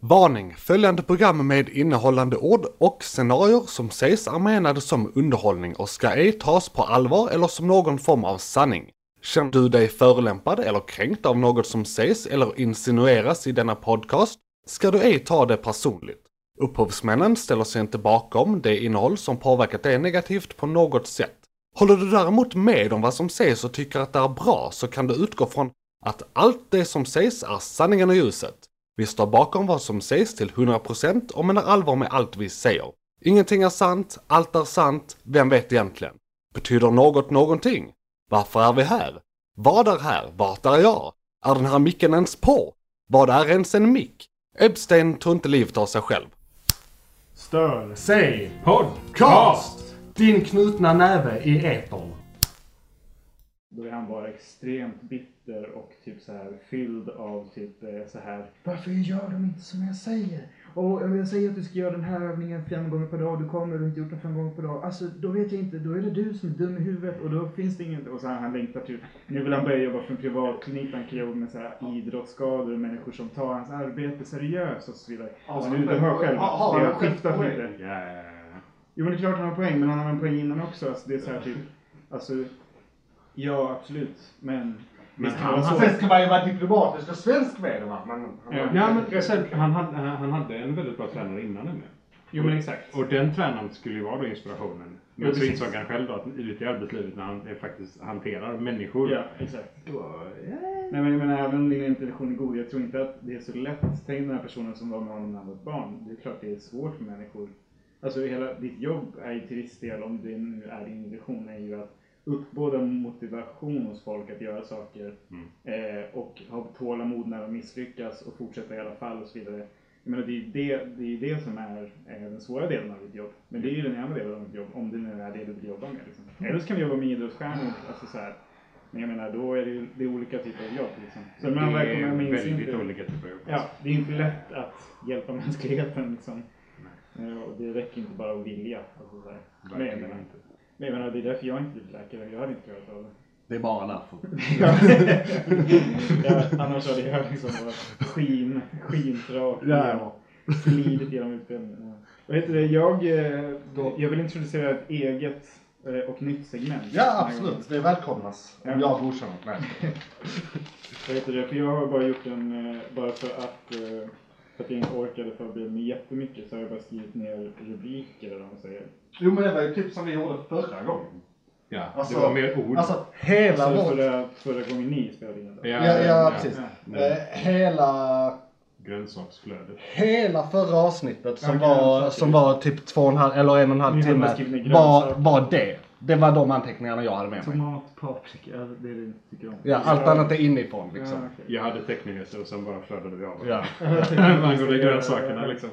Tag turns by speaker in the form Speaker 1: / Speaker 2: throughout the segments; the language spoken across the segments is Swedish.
Speaker 1: Varning! Följande program med innehållande ord och scenarier som sägs är menade som underhållning och ska ej tas på allvar eller som någon form av sanning. Känner du dig förolämpad eller kränkt av något som sägs eller insinueras i denna podcast ska du ej ta det personligt. Upphovsmännen ställer sig inte bakom det innehåll som påverkat dig negativt på något sätt. Håller du däremot med om vad som sägs och tycker att det är bra så kan du utgå från att allt det som sägs är sanningen och ljuset. Vi står bakom vad som sägs till 100% och menar allvar med allt vi säger. Ingenting är sant, allt är sant, vem vet egentligen? Betyder något någonting? Varför är vi här? Vad är här? Vart är jag? Är den här micken ens på? Vad är ens en mick? Epstein tog inte livet av sig själv. Stör sig podcast! Din knutna näve i etern.
Speaker 2: Då är han bara extremt bitter och typ så här fylld av typ eh, så här. Varför gör de inte som jag säger? Och om jag säger att du ska göra den här övningen fem gånger per dag, du kommer och du har inte gjort den fem gånger per dag. Alltså då vet jag inte, då är det du som är dum i huvudet och då finns det inget. Och så här, han längtar typ, nu vill han börja jobba för en privatklinik, han kan jobba med så här idrottsskador och människor som tar hans arbete seriöst och så vidare. Alltså, du, du hör själv, det har skiftat lite. Jo men det är klart han har poäng, men han har en poäng innan också. Alltså, det är så här typ, alltså, ja absolut, men
Speaker 3: Men han, han,
Speaker 2: så.
Speaker 3: sen ska man ju vara diplomatisk och svensk med det va. Men,
Speaker 2: Ja.
Speaker 4: Ja, men sen, han, hade, han hade en väldigt bra tränare innan nämligen.
Speaker 2: Jo men exakt.
Speaker 4: Och den tränaren skulle ju vara då inspirationen. Men så insåg han själv då att ute i arbetslivet när han är faktiskt hanterar människor.
Speaker 2: Ja, exakt.
Speaker 4: Då,
Speaker 2: Nej men jag menar även om din intention är god, jag tror inte att det är så lätt. Tänk den här personen som var med honom när han var barn. Det är klart det är svårt för människor. Alltså hela ditt jobb är ju till viss del, om det nu är din intention, är ju att uppbåda motivation hos folk att göra saker.
Speaker 4: Mm.
Speaker 2: Eh, och ha tålamod när de misslyckas och fortsätta i alla fall och så vidare. Jag menar, det är det, det, är det som är eh, den svåra delen av ditt jobb. Men det är ju den ena delen av ditt jobb, om det nu är det du vill jobba med. Liksom. Eller så kan vi jobba med idrottsstjärnor. Alltså, så här. Men jag menar, då är det ju det är olika typer av jobb. Liksom. Så
Speaker 4: det
Speaker 2: man
Speaker 4: är
Speaker 2: med
Speaker 4: väldigt
Speaker 2: i-
Speaker 4: olika typer av jobb.
Speaker 2: Ja, det är inte lätt att hjälpa mänskligheten liksom. Eh, Och det räcker inte bara att vilja. Alltså, så här.
Speaker 4: Verkligen inte.
Speaker 2: Men jag menar, det är därför jag inte blivit läkare. Jag hade inte klarat av det.
Speaker 1: Det är bara därför.
Speaker 2: ja, annars hade jag liksom varit skin, skintrak
Speaker 1: Ja.
Speaker 2: glidit genom utbildningen. Ja. Vad heter det? Jag, eh, jag vill introducera ett eget eh, och nytt segment.
Speaker 3: Ja absolut, det välkomnas. Om
Speaker 2: Ja.
Speaker 3: jag godkänner. Nej.
Speaker 2: Vad heter det? För jag har bara gjort en, eh, bara för att, för att jag inte orkade förbereda mig jättemycket så har jag bara skrivit ner rubriker eller vad man säger.
Speaker 3: Jo men det var ju typ som vi gjorde förra gången.
Speaker 4: Ja,
Speaker 3: Alltså-
Speaker 4: det var mer ord.
Speaker 3: Alltså hela
Speaker 2: Alltså
Speaker 3: vår...
Speaker 2: förra, förra gången ni spelade in det.
Speaker 3: Ja, ja precis.
Speaker 4: Ja.
Speaker 3: Eh, hela,
Speaker 4: Grönsaksflödet.
Speaker 3: hela förra avsnittet som,
Speaker 2: Ja,
Speaker 3: var,
Speaker 2: grönsaker.
Speaker 3: som var typ två och en halv, eller en och en halv
Speaker 2: Ni hade
Speaker 3: timme
Speaker 2: skrivit ner
Speaker 3: var,
Speaker 2: grönsaker.
Speaker 3: var det. Det var de anteckningarna jag hade med mig.
Speaker 2: Tomat, paprika, det är det du tycker om.
Speaker 3: Ja, allt annat är inifrån liksom.
Speaker 2: Ja, okej.
Speaker 4: Jag hade teckningar och sen bara flödade vi av.
Speaker 3: Ja.
Speaker 4: Angående grönsakerna liksom.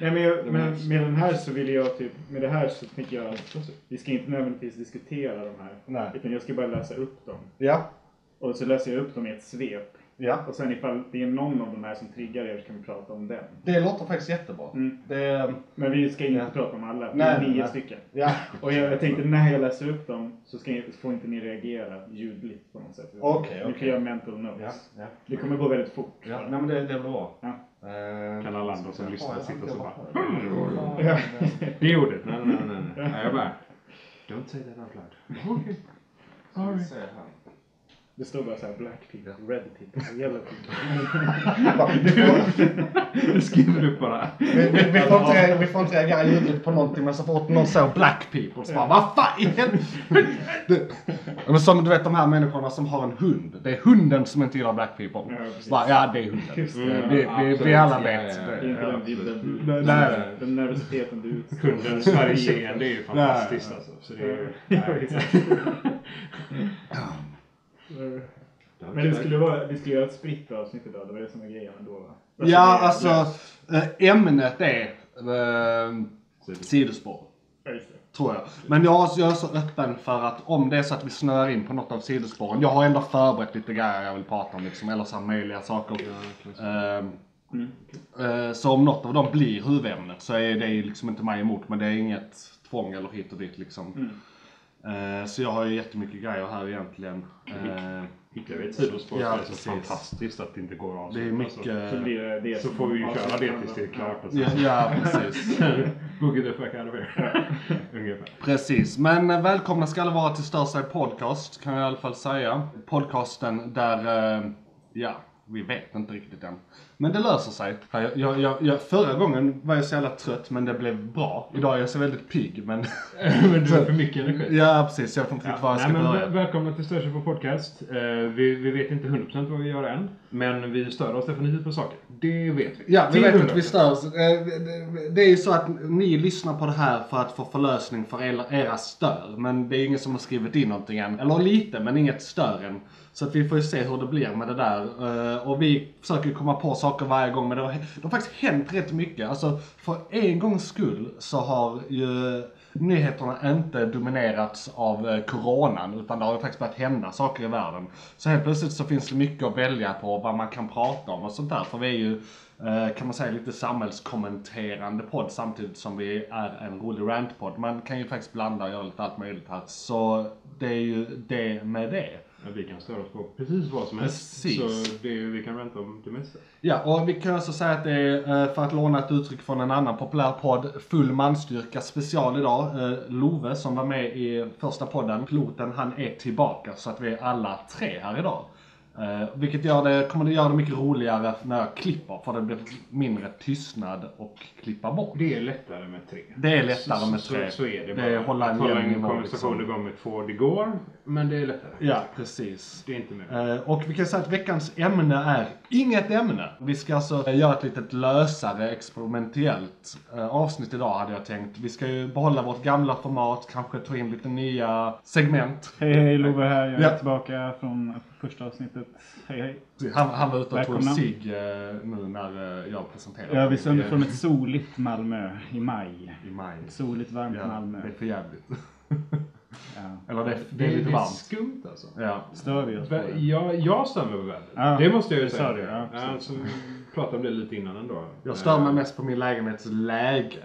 Speaker 2: Nej, men, jag, men med den här så vill jag typ, med det här så tänker jag att vi ska inte nödvändigtvis diskutera de här.
Speaker 3: Nej.
Speaker 2: Utan jag ska bara läsa upp dem.
Speaker 3: Ja.
Speaker 2: Och så läser jag upp dem i ett svep.
Speaker 3: Ja.
Speaker 2: Och sen ifall det är någon av de här som triggar er så kan vi prata om den.
Speaker 3: Det låter faktiskt jättebra.
Speaker 2: Mm.
Speaker 3: Det,
Speaker 2: Men vi ska inte
Speaker 3: Ja.
Speaker 2: prata om alla, det är nio
Speaker 3: nej.
Speaker 2: stycken.
Speaker 3: ja.
Speaker 2: Och jag, jag tänkte när jag läser upp dem så ska, får inte ni reagera ljudligt på något sätt.
Speaker 3: Okej,
Speaker 2: Ni kan
Speaker 3: okej.
Speaker 2: göra mental notes.
Speaker 3: Ja, ja.
Speaker 2: Det kommer gå väldigt fort.
Speaker 3: Ja, nej men det, det är bra.
Speaker 2: Ja.
Speaker 3: Eh,
Speaker 4: Kan alla andra som lyssnar sitta
Speaker 3: jag
Speaker 4: så
Speaker 3: bara-
Speaker 4: bara...
Speaker 2: Ja.
Speaker 4: Det ordet? Nej, nej, nej. nej. jag bara... Don't say that out loud. Okej.
Speaker 2: Sorry. Det står bara såhär black people, red people, yellow people.
Speaker 4: Det skriver du upp bara.
Speaker 3: Vi, vi, vi, får inte, vi får inte reagera ljudligt på någonting men så fort någon säger black people så bara vad fan i helvete?" Men som du vet de här människorna som har en hund. Det är hunden som inte gillar black people.
Speaker 2: Ja.
Speaker 3: Bara, ja det är hunden.
Speaker 2: Det.
Speaker 3: vi, vi, vi alla vet.
Speaker 4: ja, ja,
Speaker 2: Det är inte
Speaker 3: det.
Speaker 2: den bilden du...
Speaker 3: nej.
Speaker 2: Den nervositeten du utstår.
Speaker 4: Kundens Sverigeseende är ju fantastiskt alltså. Så det är.
Speaker 2: Men det skulle, vara, vi skulle göra ett spritt avsnitt idag, det var det som var grejen ändå va?
Speaker 3: Ja alltså eh, ämnet är eh, sidospår.
Speaker 2: Ja, det.
Speaker 3: Tror jag. Men jag, jag är så öppen för att om det är så att vi snöar in på något av sidospåren. Jag har ändå förberett lite grejer jag vill prata om liksom. Eller så här möjliga saker. Ehm,
Speaker 2: Mm.
Speaker 3: eh, så om något av dem blir huvudämnet så är det liksom inte mig emot. Men det är inget tvång eller hit och dit liksom.
Speaker 2: Mm.
Speaker 3: Eh, så jag har ju jättemycket grejer här egentligen. Eh,
Speaker 4: Hittar vi ett sidospår
Speaker 3: Ja,
Speaker 4: så är det så
Speaker 3: precis.
Speaker 4: fantastiskt att det inte går av.
Speaker 3: det är mycket...
Speaker 2: Så blir det det
Speaker 4: Så får vi ju
Speaker 2: avslutar
Speaker 4: köra det tills det är klart. Alltså.
Speaker 3: Ja, ja, precis.
Speaker 4: Boogie the fuck out of here. Ungefär.
Speaker 3: Precis, men eh, välkomna ska alla vara till Störside Podcast kan jag i alla fall säga. Podcasten där, eh, ja, vi vet inte riktigt än. Men det löser sig. Jag, jag, jag, jag, förra gången var jag så jävla trött men det blev bra. Idag är jag så väldigt pigg men...
Speaker 4: men du har för mycket energi.
Speaker 3: ja precis, jag vet inte riktigt var jag
Speaker 4: Nej,
Speaker 3: ska
Speaker 4: men
Speaker 3: börja.
Speaker 4: väl- välkomna till Störsel på podcast. Eh, vi, vi vet inte 100% vad vi gör än. Men vi stör oss definitivt på saker. Det vet vi.
Speaker 3: Ja, vi vet
Speaker 4: 100%.
Speaker 3: att vi störs. Eh, det- Det är ju så att ni lyssnar på det här för att få förlösning för era- era stör. Men det är ingen som har skrivit in någonting än. Eller lite, men inget stör än. Så att vi får ju se hur det blir med det där. Eh, och vi försöker komma på saker varje gång. Men det har, det har faktiskt hänt rätt mycket. Alltså, för en gångs skull så har ju nyheterna inte dominerats av eh, coronan. Utan det har ju faktiskt börjat hända saker i världen. Så helt plötsligt så finns det mycket att välja på vad man kan prata om och sånt där. För vi är ju eh, kan man säga lite samhällskommenterande podd samtidigt som vi är en rolig rantpodd. Man kan ju faktiskt blanda och göra lite allt möjligt här. Så det är ju det med det.
Speaker 4: Ja, vi kan störa oss på precis vad som helst.
Speaker 3: Precis.
Speaker 4: Så det, vi kan ranta om det mesta.
Speaker 3: Ja, och vi kan också säga att det är, eh, för att låna ett uttryck från en annan populär podd, full manstyrka special idag. Eh, Love som var med i första podden, piloten, han är tillbaka så att vi är alla tre här idag. Eh, vilket gör det, kommer det göra det mycket roligare när jag klipper, för det blir mindre tystnad och klippa bort.
Speaker 4: Det är lättare med tre.
Speaker 3: Det är lättare
Speaker 4: så,
Speaker 3: med
Speaker 4: så,
Speaker 3: tre.
Speaker 4: Så, så är det
Speaker 3: Det
Speaker 4: bara.
Speaker 3: är hålla en
Speaker 4: att hålla
Speaker 3: jämn
Speaker 4: en
Speaker 3: nivå,
Speaker 4: konversation
Speaker 3: liksom.
Speaker 4: igång med två, det går. Men det är lättare.
Speaker 3: Ja, precis.
Speaker 4: Det är inte mer.
Speaker 3: Eh, Och vi kan säga att veckans ämne är inget ämne. Vi ska alltså göra ett litet lösare experimentellt eh, avsnitt idag hade jag tänkt. Vi ska ju behålla vårt gamla format, kanske ta in lite nya segment.
Speaker 2: Hej hej Love här, jag är
Speaker 3: Ja.
Speaker 2: tillbaka från första avsnittet. Hej hej.
Speaker 3: Han, han var ute och tog
Speaker 2: Välkomna.
Speaker 3: sig eh, nu när eh, jag presenterade.
Speaker 2: Ja, vi sänder
Speaker 3: I-
Speaker 2: från ett soligt Malmö i maj.
Speaker 3: I maj.
Speaker 2: Soligt varmt
Speaker 3: Ja,
Speaker 2: Malmö.
Speaker 3: det är för jävligt.
Speaker 2: Ja.
Speaker 3: Eller det, det är lite varmt.
Speaker 4: skumt alltså.
Speaker 3: Ja.
Speaker 2: Stör vi oss på det?
Speaker 4: Jag, jag stör mig på vädret.
Speaker 2: Ja,
Speaker 4: det måste jag ju
Speaker 2: det
Speaker 4: säga.
Speaker 2: du, ja, precis.
Speaker 4: alltså, vi pratade om det lite innan ändå.
Speaker 3: Jag stör mig
Speaker 4: Eh,
Speaker 3: mest på min lägenhets läge.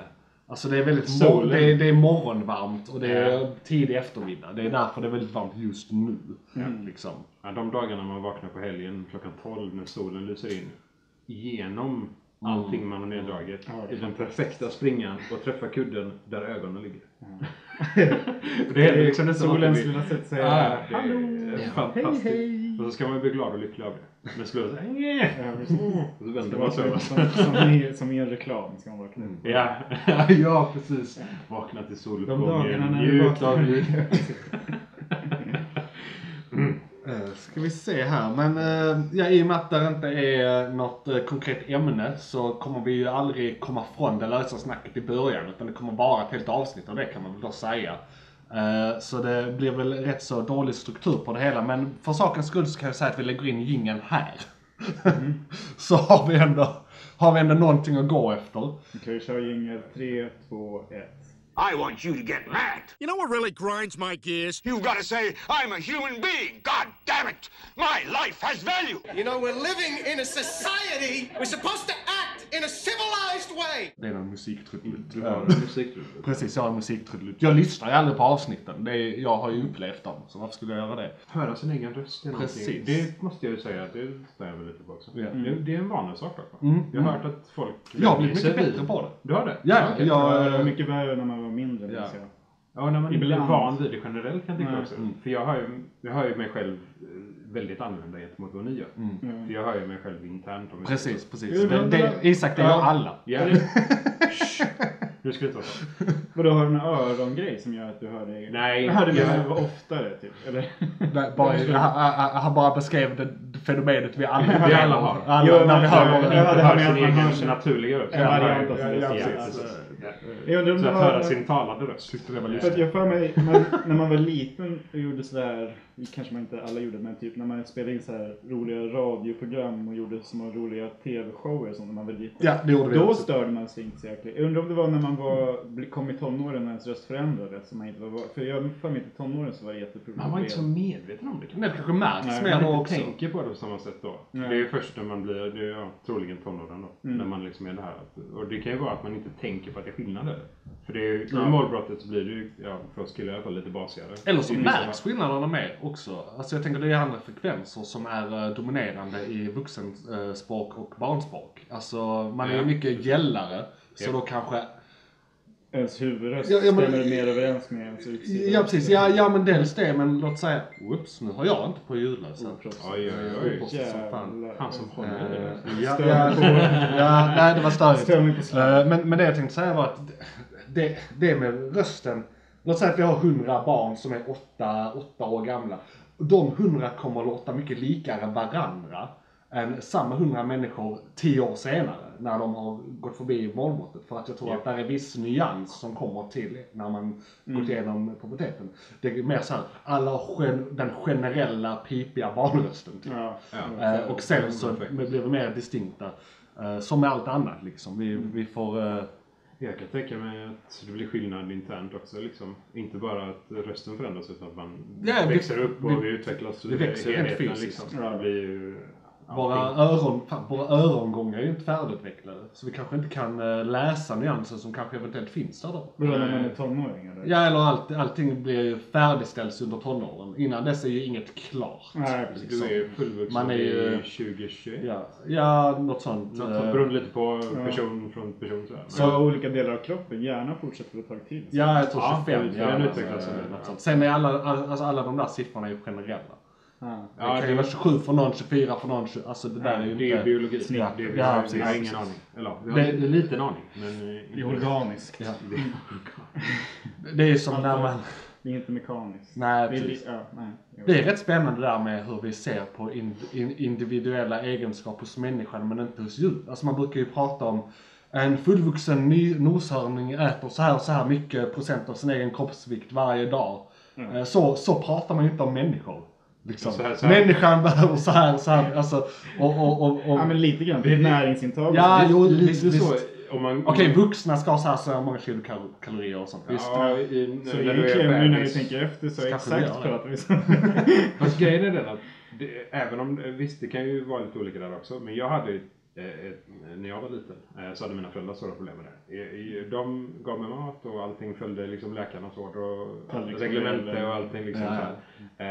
Speaker 3: Alltså det är väldigt mor-
Speaker 4: Solen.
Speaker 3: det är, det är morgonvarmt och det är tidig eftermiddag. Det är därför det är väldigt varmt just nu.
Speaker 2: Mm.
Speaker 3: Liksom.
Speaker 4: Ja, de dagarna man vaknar på helgen klockan 12 när solen lyser in genom allting man har neddragit i den perfekta springan och träffar kudden där ögonen ligger. det händer liksom nästan
Speaker 2: Solens
Speaker 4: alltid.
Speaker 2: lilla sätt säga
Speaker 4: Ja, det är fantastiskt.
Speaker 2: Hej, hej.
Speaker 4: Och så ska man bli glad och lycklig av det. Men slår så här,
Speaker 2: Ja, precis.
Speaker 4: och så vänder man sig om.
Speaker 2: som, som, i, som i en reklam ska man vakna upp.
Speaker 4: Ja, ja precis. Vakna till
Speaker 2: De dagarna
Speaker 4: soluppgången,
Speaker 2: när du
Speaker 4: njut av
Speaker 2: vaknar.
Speaker 4: livet.
Speaker 3: Eh, ska vi se här, men eh, ja, i och med att det inte är något eh, konkret ämne så kommer vi ju aldrig komma från det lösa snacket i början utan det kommer vara ett helt avsnitt och det kan man väl då säga. Eh, så det blir väl rätt så dålig struktur på det hela men för sakens skull så kan jag säga att vi lägger in jingeln här. så har vi, ändå, har vi ändå någonting att gå efter.
Speaker 2: Okej, vi kör jingel 3, 2, 1.
Speaker 5: I want you to get mad.
Speaker 6: You know what really grinds my gears?
Speaker 5: You've got to say, I'm a human being. God damn it. My life has value.
Speaker 6: You know, we're living in a society. We're supposed to act in a civilized way.
Speaker 3: Det är någon musiktrudelutt.
Speaker 4: Du har en musiktrudelutt.
Speaker 3: Precis, jag har en musiktrudelutt. Jag lyssnar ju aldrig på avsnitten. Det är, jag har ju upplevt dem, så varför skulle jag göra det?
Speaker 4: Höra sin egen röst är någonting.
Speaker 3: Precis.
Speaker 4: Det måste jag ju säga att det stör jag mig lite på också.
Speaker 3: Ja.
Speaker 4: Det, det är en vanesak dock. va?
Speaker 3: Mm,
Speaker 4: Jag har hört att folk...
Speaker 3: Jag har blivit mycket bättre på det.
Speaker 4: Du har det?
Speaker 3: Ja, jag-
Speaker 2: Ja, det var mycket värre när man var mindre.
Speaker 3: Ja.
Speaker 2: minns jag.
Speaker 4: Ja, när man inte är
Speaker 2: Ibland.
Speaker 4: van vid det generellt kan jag tycka också.
Speaker 3: Mm.
Speaker 4: För jag har, ju, jag har ju mig själv eh, väldigt annorlunda gentemot vad ni gör.
Speaker 2: Mm.
Speaker 4: För jag har ju mig själv internt. om
Speaker 3: Precis, precis. Det,
Speaker 2: men-
Speaker 3: det, Isak, det gör
Speaker 4: Ja.
Speaker 3: alla.
Speaker 4: Nu ska det inte vara så.
Speaker 2: Vadå, har du en örongrej som gör att du hör dig?
Speaker 4: Nej,
Speaker 2: Jag hörde mig själv oftare typ. Eller?
Speaker 3: Nej, Bara, han, han, han bara beskrev det fenomenet vi alla,
Speaker 4: Vi alla har.
Speaker 3: Alla,
Speaker 2: Jo,
Speaker 3: när
Speaker 2: men-
Speaker 3: vi hör vår-
Speaker 2: ja, det
Speaker 4: har
Speaker 2: man hör-
Speaker 4: naturliga röst.
Speaker 2: En variant av sin
Speaker 3: Ja, ja,
Speaker 2: röst.
Speaker 3: precis.
Speaker 4: precis. Ja.
Speaker 2: Jag undrar om
Speaker 4: Så
Speaker 2: det
Speaker 4: att
Speaker 2: var...
Speaker 4: höra sin talade röst.
Speaker 3: Tyckte det var
Speaker 2: För att
Speaker 3: lustigt.
Speaker 2: jag för mig, man, när man var liten och gjorde sådär, kanske man inte alla gjorde, men typ när man spelade in så här roliga radioprogram och gjorde små roliga tv-shower och sånt när man var liten.
Speaker 3: Ja, det gjorde vi
Speaker 2: Då
Speaker 3: också.
Speaker 2: störde man sig inte så jäkligt. Jag undrar om det var när man var, kom i tonåren när ens röst förändrades. Så man inte var, för jag för mig i tonåren så var det jätteproblem.
Speaker 4: Man var inte så medveten om det.
Speaker 3: Men det kanske märks mer
Speaker 4: Man
Speaker 3: då
Speaker 4: inte
Speaker 3: också.
Speaker 4: tänker på det på samma sätt då.
Speaker 2: Nej.
Speaker 4: Det är ju först när man blir, det är ja, troligen tonåren då.
Speaker 2: Mm.
Speaker 4: När man liksom är det här. Och det kan ju vara att man inte tänker på att det skillnad eller? För det är ju, i målbrottet så blir det ju, ja, för oss killar i alla fall, lite basigare.
Speaker 3: Eller så
Speaker 4: är
Speaker 3: märks
Speaker 4: liksom-
Speaker 3: skillnaderna med också. Alltså jag tänker det är andra frekvenser som är eh, dominerande i vuxenspråk och barnspråk. Alltså man är ju
Speaker 4: Ja.
Speaker 3: mycket gällare. Så då kanske...
Speaker 2: Ens huvudröst
Speaker 3: Ja, ja, men-
Speaker 2: stämmer mer överens med ens utsida.
Speaker 3: Ja precis, ja, ja men dels det men låt säga, whoops nu har jag inte på ljudlös här.
Speaker 2: Oproffsigt.
Speaker 4: Oj, oj, oj.
Speaker 3: Oproffsigt som fan.
Speaker 2: Jävlar.
Speaker 4: Han som i
Speaker 3: Eh,
Speaker 4: det.
Speaker 3: Ja, ja, ja, nej det var störigt. Eh, Men, men det jag tänkte säga var att det, det med rösten. Låt säga att vi har hundra barn som är åtta, åtta år gamla. De hundra kommer att låta mycket likare varandra än samma hundra människor tio år senare när de har gått förbi målbrottet. För att jag tror
Speaker 4: Ja.
Speaker 3: att det är viss nyans som kommer till när man
Speaker 2: Mm.
Speaker 3: gått igenom puberteten. Det är mer så här, alla gen, den generella pipiga barnrösten. Typ.
Speaker 2: Ja.
Speaker 4: Ja.
Speaker 3: Eh, och sen så blir vi mer distinkta. Eh, som med allt annat liksom. Vi, vi får... eh,
Speaker 4: Jag kan tänka mig att det blir skillnad internt också. Liksom. Inte bara att rösten förändras utan att man
Speaker 3: Ja, vi-
Speaker 4: växer upp och
Speaker 3: vi-
Speaker 4: utvecklas.
Speaker 3: vi växer rent fysiskt.
Speaker 4: Liksom. Det blir ju...
Speaker 3: våra, öron, våra örongångar är ju inte färdigutvecklade. Så vi kanske inte kan eh, läsa nyanser som kanske eventuellt finns där då.
Speaker 2: Vadå när man är tonåring eller?
Speaker 3: Ja, eller allt, allting blir ju färdigställs under tonåren. Innan dess är ju inget klart.
Speaker 2: Nej, precis.
Speaker 3: liksom.
Speaker 4: Du är fullvuxen
Speaker 3: Man är ju-
Speaker 4: i 2021.
Speaker 3: Ja, ja något sånt.
Speaker 4: Något
Speaker 3: eh,
Speaker 4: sånt beroende lite på
Speaker 2: Ja.
Speaker 4: person från person. Så.
Speaker 2: Så olika delar av kroppen, hjärnan fortsätter ett tag till.
Speaker 3: Ja, jag tror
Speaker 4: Ja,
Speaker 3: 25.
Speaker 4: den
Speaker 3: ja, eh,
Speaker 4: sen.
Speaker 3: något sånt. Sen är alla, all- alltså alla de där siffrorna är ju generella.
Speaker 2: Ja.
Speaker 3: Det kan ju vara 27 för någon, 24 för någon. 20 Alltså det där är ju
Speaker 4: det är
Speaker 3: inte...
Speaker 4: biologi.
Speaker 3: Ja,
Speaker 4: det är,
Speaker 3: ja, precis.
Speaker 4: har ingen aning. Eller vi har
Speaker 3: Det-
Speaker 4: en liten aning. Men, eh,
Speaker 2: Det är organiskt.
Speaker 3: Ja.
Speaker 4: det är
Speaker 3: som när man...
Speaker 2: Det är inte mekaniskt.
Speaker 3: Nej,
Speaker 2: det är, li-
Speaker 3: precis.
Speaker 2: ja, nej.
Speaker 3: Det är rätt spännande där med hur vi ser på in, in, individuella egenskaper hos människan men inte hos djur. Alltså man brukar ju prata om en fullvuxen ny noshörning äter så här och så här mycket procent av sin egen kroppsvikt varje dag.
Speaker 2: Mm.
Speaker 3: Så, så pratar man ju inte om människor. Liksom.
Speaker 4: Så här, så här.
Speaker 3: Människan behöver så här och så här. Alltså, och, och, och, och,
Speaker 2: Ja men lite grann. Det är näringsintag.
Speaker 3: Ja, jo,
Speaker 4: lite
Speaker 3: visst,
Speaker 4: så.
Speaker 3: visst.
Speaker 4: Om man,
Speaker 3: Okej, vuxna ska ha så här så här många kilokalorier och sånt. Visst.
Speaker 4: Ja, i,
Speaker 2: Så
Speaker 4: när du är
Speaker 2: egentligen nu när vi tänker efter så exakt pratar vi så.
Speaker 4: Fast grejen är den att det, även om, visst det kan ju vara lite olika där också, men jag hade eh, ett, när jag var liten eh, så hade mina föräldrar stora problem med det. I- De gav mig mat och allting följde liksom läkarnas ord och reglemente och allting liksom
Speaker 3: Ja,
Speaker 4: så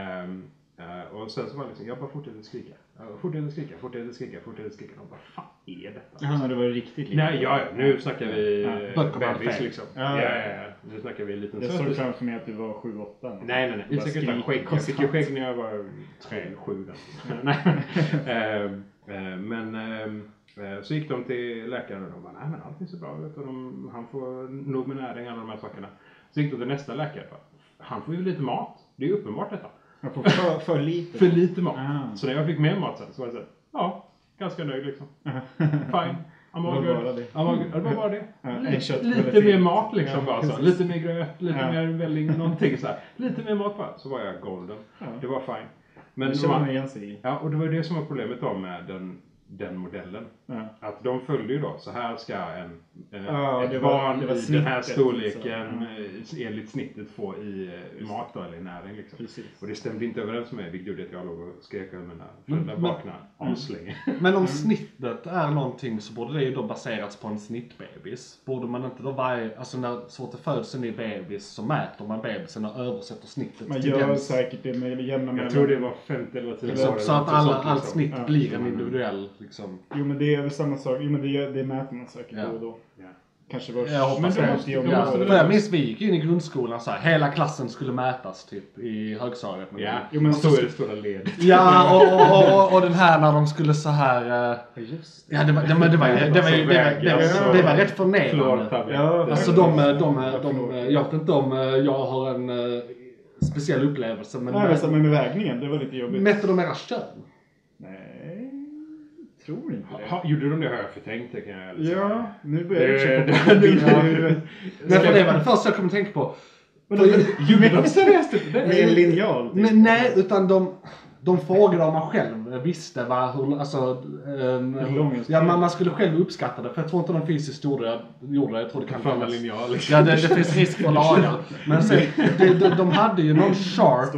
Speaker 4: eh, och sen så var det liksom, jag bara fortsatte skrika. Jag fortsatte skrika, fortsatte skrika, fortsatte skrika. Och bara, fan är detta?
Speaker 2: Ja, när det var riktigt litet.
Speaker 4: Nej, ja, nu snackar vi
Speaker 2: Ja.
Speaker 4: bebis liksom.
Speaker 2: Ja,
Speaker 4: Ja,
Speaker 2: ja.
Speaker 4: Nu snackar vi en liten
Speaker 2: Jag såg framför mig att du var 7-8.
Speaker 4: Nej, nej, nej. Isak utan skägg. Jag fick ju skägg när jag var tre, sju. där. Nej. Ehm, eh, Men eh, så gick de till läkaren och de bara, nej men allting ser bra ut och de, han får nog med näring alla de här sakerna. Så gick de till nästa läkare och bara, han får ju lite mat. Det är ju uppenbart detta.
Speaker 2: Jag får för, för lite.
Speaker 4: För lite mat.
Speaker 2: Ah.
Speaker 4: Så när jag fick mer mat sen så var jag såhär, ja, ganska nöjd liksom. Fine. I'm all
Speaker 2: Det
Speaker 4: good.
Speaker 2: det.
Speaker 4: I'm all good. Det var bara det. Lite, lite mer mat liksom bara så. Lite mer gröt, lite mer välling, någonting så här. Lite mer mat bara. Så var jag golden. Det var fine.
Speaker 2: Men det
Speaker 4: de
Speaker 2: känner man
Speaker 4: an-
Speaker 2: igen sig i.
Speaker 4: Ja, och det var det som var problemet då med den, den modellen. Att de följde ju då, så här ska en
Speaker 2: Ja,
Speaker 4: ett
Speaker 2: det var-
Speaker 4: barn
Speaker 2: det var
Speaker 4: i den här
Speaker 2: snittet,
Speaker 4: storleken
Speaker 2: liksom.
Speaker 4: eh, enligt snittet få i eh, mat då, eller i näring. Liksom.
Speaker 2: Precis.
Speaker 4: Och det stämde inte överens med mig, vilket gjorde att jag låg och skrek över mina föräldrar
Speaker 3: men-
Speaker 4: vaknade aslänge.
Speaker 3: Men om snittet är någonting så borde det ju då baserats på en snittbebis. Borde man inte då varje, alltså när så fort det föds en ny bebis så mäter man bebisen och översätter snittet
Speaker 2: Man
Speaker 3: till
Speaker 2: gör
Speaker 3: den.
Speaker 2: säkert det med jämna
Speaker 4: Jag tror det var 50 eller 10
Speaker 3: Liksom,
Speaker 4: år.
Speaker 3: så att alla,
Speaker 4: sånt,
Speaker 3: allt
Speaker 4: liksom.
Speaker 3: snitt
Speaker 2: Ja.
Speaker 3: blir en individuell liksom.
Speaker 2: Jo men det är väl samma sak. Jo men det, det mäter man säkert
Speaker 3: Ja.
Speaker 2: då och då.
Speaker 4: Ja.
Speaker 2: Kanske var
Speaker 3: Jag hoppas
Speaker 2: men
Speaker 3: det.
Speaker 2: då
Speaker 3: måste-
Speaker 2: måste
Speaker 4: då måste det-
Speaker 3: För jag minns vi gick in i grundskolan så här, hela klassen skulle mätas typ i högstadiet.
Speaker 4: Ja,
Speaker 2: Jo, men
Speaker 4: så är det stora led.
Speaker 3: Ja, och, och, och, och den här när de skulle så här... eh,
Speaker 2: Just
Speaker 3: Ja, det var, det, men det var, det var, det var, det var, det var, det var rätt förnedrande.
Speaker 2: Ja,
Speaker 3: Alltså de, de, de,
Speaker 2: Ja,
Speaker 3: de,
Speaker 2: förlåt.
Speaker 3: jag vet inte om eh, jag har en eh, speciell upplevelse men
Speaker 2: Nej men med vägningen, det var lite jobbigt.
Speaker 3: mätte de era kön?
Speaker 2: Tror inte det.
Speaker 4: Ha, gjorde de det har jag förträngt det kan jag säga.
Speaker 2: Ja, nu börjar jag
Speaker 4: Det-
Speaker 2: försöka
Speaker 4: det-
Speaker 3: var det första jag kom att tänka på.
Speaker 4: Gjorde de seriöst det?
Speaker 2: Med en linjal. typ.
Speaker 3: nej, utan de, de frågade om man själv visste vad, hur, alltså, ehm,
Speaker 2: Hur
Speaker 3: ja, man, man skulle själv uppskatta det. För jag tror inte de fysiskt gjorde det. Gjorde det. Jag tror det kan finnas-
Speaker 4: linjal liksom.
Speaker 3: Ja, det, det finns risk för lagar. Men sen, de, de, de hade ju någon chart.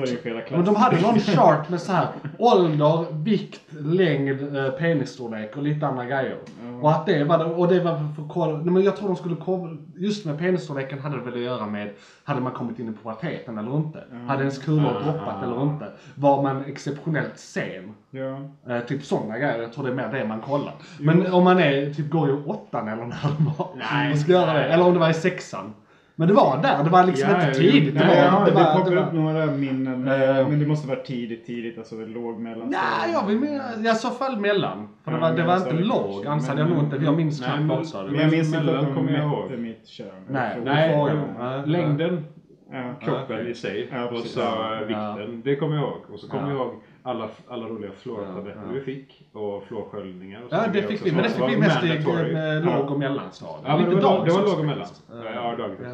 Speaker 3: Men de hade någon chart med så här ålder, vikt, längd, eh, penisstorlek och lite andra grejer. Och att det var och det var för nej, men jag tror de skulle kolla, just med penisstorleken hade det väl att göra med, hade man kommit in i puberteten eller inte? Hade ens kulor droppat eller inte? Var man exceptionellt sen?
Speaker 2: Ja.
Speaker 3: Eh, typ sådana grejer, jag tror det är mer det man kollar. Men om man är, typ går i åttan eller när det var,
Speaker 4: Nej.
Speaker 3: man ska göra det. Eller om det var i sexan. Men det var där, det var liksom
Speaker 4: Ja,
Speaker 3: inte
Speaker 4: jo,
Speaker 3: tidigt. Det
Speaker 2: Nej,
Speaker 3: var,
Speaker 2: ja,
Speaker 3: det
Speaker 2: det,
Speaker 3: var,
Speaker 2: poppar
Speaker 3: det
Speaker 2: upp
Speaker 3: var,
Speaker 2: några minnen.
Speaker 3: Eh.
Speaker 2: men det måste vara tidigt, tidigt. Alltså låg mellan.
Speaker 3: Nej, jag vill mena, i så fall mellan. För det
Speaker 2: Ja,
Speaker 3: var, det
Speaker 2: men
Speaker 3: var inte
Speaker 2: det
Speaker 3: låg, annars hade
Speaker 2: Men-
Speaker 3: jag nog inte, jag minns knappt
Speaker 4: men-
Speaker 2: Men
Speaker 3: lågstadiet.
Speaker 2: jag minns inte att de
Speaker 4: jag
Speaker 2: mätte mitt kön.
Speaker 3: Nej,
Speaker 2: Jag
Speaker 3: nej, jo.
Speaker 4: Längden,
Speaker 2: Ja.
Speaker 4: kroppen i sig
Speaker 2: Ja,
Speaker 4: och så
Speaker 2: Ja.
Speaker 4: vikten. Det kommer jag ihåg. Och så kommer
Speaker 3: Ja.
Speaker 4: jag ihåg alla, alla roliga fluortabletter
Speaker 3: Ja, ja.
Speaker 4: vi fick och fluorsköljningar. och
Speaker 3: Ja, det fick vi, men det fick vi mest i eh, låg och mellanstadiet.
Speaker 4: Ja, men det var, det låg och mellan. Ja, dagis.
Speaker 3: Ja.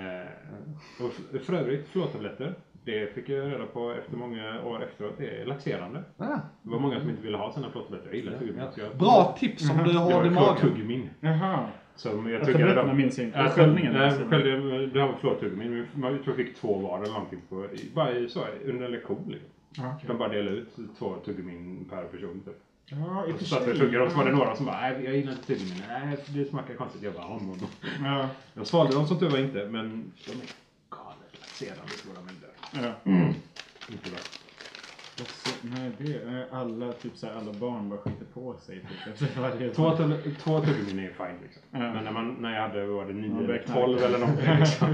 Speaker 4: Eh, och för övrigt, fluortabletter. Det fick jag reda på efter många år efteråt. Det är laxerande.
Speaker 3: Ja.
Speaker 4: Det var många som inte ville ha sina fluortabletter. Jag gillar tuggummi. så jag-
Speaker 3: Bra tips om du
Speaker 4: Det
Speaker 3: har
Speaker 4: var
Speaker 3: i magen.
Speaker 4: klortuggummin.
Speaker 2: Jaha.
Speaker 4: Som jag
Speaker 2: Ja,
Speaker 4: tuggade
Speaker 2: tabletterna
Speaker 4: dem.
Speaker 2: minns jag inte.
Speaker 4: Ja,
Speaker 2: Sköljningen,
Speaker 4: Nej,
Speaker 2: alltså.
Speaker 4: sköljde, det var fluortuggummin. Jag tror jag fick två var eller någonting på, bara i, så, under en lektion. Liksom.
Speaker 2: Ja, okej.
Speaker 4: De bara delade ut två tuggummin per person. Typ.
Speaker 2: Ja, i och för
Speaker 4: så satt vi och
Speaker 2: sig.
Speaker 4: så var det några som bara, nej jag gillar inte tuggummin. Nej, det smakar konstigt. Jag bara, ja, men-
Speaker 2: Ja.
Speaker 4: Jag svalde dem som tur var inte, men de är galet laxerande stora mängder.
Speaker 2: Ja.
Speaker 4: Inte bra.
Speaker 2: Nej, det är alla, typ så här, alla barn bara skiter på sig. Typ, efter varje
Speaker 4: Två, tull- två tuggummin är fine liksom.
Speaker 2: Ja.
Speaker 4: Men när, man, när jag hade, var det,
Speaker 2: Man
Speaker 4: 9 eller
Speaker 2: börjar
Speaker 4: 12
Speaker 2: knarka.
Speaker 4: eller någonting liksom.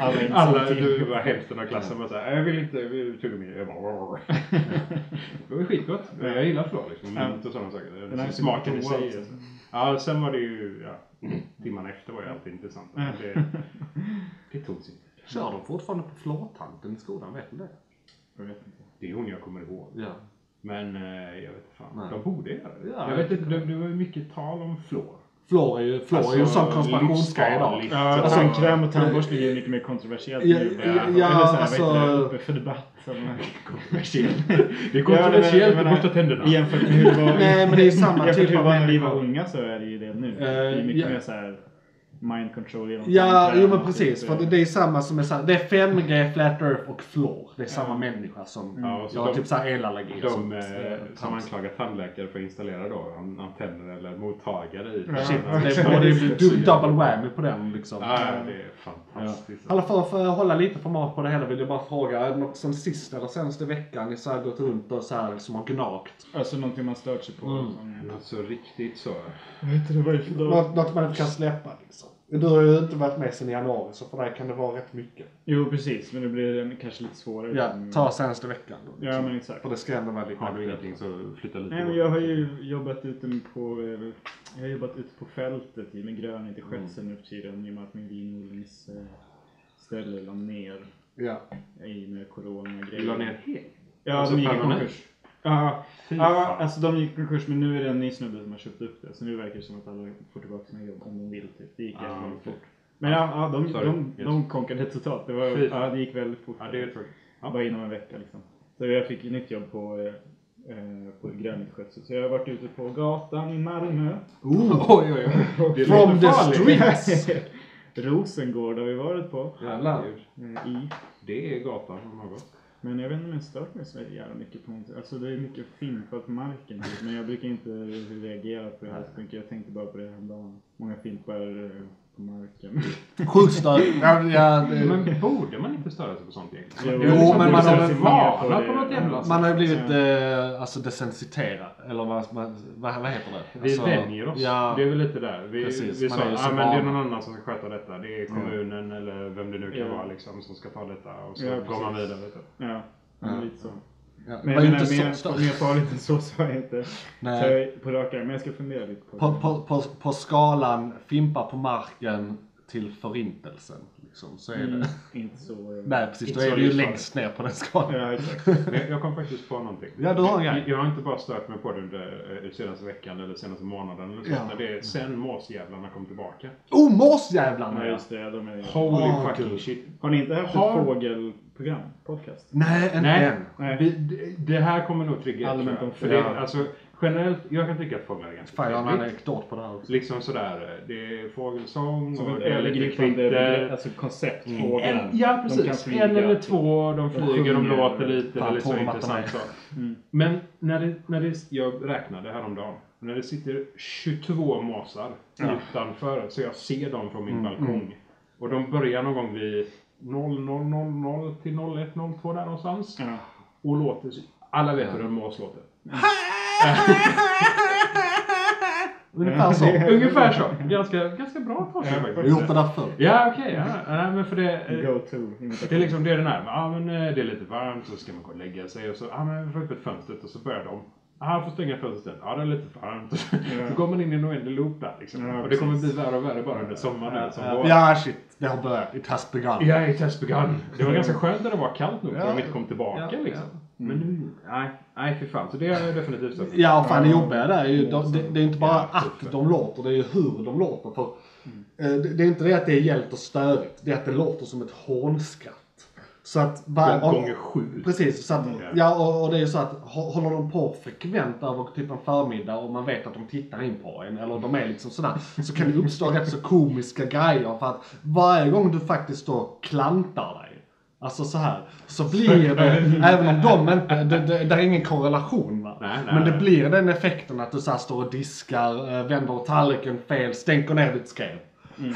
Speaker 2: Alla inte
Speaker 4: Alla, du var hälften av klassen var såhär, jag vill inte jag vill tuggummi. Jag bara. Det var skitgott. Jag gillar flor liksom.
Speaker 2: Ja.
Speaker 4: Mint och sådana saker.
Speaker 2: Den
Speaker 4: smaken i sig. Alltså. Ja, sen var det ju, ja, timmarna efter var ju alltid intressant. Det, det tog sin tid.
Speaker 3: Kör de fortfarande på flårtanten i skolan? Vet du det?
Speaker 2: Jag vet inte.
Speaker 4: Det är hon jag kommer ihåg.
Speaker 3: Ja.
Speaker 4: Men eh, jag vet inte fan.
Speaker 3: Nej.
Speaker 4: De borde göra det.
Speaker 3: Ja,
Speaker 4: jag vet inte, det, det var ju mycket tal om flor.
Speaker 3: Flår är ju, flår är ju en sån
Speaker 4: Alltså,
Speaker 3: konspirationsgrej idag.
Speaker 2: Ja,
Speaker 3: Alltså-
Speaker 2: tandkräm och tandborstning är ju mycket mer kontroversiellt
Speaker 3: Ja,
Speaker 2: nu.
Speaker 3: ja, ja,
Speaker 2: så här,
Speaker 3: alltså-
Speaker 2: det, uppe för debatt.
Speaker 4: Kontroversiellt. Det är kontroversiellt att borsta tänderna.
Speaker 2: Jämfört med hur det var,
Speaker 3: Nej, men det är samma
Speaker 2: jämfört
Speaker 3: typ
Speaker 2: med
Speaker 3: av
Speaker 2: hur det var när vi var unga så är det ju det nu.
Speaker 3: Eh,
Speaker 2: det är mycket
Speaker 3: ja.
Speaker 2: mer så här mind control genom
Speaker 3: Ja, jo men precis.
Speaker 2: typ,
Speaker 3: För det, det är samma som är så här, Det är 5G, Flat Earth och Floor. Det är samma människa som
Speaker 4: Ja, och så
Speaker 3: jag har
Speaker 4: de-
Speaker 3: typ såhär elallergi.
Speaker 4: De eh, som
Speaker 3: trams.
Speaker 4: anklagar tandläkare för att installera då an- antenner eller mottagare i
Speaker 3: Shit,
Speaker 4: tänderna.
Speaker 3: det är både du- double whammy på den liksom.
Speaker 4: Ja, det är fantastiskt.
Speaker 3: Alla för, för att hålla lite format på det hela vill jag bara fråga, är det något som sist eller senaste veckan ni så här gått runt och så här som har gnagt?
Speaker 2: Alltså någonting man stört sig på.
Speaker 3: Mm.
Speaker 2: Som,
Speaker 4: Något så riktigt så.
Speaker 2: jag vet inte det för dag.
Speaker 3: Något, något man inte kan släppa liksom. Du har ju inte varit med sedan i januari så för dig kan det vara rätt mycket.
Speaker 2: Jo precis, men det blir kanske lite svårare.
Speaker 3: Ja,
Speaker 2: Mm.
Speaker 3: ta senaste veckan då.
Speaker 2: Ja
Speaker 3: liksom.
Speaker 2: men exakt.
Speaker 3: För det ska ändå vara lite
Speaker 4: Har du ingenting så flytta lite
Speaker 2: Nej men jag har ju jobbat ute på, eh, jag har jobbat ute på fältet i med grönhet i skötseln nu för tiden i och med att min vinodlingsställe la ner
Speaker 3: Ja.
Speaker 2: i med corona
Speaker 4: Du la ner helt?
Speaker 2: Ja,
Speaker 4: Alltså
Speaker 2: de gick i konkurs. Ja, ja, alltså de gick i konkurs men nu är det en ny snubbe som har köpt upp det. Så nu verkar det som att alla får tillbaka sina jobb om de vill typ. Det gick jävligt
Speaker 4: okej.
Speaker 2: fort. Men ja, ja de,
Speaker 4: Sorry.
Speaker 2: de,
Speaker 4: Yes.
Speaker 2: de konkade totalt. Det, var, ja, det gick väldigt fort.
Speaker 4: Ja, det är tråkigt. Ja.
Speaker 2: Bara inom en vecka liksom. Så jag fick ett nytt jobb på, eh, eh, på grönyteskötsel. Så jag har varit ute på gatan i Malmö.
Speaker 3: Ooh.
Speaker 4: Oj, oj, oj.
Speaker 3: From the streets!
Speaker 2: Rosengård har vi varit på.
Speaker 3: Jävlar.
Speaker 2: Eh, I.
Speaker 4: Det är gatan har gått.
Speaker 2: Men jag vet inte om jag stört mig så jävla mycket på någonting. Alltså det är mycket fimpar på marken. Typ. Men jag brukar inte reagera på det här så mycket. Jag tänkte bara på det häromdagen. Många fimpar eh, på marken.
Speaker 3: Sjukt. Ja, ja,
Speaker 4: Men borde man inte störa sig på sånt egentligen?
Speaker 2: Jo,
Speaker 4: är liksom
Speaker 3: men man har
Speaker 4: sätt.
Speaker 3: Man har ju blivit eh, alltså desensiterad. Eller vad, vad, vad, heter det?
Speaker 4: Vi
Speaker 3: Alltså,
Speaker 4: vänjer oss.
Speaker 3: Ja,
Speaker 4: Det är väl lite där. Vi,
Speaker 3: Precis,
Speaker 4: vi
Speaker 3: man
Speaker 4: sa att
Speaker 3: så
Speaker 4: ah, men det är någon annan som ska sköta detta. Det är kommunen eller vem det nu kan
Speaker 2: Ja.
Speaker 4: vara liksom, som ska ta detta. Och så
Speaker 2: Ja,
Speaker 4: går man vidare. Typ.
Speaker 2: Ja, lite så.
Speaker 3: Ja,
Speaker 2: Men
Speaker 3: det
Speaker 2: jag menar,
Speaker 3: inte
Speaker 2: mer, farligt än så sa jag inte.
Speaker 3: Nej.
Speaker 2: Så på rak arm. Men jag ska fundera lite på det.
Speaker 3: På, på, på, på skalan fimpa på marken till förintelsen. Liksom, så är
Speaker 2: Mm.
Speaker 3: det.
Speaker 2: Inte så... eh,
Speaker 3: Nej precis,
Speaker 2: inte
Speaker 3: då är det ju längst ner på den skalan.
Speaker 2: Ja, exakt.
Speaker 4: Jag kom faktiskt på någonting.
Speaker 3: Ja, du har en grej.
Speaker 4: Jag har inte bara stört mig på det under eh, senaste veckan eller senaste månaden eller så.
Speaker 3: Ja.
Speaker 4: Men det är sen måsjävlarna kom tillbaka.
Speaker 3: Oh, måsjävlarna
Speaker 2: Ja, just det. De är...
Speaker 4: Holy
Speaker 3: Åh,
Speaker 4: fucking
Speaker 3: gud.
Speaker 4: shit.
Speaker 2: Har ni inte haft
Speaker 4: Har-
Speaker 2: ett fågelprogram? Podcast?
Speaker 3: Nej, inte
Speaker 4: Nej.
Speaker 3: än.
Speaker 2: Nej.
Speaker 4: Vi, det, här kommer nog trigga
Speaker 2: Allmänt om
Speaker 4: För det, alltså, generellt, jag kan tycka att fåglar är ganska
Speaker 3: Fan, jag har en anekdot på det här också.
Speaker 4: Liksom sådär, det är fågelsång
Speaker 2: Som
Speaker 4: och det är lite
Speaker 2: övergripande
Speaker 4: kvitter.
Speaker 2: alltså koncept.
Speaker 3: Mm.
Speaker 4: Ja precis, en eller två, de flyger, de låter lite,
Speaker 3: Fan,
Speaker 4: det är så
Speaker 3: tårmatta
Speaker 4: intressant så.
Speaker 2: Mm.
Speaker 4: Men när det, när det, jag räknade häromdagen, när det sitter 22 måsar utanför så jag ser dem från min
Speaker 3: Mm,
Speaker 4: balkong. Och de börjar någon gång vid 0000 till 0102 där någonstans.
Speaker 2: Ja.
Speaker 4: Och låter, alla vet hur en mås låter.
Speaker 3: Ungefär så.
Speaker 4: Ungefär så. Ganska, ganska bra tolkning
Speaker 3: Jag har
Speaker 4: faktiskt.
Speaker 3: gjort det där förr.
Speaker 4: Ja okej, ja. Nej, men för det... eh,
Speaker 2: Go to.
Speaker 4: Det är liksom det är den här, ja men eh, det är lite varmt så ska man gå och lägga sig och så, ja men vi får öppet fönstret och så börjar de. Ja, får stänga fönstret. Ja, det är lite varmt. Så går man in i en oändlig loop där liksom.
Speaker 2: Ja,
Speaker 4: och det kommer bli värre och värre bara under sommaren. Som var.
Speaker 3: Ja, shit. Det har börjat. It has begun.
Speaker 4: Ja, i test begun. Det var ganska skönt när det var kallt nog för
Speaker 3: Ja.
Speaker 4: de inte kom tillbaka
Speaker 3: Ja,
Speaker 4: liksom.
Speaker 3: Ja.
Speaker 4: Men nu, nej, nej fy fan. Så det är definitivt så.
Speaker 3: Ja, fan det jobbiga där är ju, de, det, det är inte bara
Speaker 4: Ja,
Speaker 3: att
Speaker 4: typ.
Speaker 3: de låter, det är ju hur de låter. För, eh, det, det är inte det att det är gällt och störigt, det är att det låter som ett hånskratt. Så att... var- om-
Speaker 4: Gånger sju.
Speaker 3: Precis, så att,
Speaker 4: Mm.
Speaker 3: ja och, och det är ju så att hå- håller de på frekvent över typ en förmiddag och man vet att de tittar in på en eller de är liksom sådär. Så kan det uppstå rätt så komiska grejer för att varje gång du faktiskt då klantar dig. Alltså så här så blir det, även om de inte, det, det, det är ingen korrelation va.
Speaker 4: Nej, nej,
Speaker 3: Men det
Speaker 4: nej.
Speaker 3: blir den effekten att du så här står och diskar, eh, vänder tallriken fel, stänker ner ditt skrev.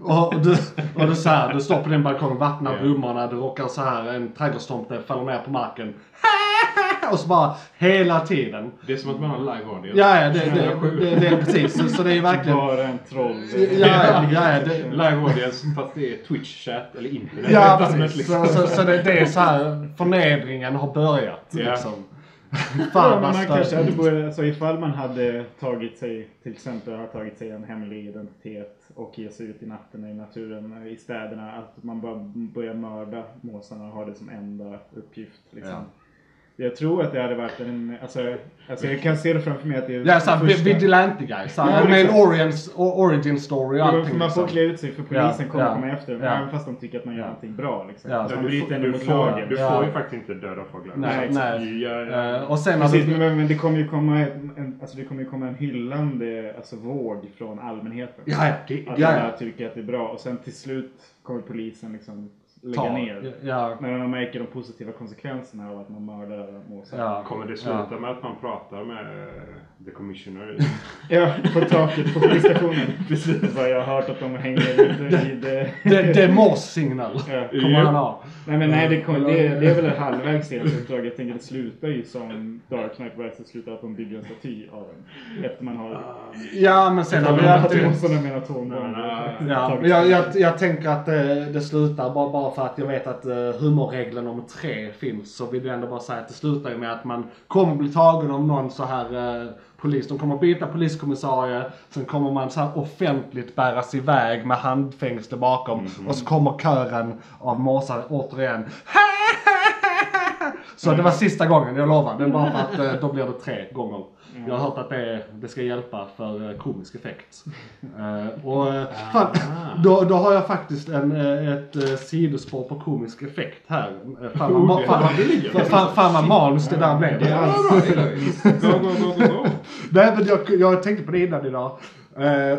Speaker 3: och du, och du, så här, du står på din balkong, vattnar
Speaker 4: Ja.
Speaker 3: blommorna, du råkar så här, en trädgårdstomte faller ner på marken. och så bara hela tiden.
Speaker 4: Det är som att man har live audience.
Speaker 3: Ja, ja, det, det, det, det är precis. Så, så det är verkligen...
Speaker 2: Bara en troll.
Speaker 3: Ja, ja, ja, det,
Speaker 4: Live audience fast det är Twitch-chat eller internet.
Speaker 3: ja precis.
Speaker 4: liksom.
Speaker 3: Så, så, så det, det är så här, förnedringen har börjat.
Speaker 4: Ja.
Speaker 3: Liksom.
Speaker 2: Ja,
Speaker 3: Fan
Speaker 2: man kanske hade börjat, alltså ifall man hade tagit sig, till exempel har tagit sig en hemlig identitet och ger sig ut i natten i naturen i städerna, att man bara börjar mörda måsarna och har det som enda uppgift. Liksom.
Speaker 3: Ja.
Speaker 2: Jag tror att det hade varit en, alltså, alltså jag kan se det framför mig att det är
Speaker 3: Ja, såhär
Speaker 2: första-
Speaker 3: vigilante guy. Såhär,
Speaker 2: Ja,
Speaker 3: med en origins, origin story och
Speaker 2: Ja,
Speaker 3: allting.
Speaker 2: för man får
Speaker 3: liksom.
Speaker 2: klä ut sig för polisen
Speaker 3: Ja,
Speaker 2: kommer
Speaker 3: ja,
Speaker 2: komma efter
Speaker 3: ja.
Speaker 2: Även fast de tycker att man gör
Speaker 3: Ja.
Speaker 2: någonting bra. Liksom.
Speaker 3: Ja.
Speaker 2: Så
Speaker 4: Ja,
Speaker 2: man
Speaker 4: du,
Speaker 2: bryter
Speaker 4: får,
Speaker 2: ändå
Speaker 4: du,
Speaker 2: mot
Speaker 4: får,
Speaker 2: lagen.
Speaker 4: du
Speaker 3: Ja.
Speaker 4: får ju faktiskt inte döda fåglar.
Speaker 3: Nej, nej.
Speaker 4: Ja, ja.
Speaker 3: Eh, och sen
Speaker 2: Precis,
Speaker 3: du...
Speaker 2: men, men det kommer ju komma en, en, alltså det kommer ju komma en hyllande alltså våg från allmänheten.
Speaker 3: Ja, ja. Det,
Speaker 2: Att
Speaker 3: ja,
Speaker 2: alla
Speaker 3: ja.
Speaker 2: tycker att det är bra och sen till slut kommer polisen liksom lägga
Speaker 3: Ta.
Speaker 2: ner.
Speaker 3: Ja,
Speaker 2: När de märker de positiva konsekvenserna av att man mördar måsar.
Speaker 3: ja.
Speaker 4: Kommer det sluta med att man pratar med eh, the commissioner?
Speaker 2: Ja, på taket på polisstationen. Precis. Bara, jag har hört att de hänger ute vid... eh,
Speaker 3: Det, det är morssignal.
Speaker 2: Ja.
Speaker 3: Kommer han ha.
Speaker 2: Nej men nej, det, kom, det, det är väl halvvägs i uppdrag. Jag tänker det slutar ju som Dark Knight Rises slutar att de bygger en staty av en. Efter man har
Speaker 3: Ja, men sen har vi Ja, men jag, jag, jag tänker att det, det slutar bara, bara för att jag vet att uh, humorregeln nummer tre finns. Så vill jag ändå bara säga att det slutar ju med att man kommer bli tagen om någon så här eh, polis. De kommer byta poliskommissarie. Sen kommer man så här offentligt bäras iväg med handfängsle bakom. Och så kommer kören av måsar återigen. Så det var sista gången, jag lovar. Det är bara för att eh, då blir det tre gånger. Jag har hört att det, det ska hjälpa för eh, komisk effekt. Eh, och eh, fan, då, då har jag faktiskt en, ett sidospår på komisk effekt här. Fan vad, ma- fan, vad- fan, fan vad manus det där blev.
Speaker 4: Go, go, go, go, go.
Speaker 3: Nej men jag, jag tänkte på det innan idag.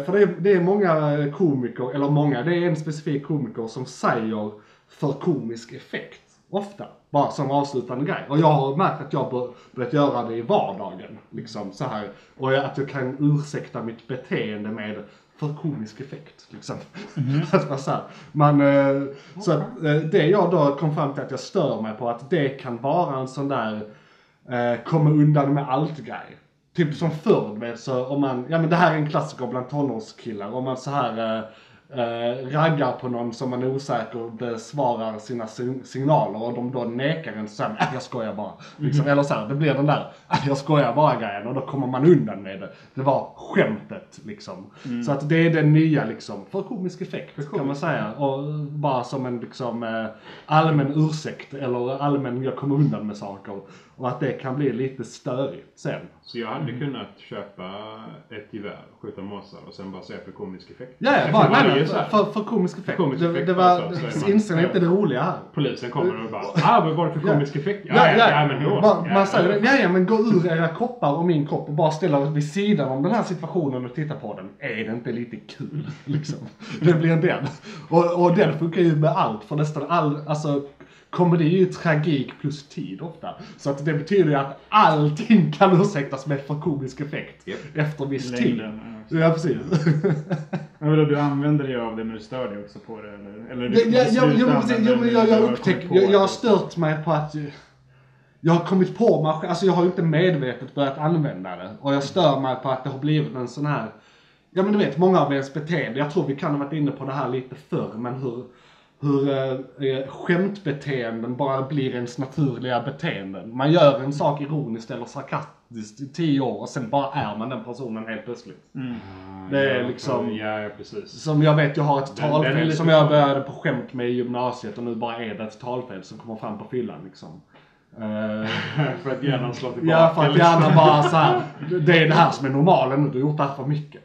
Speaker 3: För det är, det är många komiker, eller många, det är en specifik komiker som säger för komisk effekt. Ofta. Bara som avslutande grej. Och jag har märkt att jag bör- börjat göra det i vardagen. Liksom så här. Och jag- att jag kan ursäkta mitt beteende med för komisk effekt. Liksom. att vara så här. Man, eh, så att, eh, det jag då kom fram till att jag stör mig på att det kan vara en sån där eh, komma undan med allt grej. Typ som förr, så om man, ja men det här är en klassiker bland tonårskillar. Om man så här, eh, eh, raggar på någon som man är osäker och besvarar sina sig- signaler och de då nekar en så säger man, "Äh, jag skojar bara. Liksom, Eller så här, det blir den där, "Äh, jag skojar bara grejen och då kommer man undan med det. Det var skämtet liksom. Så att det är den nya liksom, för komisk effekt kan man säga. Och bara som en liksom eh, allmän ursäkt eller allmän jag kommer undan med saker. Och att det kan bli lite störigt sen.
Speaker 4: Så jag hade kunnat köpa ett gevär, skjuta måsar och sen bara säga för komisk effekt.
Speaker 3: Ja, ja bara, nej, för, för, komisk effekt.
Speaker 4: Komisk
Speaker 3: det,
Speaker 4: effekt
Speaker 3: det var,
Speaker 4: så, så är man-
Speaker 3: inser ni inte det roliga här?
Speaker 4: Polisen kommer och bara ah, vad var det för komisk effekt? Ja, ja, ja, men då.
Speaker 3: Man,
Speaker 4: ja,
Speaker 3: man säger,
Speaker 4: ja.
Speaker 3: ja, ja men gå ur era kroppar och min kropp och bara ställa oss vid sidan om den här situationen och titta på den. Är det inte lite kul? Liksom. Det blir den. Och, och den funkar ju med allt, för nästan all, alltså komedi är ju tragik plus tid ofta. Så att det betyder ju att allting kan ursäktas med för komisk effekt
Speaker 4: Japp.
Speaker 3: efter viss tid.
Speaker 2: Ja.
Speaker 3: Ja, precis.
Speaker 2: Men vadå, du använder dig av det men du stör dig också på det eller? eller du
Speaker 3: ja, ja, jo, precis, jo,
Speaker 2: det
Speaker 3: men jag,
Speaker 2: du
Speaker 3: jag
Speaker 2: på
Speaker 3: jag, jag har stört mig på att jag har kommit på mig själv, alltså jag har ju inte medvetet börjat använda det. Och jag stör mig på att det har blivit en sån här, ja men du vet, många av ens beteende, jag tror vi kan ha varit inne på det här lite förr, men hur, hur eh, skämtbeteenden bara blir ens naturliga beteenden. Man gör en sak ironiskt eller sarkastiskt i tio år och sen bara är man den personen helt plötsligt. Det är liksom-
Speaker 4: Ja, precis.
Speaker 3: Som jag vet, jag har ett
Speaker 4: Den-
Speaker 3: talfel som jag började på skämt med i gymnasiet och nu bara är det ett talfel som kommer fram på fyllan liksom. Eh,
Speaker 4: för att hjärnan slår tillbaka.
Speaker 3: ja, för att
Speaker 4: liksom.
Speaker 3: gärna bara så här, det är det här som är normalen nu, du har gjort det här för mycket.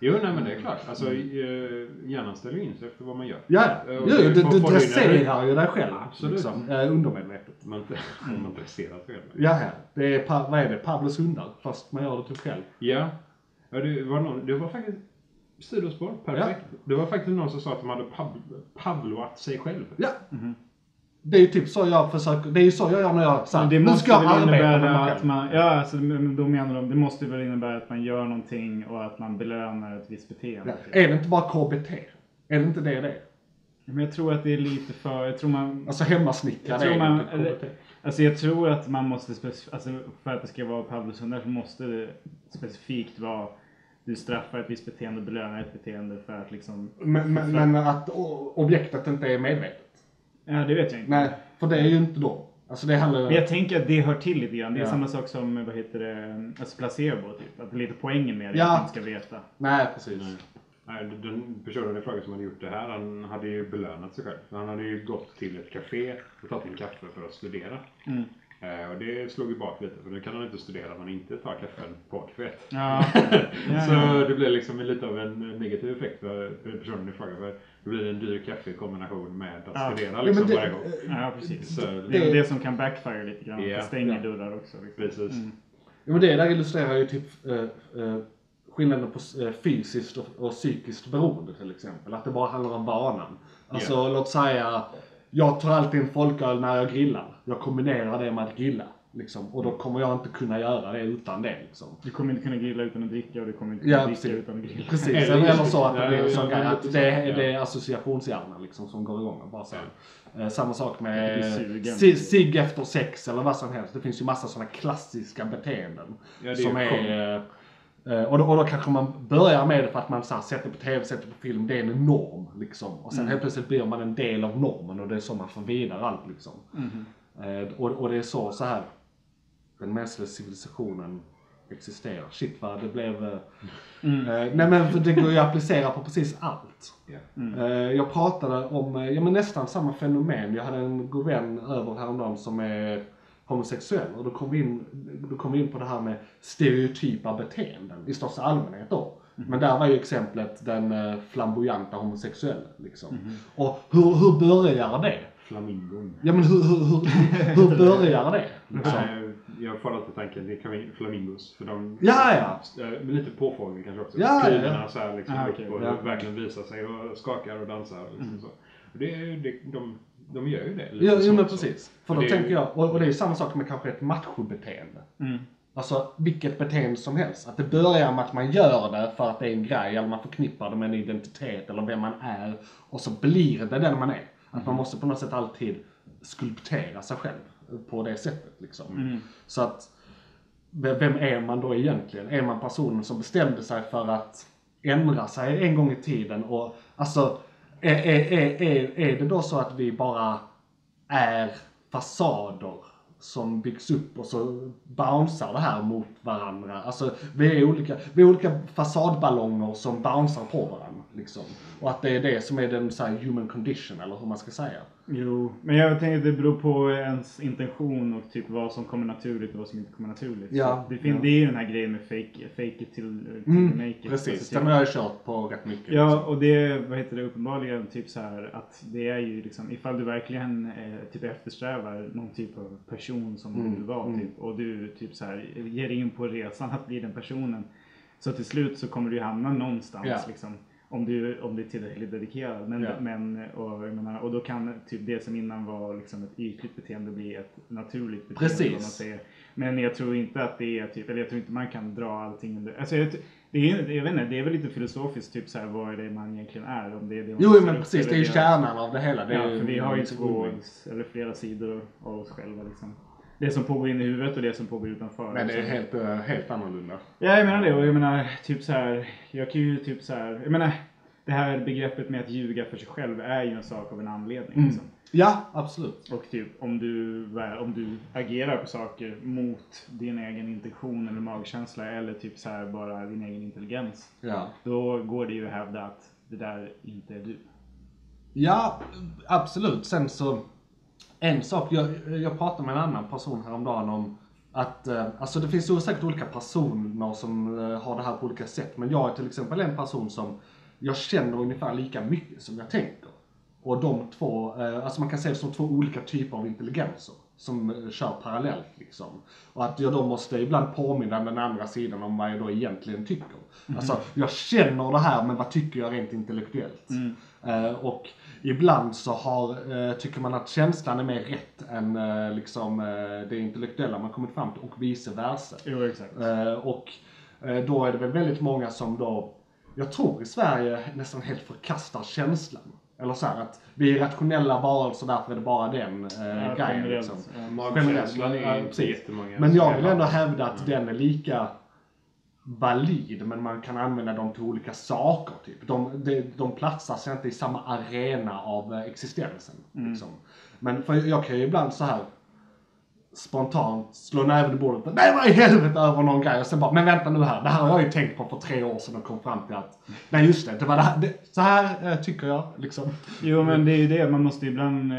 Speaker 4: Jo, nej men det är klart. Alltså, eh, hjärnan ställer in sig efter vad man gör.
Speaker 3: Ja,
Speaker 4: Eh,
Speaker 3: jo,
Speaker 4: och
Speaker 3: du, du
Speaker 4: du
Speaker 3: dresserar ju dig själv.
Speaker 4: Absolut.
Speaker 3: Liksom, undermedvetet.
Speaker 4: Man, man dresserar sig själv.
Speaker 3: Ja, ja. Det är, vad är det? Pavlos hundar. Fast man gör det typ själv.
Speaker 4: Ja. ja det, var någon, det var faktiskt sidospår. Perfekt. Det var faktiskt någon som sa att de hade pav, pavloat sig själv.
Speaker 3: Ja. Det är ju typ så jag försöker, det är ju så jag gör när jag så här,
Speaker 2: Men det
Speaker 3: nu ska jag arbeta med
Speaker 2: innebära
Speaker 3: själv.
Speaker 2: att man, ja alltså då menar de, det måste väl innebära att man gör någonting och att man belönar ett visst beteende.
Speaker 3: Ja. Är det inte bara KBT? Är det inte det det är?
Speaker 2: Men jag tror att det är lite för, jag tror man,
Speaker 3: Alltså
Speaker 2: tror
Speaker 3: är
Speaker 2: man-
Speaker 3: inte KBT.
Speaker 2: alltså jag tror att man måste, spec- alltså för att det ska vara Pavlos hundar så måste det specifikt vara du straffar ett visst beteende och belönar ett beteende för att liksom,
Speaker 3: Men, men, men att objektet inte är medvetet.
Speaker 2: Ja det vet jag inte.
Speaker 3: Nej, för det är ju inte då. Alltså det handlar
Speaker 2: Men jag tänker att det hör till lite grann. Det är
Speaker 3: Ja.
Speaker 2: samma sak som, vad heter det, alltså placebo typ. Att det är lite poängen med det,
Speaker 3: Ja.
Speaker 2: att man ska veta.
Speaker 3: Nej, precis.
Speaker 4: Nej, den personen i fråga som hade gjort det här, han hade ju belönat sig själv. Han hade ju gått till ett café och tagit en kaffe för att studera.
Speaker 2: Mm.
Speaker 4: Eh, och det slog ju bak lite, för nu kan han inte studera om han inte tar kaffen på kaféet.
Speaker 2: Ja. ja,
Speaker 4: Så
Speaker 2: ja.
Speaker 4: det blir liksom lite av en negativ effekt för för personen i fråga. För det blir en dyr kaffe i kombination med att
Speaker 2: Ja.
Speaker 4: studera
Speaker 3: Ja,
Speaker 4: liksom
Speaker 3: men
Speaker 4: varje
Speaker 3: det,
Speaker 4: gång.
Speaker 2: ja, precis.
Speaker 4: Så,
Speaker 2: Det är
Speaker 3: Det-
Speaker 2: som kan backfire lite grann.
Speaker 4: Ja.
Speaker 2: Det stänger
Speaker 3: Ja.
Speaker 2: dörrar också. Liksom.
Speaker 4: Precis.
Speaker 2: Mm.
Speaker 3: Ja, men det där illustrerar ju typ eh, eh, skillnaden på fysiskt och, och psykiskt beroende till exempel. Att det bara handlar om vanan. Alltså låt säga, jag tar alltid en folköl när jag grillar. Jag kombinerar det med att grilla. Liksom, och då kommer jag inte kunna göra det utan det. Liksom.
Speaker 2: Du kommer inte kunna grilla utan att dricka och du kommer inte
Speaker 3: Ja,
Speaker 2: kunna dricka
Speaker 3: precis.
Speaker 2: utan att grilla.
Speaker 3: Precis,
Speaker 4: Eller
Speaker 3: så att det
Speaker 4: ja,
Speaker 3: blir
Speaker 4: ja, ja, men
Speaker 3: att det, är-
Speaker 4: ja.
Speaker 3: det är associationshjärnan liksom som går igång. Bara så. Eh, samma sak med cigg efter sex eller vad som helst. Det finns ju massa sådana klassiska beteenden.
Speaker 4: Ja, är
Speaker 3: som är, eh, och, då, och då kanske man börjar med det för att man så här, sätter på tv, sätter på film, det är en norm. Liksom. Och sen helt plötsligt blir man en del av normen och det är så man får vidare allt. Liksom. Eh, och, och det är så, så här den mänskliga civilisationen existerar. Shit vad det blev... eh, Eh, nej men för det går ju att applicera på precis allt. Eh, jag pratade om eh, ja, men nästan samma fenomen. Jag hade en god vän över häromdagen som är homosexuell och då kom vi in, då kom vi in på det här med stereotypa beteenden i största allmänhet då. Men där var ju exemplet den eh, flamboyanta homosexuella liksom. Och hur, hur börjar det?
Speaker 4: Flamingon.
Speaker 3: Ja men hur, hur, hur, hur börjar det? Liksom?
Speaker 4: Nej, jag får alltid tanken, det kan vara flamingos. För de,
Speaker 3: Ja, ja.
Speaker 4: Eh, Men lite påfågel kanske också.
Speaker 3: Ja, ja, ja.
Speaker 4: Så här liksom
Speaker 2: Ah, okej.
Speaker 4: och
Speaker 3: Ja.
Speaker 4: verkligen visar sig och skakar och dansar. Och liksom så. Och det, är ju- det, de, de gör ju det.
Speaker 3: Ja, jo men precis. För
Speaker 4: Och
Speaker 3: då
Speaker 4: det är
Speaker 3: tänker
Speaker 4: ju-
Speaker 3: jag, och, och det är ju samma sak med kanske ett machobeteende.
Speaker 2: Mm.
Speaker 3: Alltså vilket beteende som helst. Att det börjar med att man gör det för att det är en grej, eller man förknippar det med en identitet eller vem man är. Och så blir det den man är. Att man måste på något sätt alltid skulptera sig själv på det sättet liksom. Så att, vem är man då egentligen? Är man personen som bestämde sig för att ändra sig en gång i tiden och alltså är, är, är, är, är det då så att vi bara är fasader som byggs upp och så bouncear det här mot varandra. Alltså vi är olika, vi är olika fasadballonger som bouncear på varandra liksom. Och att det är det som är den så här, human condition eller hur man ska säga.
Speaker 2: Jo, men jag tänker att det beror på ens intention och typ vad som kommer naturligt och vad som inte kommer naturligt.
Speaker 3: Ja,
Speaker 2: det, fin-
Speaker 3: ja.
Speaker 2: det är ju den här grejen med fake, fake it till, till
Speaker 3: Mm,
Speaker 2: make it.
Speaker 3: Precis,
Speaker 2: Alltså,
Speaker 3: den
Speaker 2: typ-
Speaker 3: har jag kört på rätt mycket. liksom.
Speaker 2: Ja, och det vad heter det uppenbarligen typ så här att det är ju liksom ifall du verkligen eh, typ eftersträvar någon typ av person som du
Speaker 3: Mm,
Speaker 2: vill vara
Speaker 3: mm.
Speaker 2: typ och du typ så här ger in på resan att bli den personen. Så till slut så kommer du hamna någonstans
Speaker 3: Ja.
Speaker 2: liksom. Om du, om du är tillräckligt dedikerad. Men,
Speaker 3: Ja.
Speaker 2: men och, jag menar, och då kan typ det som innan var liksom ett ytligt beteende bli ett naturligt beteende.
Speaker 3: Precis.
Speaker 2: Man säger. Men jag tror inte att det är typ, eller jag tror inte man kan dra allting under. Alltså jag, det är, jag vet inte, det är väl lite filosofiskt typ så här, vad är det man egentligen är? Om det är det
Speaker 3: Jo men precis, det är ju kärnan av det hela. Det
Speaker 2: Ja, för vi har ju två eller flera sidor av oss själva liksom. Det som pågår inne i huvudet och det som pågår utanför.
Speaker 3: Men det är helt, eh, helt annorlunda.
Speaker 2: Ja, jag menar det. Och jag menar, typ så här, jag kan ju typ så här, jag menar, det här begreppet med att ljuga för sig själv är ju en sak av en anledning.
Speaker 3: Mm.
Speaker 2: Liksom.
Speaker 3: Ja, absolut.
Speaker 2: Och typ om du, om du agerar på saker mot din egen intention eller magkänsla eller typ så här bara din egen intelligens.
Speaker 3: Ja.
Speaker 2: Då går det ju att hävda att det där inte är du.
Speaker 3: Ja, absolut. Sen så, en sak, jag, jag pratade med en annan person häromdagen om att, eh, alltså det finns ju säkert olika personer som eh, har det här på olika sätt. Men jag är till exempel en person som, jag känner ungefär lika mycket som jag tänker. Och de två, eh, alltså man kan se det som två olika typer av intelligenser som kör parallellt liksom. Och att jag då måste ibland påminna den andra sidan om vad jag då egentligen tycker. Alltså, jag känner det här men vad tycker jag rent intellektuellt? Eh, och ibland så har, eh, tycker man att känslan är mer rätt än eh, liksom, eh, det intellektuella man kommit fram till och vice versa.
Speaker 2: Jo, exakt.
Speaker 3: Och då är det väl väldigt många som då, jag tror i Sverige nästan helt förkastar känslan. Eller så här att vi är rationella varelser därför är det bara den eh,
Speaker 2: Ja,
Speaker 3: grejen.
Speaker 2: generellt.
Speaker 3: Liksom.
Speaker 4: Magkänslan är
Speaker 3: precis.
Speaker 4: jättemånga.
Speaker 3: Men jag vill ändå hävda att den är lika valid, men man kan använda dem till olika saker. Typ. De, de, de platsar sig inte i samma arena av eh, existensen. Liksom. Men för jag kan ju ibland så här spontant slå näven i bordet. Nej vad i helvete över någon grej och sen bara, men vänta nu här, det här har jag ju tänkt på för tre år sedan och kom fram till att, nej just det, det var det här, det, så här eh, tycker jag liksom.
Speaker 2: Jo, men det är ju det. Man måste ibland eh,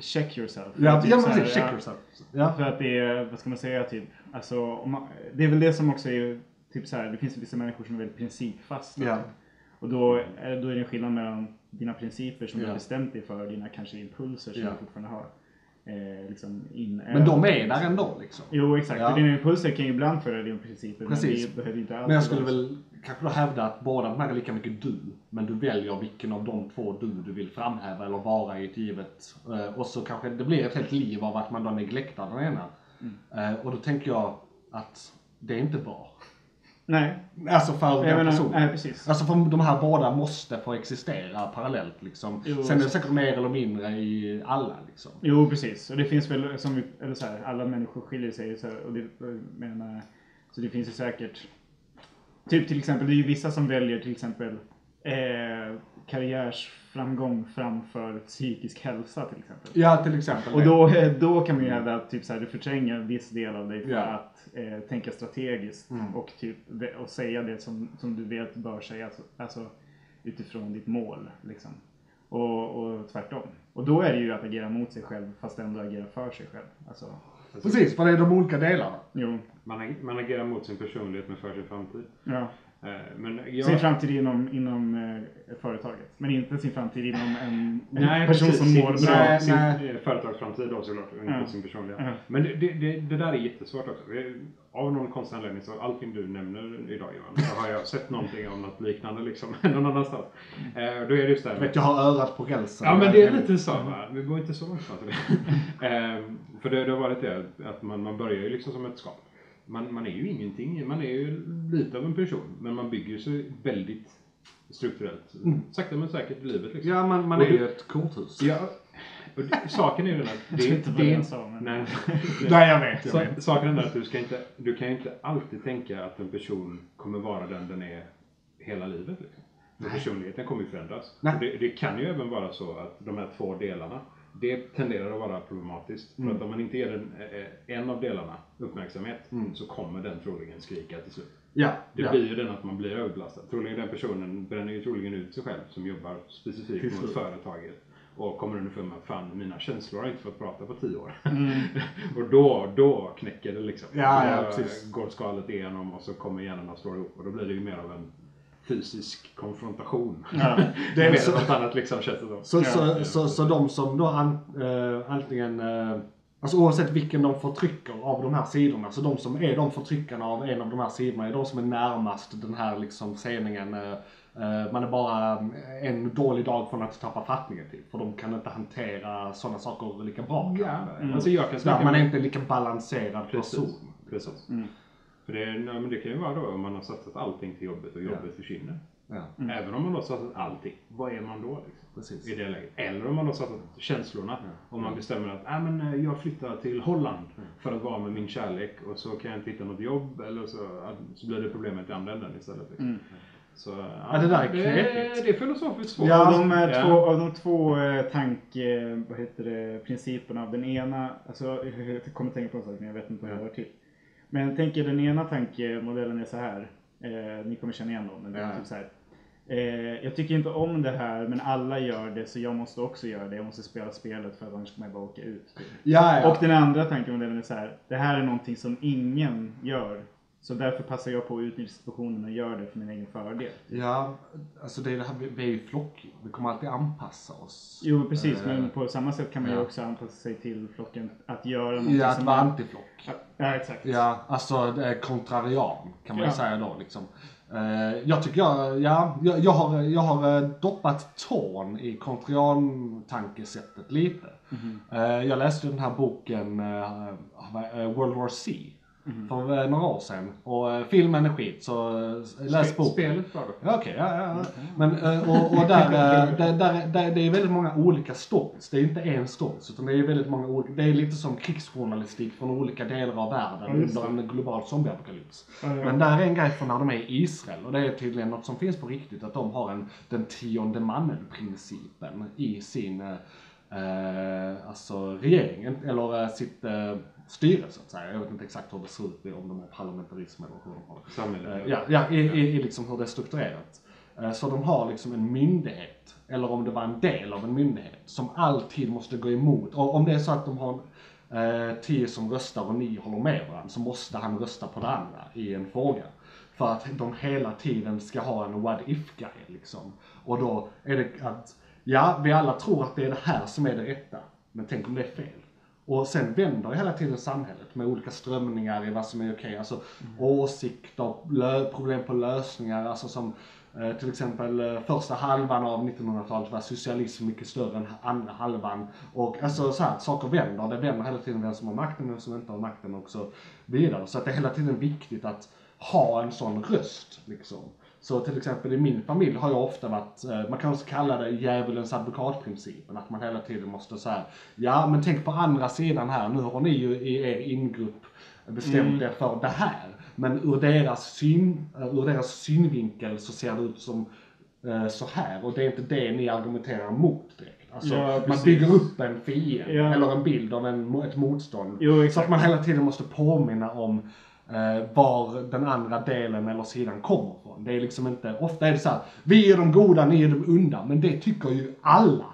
Speaker 2: check yourself.
Speaker 3: Ja,
Speaker 2: Typ
Speaker 3: ja men precis, check
Speaker 2: ja.
Speaker 3: yourself. Ja.
Speaker 2: För att det är, vad ska man säga, typ, alltså, man, det är väl det som också är, typ så här, det finns vissa människor som är väldigt principfasta.
Speaker 3: Ja.
Speaker 2: Och då är, då är det en skillnad mellan dina principer som du
Speaker 3: Ja.
Speaker 2: har bestämt dig för, dina kanske impulser som
Speaker 3: Ja.
Speaker 2: du fortfarande har. Eh, liksom
Speaker 3: Men de är där ändå liksom.
Speaker 2: Jo, exakt.
Speaker 3: Ja.
Speaker 2: Dina impulser kan ju ibland följa dina principer.
Speaker 3: Precis.
Speaker 2: Men det behöver inte alltid
Speaker 3: Men jag skulle
Speaker 2: vara
Speaker 3: väl kanske då hävda att båda de här är lika mycket du. Men du väljer vilken av de två du du vill framhäva eller vara i ett givet. eh, Och så kanske det blir ett helt liv av att man då neglektar den ena. Eh, Och då tänker jag att det är inte bra.
Speaker 2: Nej,
Speaker 3: Alltså för den personen.
Speaker 2: nej precis.
Speaker 3: Alltså för de här båda måste få existera parallellt liksom.
Speaker 2: Jo,
Speaker 3: Sen är det säkert mer eller mindre i alla liksom.
Speaker 2: Jo, precis. Och det finns väl, som vi, eller så här, alla människor skiljer sig. Så, här, och det, menar, så det finns ju säkert, typ till exempel, det är ju vissa som väljer till exempel eh, karriärsframgång framför psykisk hälsa till exempel.
Speaker 3: Ja till exempel.
Speaker 2: Och då, då kan man ju hävda att typ så här, du förtränger en viss del av dig för
Speaker 3: Ja.
Speaker 2: att eh, tänka strategiskt
Speaker 3: Mm.
Speaker 2: och, typ, och säga det som, som du vet bör sägas. Alltså, alltså utifrån ditt mål. Liksom. Och, och tvärtom. Och då är det ju att agera mot sig själv fast ändå agera för sig själv. Alltså,
Speaker 3: Precis, för det är de olika delarna.
Speaker 2: jo,
Speaker 4: Man, man agerar mot sin personlighet men för sin framtid.
Speaker 2: ja.
Speaker 4: Eh, Men jag...
Speaker 2: Sin framtid inom, inom eh, företaget. Men inte sin framtid inom en, en
Speaker 4: Nej,
Speaker 2: person
Speaker 4: precis.
Speaker 2: som mår
Speaker 4: sin,
Speaker 2: bra.
Speaker 3: Nej,
Speaker 4: sin,
Speaker 3: nej.
Speaker 4: eh, företagsframtid då såklart, och inte
Speaker 2: Ja.
Speaker 4: sin personliga.
Speaker 2: Ja.
Speaker 4: Men det, det, det, där är jättesvårt också. Av någon konstig anledning så allting du nämner idag Johan, så har jag sett någonting om något liknande liksom någon annanstans. Eh, Då är det just det här
Speaker 3: vet, jag har örat på rälsen.
Speaker 4: Ja men det är lite så va. Vi går inte så långt fram till det. För det, det har varit det att man, man börjar ju liksom som ett skap. Man, man är ju ingenting. Man är ju lite av en person. Men man bygger sig väldigt strukturellt. Sakta men säkert i livet liksom.
Speaker 3: Ja, man, man
Speaker 4: Och
Speaker 3: är ju ett korthus.
Speaker 4: Ja, och det, saken är ju den att det,
Speaker 2: inte
Speaker 4: det,
Speaker 2: jag sa. Men...
Speaker 4: Nej.
Speaker 3: Nej, jag vet. Jag
Speaker 4: Så,
Speaker 3: vet.
Speaker 4: saken är den att du, ska inte, du kan ju inte alltid tänka att en person kommer vara den den är hela livet. Liksom. Personligheten kommer ju förändras. Det, det kan ju även vara så att de här två delarna, det tenderar att vara problematiskt. För att om man inte ger den, eh, en av delarna uppmärksamhet så kommer den troligen skrika till slut.
Speaker 3: Ja,
Speaker 4: Det
Speaker 3: ja.
Speaker 4: blir ju den att man blir överbelastad. Troligen den personen bränner ju troligen ut sig själv som jobbar specifikt
Speaker 3: Precis.
Speaker 4: mot företaget. Och kommer underfund med att fan, mina känslor har inte fått prata på tio år. och då, då knäcker det liksom.
Speaker 3: Mm. Ja, ja, precis.
Speaker 4: går skalet igenom och så kommer hjärnan att slå ihop. Och då blir det ju mer av en fysisk konfrontation.
Speaker 3: Det är
Speaker 4: mer
Speaker 3: så-
Speaker 4: än något annat liksom känns det som.
Speaker 3: Så, så, så, så de som då an, eh, antingen, eh, alltså oavsett vilken de förtrycker av de här sidorna, så de som är de förtryckarna av en av de här sidorna är de som är närmast den här liksom sceningen. Eh, eh, man är bara en dålig dag från att tappa fattningen typ, för de kan inte hantera sådana saker lika bra.
Speaker 4: Ja, alltså jag kan snacka
Speaker 3: man är inte lika balanserad
Speaker 4: Precis.
Speaker 3: person.
Speaker 4: Precis. För det, nej, men det kan ju vara då om man har satsat allting till jobbet och jobbet försvinner.
Speaker 3: Ja,
Speaker 4: Även om man då satsat allting, vad är man då? Liksom?
Speaker 3: precis.
Speaker 4: I det läget. Eller om man då satsat känslorna. Om man bestämmer att äh, men, eh, jag flyttar till Holland för att vara med min kärlek och så kan jag inte hitta något jobb eller så, ja, så blir det problemet i andra änden istället. Liksom. Så,
Speaker 3: Ja, det där är
Speaker 4: det,
Speaker 3: knepigt.
Speaker 4: det är filosofiskt svårt.
Speaker 3: Ja,
Speaker 2: Av de, här
Speaker 4: Ja.
Speaker 2: två, av de två eh, tanke, vad heter det, principerna, den ena, alltså jag kommer tänka på en sak men jag vet inte om det hör till. Men tänk er den ena tankemodellen är så här, eh, ni kommer känna igen dem, men det är
Speaker 3: Ja.
Speaker 2: typ så här. Eh, jag tycker inte om det här men alla gör det så jag måste också göra det. Jag måste spela spelet för att annars kommer jag bara åka ut. typ.
Speaker 3: Ja, ja.
Speaker 2: Och den andra tankemodellen är så här. Det här är någonting som ingen gör. Så därför passar jag på att utnyttja situationen och gör det för min egen fördel.
Speaker 3: Ja, alltså det är det här, vi- är ju flock. Vi kommer alltid anpassa oss.
Speaker 2: Jo precis,
Speaker 3: Eh,
Speaker 2: men på samma sätt kan man ju
Speaker 3: ja.
Speaker 2: också anpassa sig till flocken. Att göra någonting
Speaker 3: Ja, att
Speaker 2: som
Speaker 3: vara
Speaker 2: man-
Speaker 3: antiflock.
Speaker 2: Ja, exakt.
Speaker 3: Ja, alltså det är kontrarian kan man ju
Speaker 2: Ja.
Speaker 3: säga då liksom. Eh, jag tycker jag, ja, jag, har, jag har eh, doppat tån i kontrian-tankesättet lite. Eh, jag läste den här boken eh, eh, World War C för eh, några år sedan. Och eh, filmen är skit, så eh, läs boken.
Speaker 4: Spelet då.
Speaker 3: Ja, Okej, ja, ja, ja. Men, eh, och, och där, där, där, där, det är väldigt många olika stories. Det är inte en stories, utan det är väldigt många olika. Det är lite som krigsjournalistik från olika delar av världen
Speaker 2: just
Speaker 3: under en global zombieapokalyps.
Speaker 2: Ja, ja.
Speaker 3: Men där är en grej från när de är i Israel och det är tydligen något som finns på riktigt, att de har en, den tionde mannen-principen i sin eh, alltså regeringen, eller sitt eh, styre så att säga. Jag vet inte exakt hur det ser ut, om de har parlamentarism eller hur de har det.
Speaker 4: Samhället.
Speaker 3: Eh, Ja, ja i, i, i liksom hur det är strukturerat. Eh, Så de har liksom en myndighet, eller om det var en del av en myndighet, som alltid måste gå emot. Och om det är så att de har eh, tio som röstar och nio håller med varandra, så måste han rösta på det andra i en fråga. För att de hela tiden ska ha en what if-grej liksom. Och då är det att, ja, vi alla tror att det är det här som är det rätta. Men tänk om det är fel. Och sen vänder hela tiden samhället med olika strömningar i vad som är okej. Alltså åsikter, lö- problem på lösningar. Alltså som eh, till exempel eh, första halvan av 1900-talet var socialism mycket större än andra halvan. Och alltså så här, saker vänder. Det vänder hela tiden vem som har makten vem som inte har makten och så vidare. Så att det är hela tiden viktigt att ha en sån röst liksom. Så till exempel i min familj har jag ofta varit, eh, man kan också kalla det djävulens advokatprincipen. Att man hela tiden måste säga, ja men tänk på andra sidan här, nu har ni ju i er ingrupp bestämt er för det här. Men ur deras, syn, eh, ur deras synvinkel så ser det ut som eh, så här och det är inte det ni argumenterar mot direkt. Alltså,
Speaker 2: Ja,
Speaker 3: man bygger upp en fiende
Speaker 2: Ja.
Speaker 3: eller en bild av en, ett motstånd.
Speaker 2: Jo,
Speaker 3: så att man hela tiden måste påminna om var den andra delen eller sidan kommer ifrån. Det är liksom inte, ofta är det så här, vi är de goda, ni är de onda, men det tycker ju alla.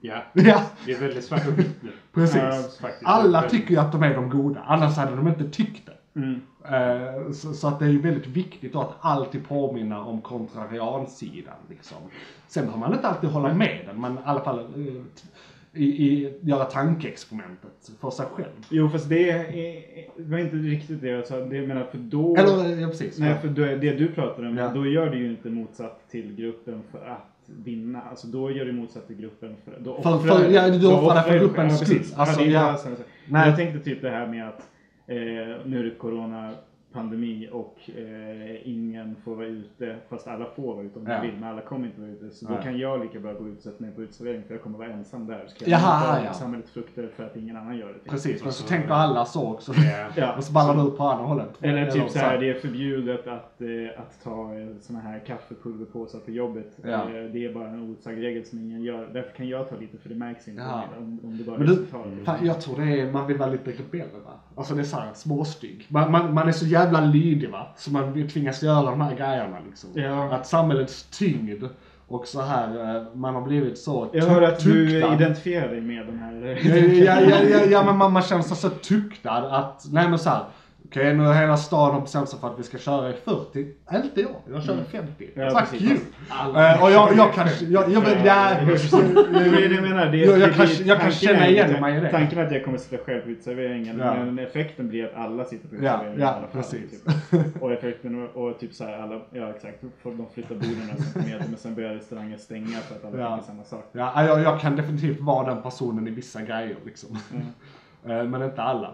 Speaker 4: Ja,
Speaker 3: Ja,
Speaker 4: det är väldigt svart och vitt nu.
Speaker 3: precis.
Speaker 2: Ja,
Speaker 3: alla tycker ju att de är de goda, annars hade de inte tyckt det.
Speaker 2: Mm.
Speaker 3: Eh, Så, så att det är ju väldigt viktigt att alltid påminna om kontrariansidan. Liksom. Sen behöver man inte alltid hålla med den, men i alla fall eh, i, i, göra tankeexperimentet för sig själv.
Speaker 2: Jo fast det är, var inte riktigt det jag sa. Det menar för då...
Speaker 3: Eller, ja precis.
Speaker 2: Nej, för då, det du pratar om,
Speaker 3: Ja.
Speaker 2: då gör du ju inte motsatt till gruppen för att vinna. Alltså då gör du motsatt till gruppen för, då
Speaker 3: För-
Speaker 2: offrar
Speaker 3: för- ja, du offrar för gruppens skull.
Speaker 2: precis.
Speaker 3: Alltså, ja.
Speaker 2: Jag tänkte typ det här med att eh, nu är det corona pandemi och eh, ingen får vara ute fast alla får vara ute om de
Speaker 3: Ja.
Speaker 2: vill men alla kommer inte vara ute. Så
Speaker 3: Nej.
Speaker 2: då kan jag lika bra gå ut och sätta mig på uteservering för jag kommer vara ensam där. Så kan
Speaker 3: Jaha,
Speaker 2: jag ta
Speaker 3: ja.
Speaker 2: samhällets frukter för att ingen annan gör det. typ.
Speaker 3: Precis, men så
Speaker 4: så-
Speaker 3: tänker alla så också.
Speaker 2: Ja.
Speaker 3: Och så ballar du ut på andra hållet.
Speaker 2: Eller typ så här, det är förbjudet att, eh, att ta eh, såna här kaffepulverpåsar på jobbet.
Speaker 3: Ja.
Speaker 2: Eh, det är bara en osagd regel som ingen gör. Därför kan jag ta lite för det märks inte
Speaker 3: Ja.
Speaker 2: om, om det bara
Speaker 3: Men du,
Speaker 2: så tar det.
Speaker 3: fan, jag tror det är, man vill vara lite rebell va? Alltså det är såhär småstygg. Man, man, man är så jävla lydig va? Så man tvingas göra de här grejerna liksom.
Speaker 2: Ja.
Speaker 3: Att samhällets tyngd och så här, eh, man har blivit så
Speaker 2: Jag hör att du
Speaker 3: tuktad.
Speaker 2: identifierar dig med de här.
Speaker 3: Ja, ja, ja, ja, men man, man känner sig så tuktad att, nej men såhär. Okej nu har hela staden har bestämt sig för att vi ska köra i 40. Inte jag, jag kör i 50.
Speaker 2: Ja,
Speaker 3: Fuck
Speaker 2: precis.
Speaker 3: you! Eh, och jag, jag kan, jag, jag, jag,
Speaker 2: Ja,
Speaker 3: jag,
Speaker 2: jag menar. Det,
Speaker 3: Jag- jag kan- jag kan känna igen mig i det.
Speaker 2: Tanken är att jag kommer sitta själv på uteserveringen.
Speaker 3: Ja.
Speaker 2: Men effekten blir att alla sitter på
Speaker 3: Ja,
Speaker 2: uteserveringen
Speaker 3: ja,
Speaker 2: fall.
Speaker 3: precis.
Speaker 2: Typ. Och effekten och, typ så här alla, ja exakt, de flyttar borden några centimeter men sen börjar restauranger stänga för att alla
Speaker 3: Ja.
Speaker 2: tänker samma sak.
Speaker 3: Ja, jag, jag kan definitivt vara den personen i vissa grejer liksom. Eh, Men inte alla.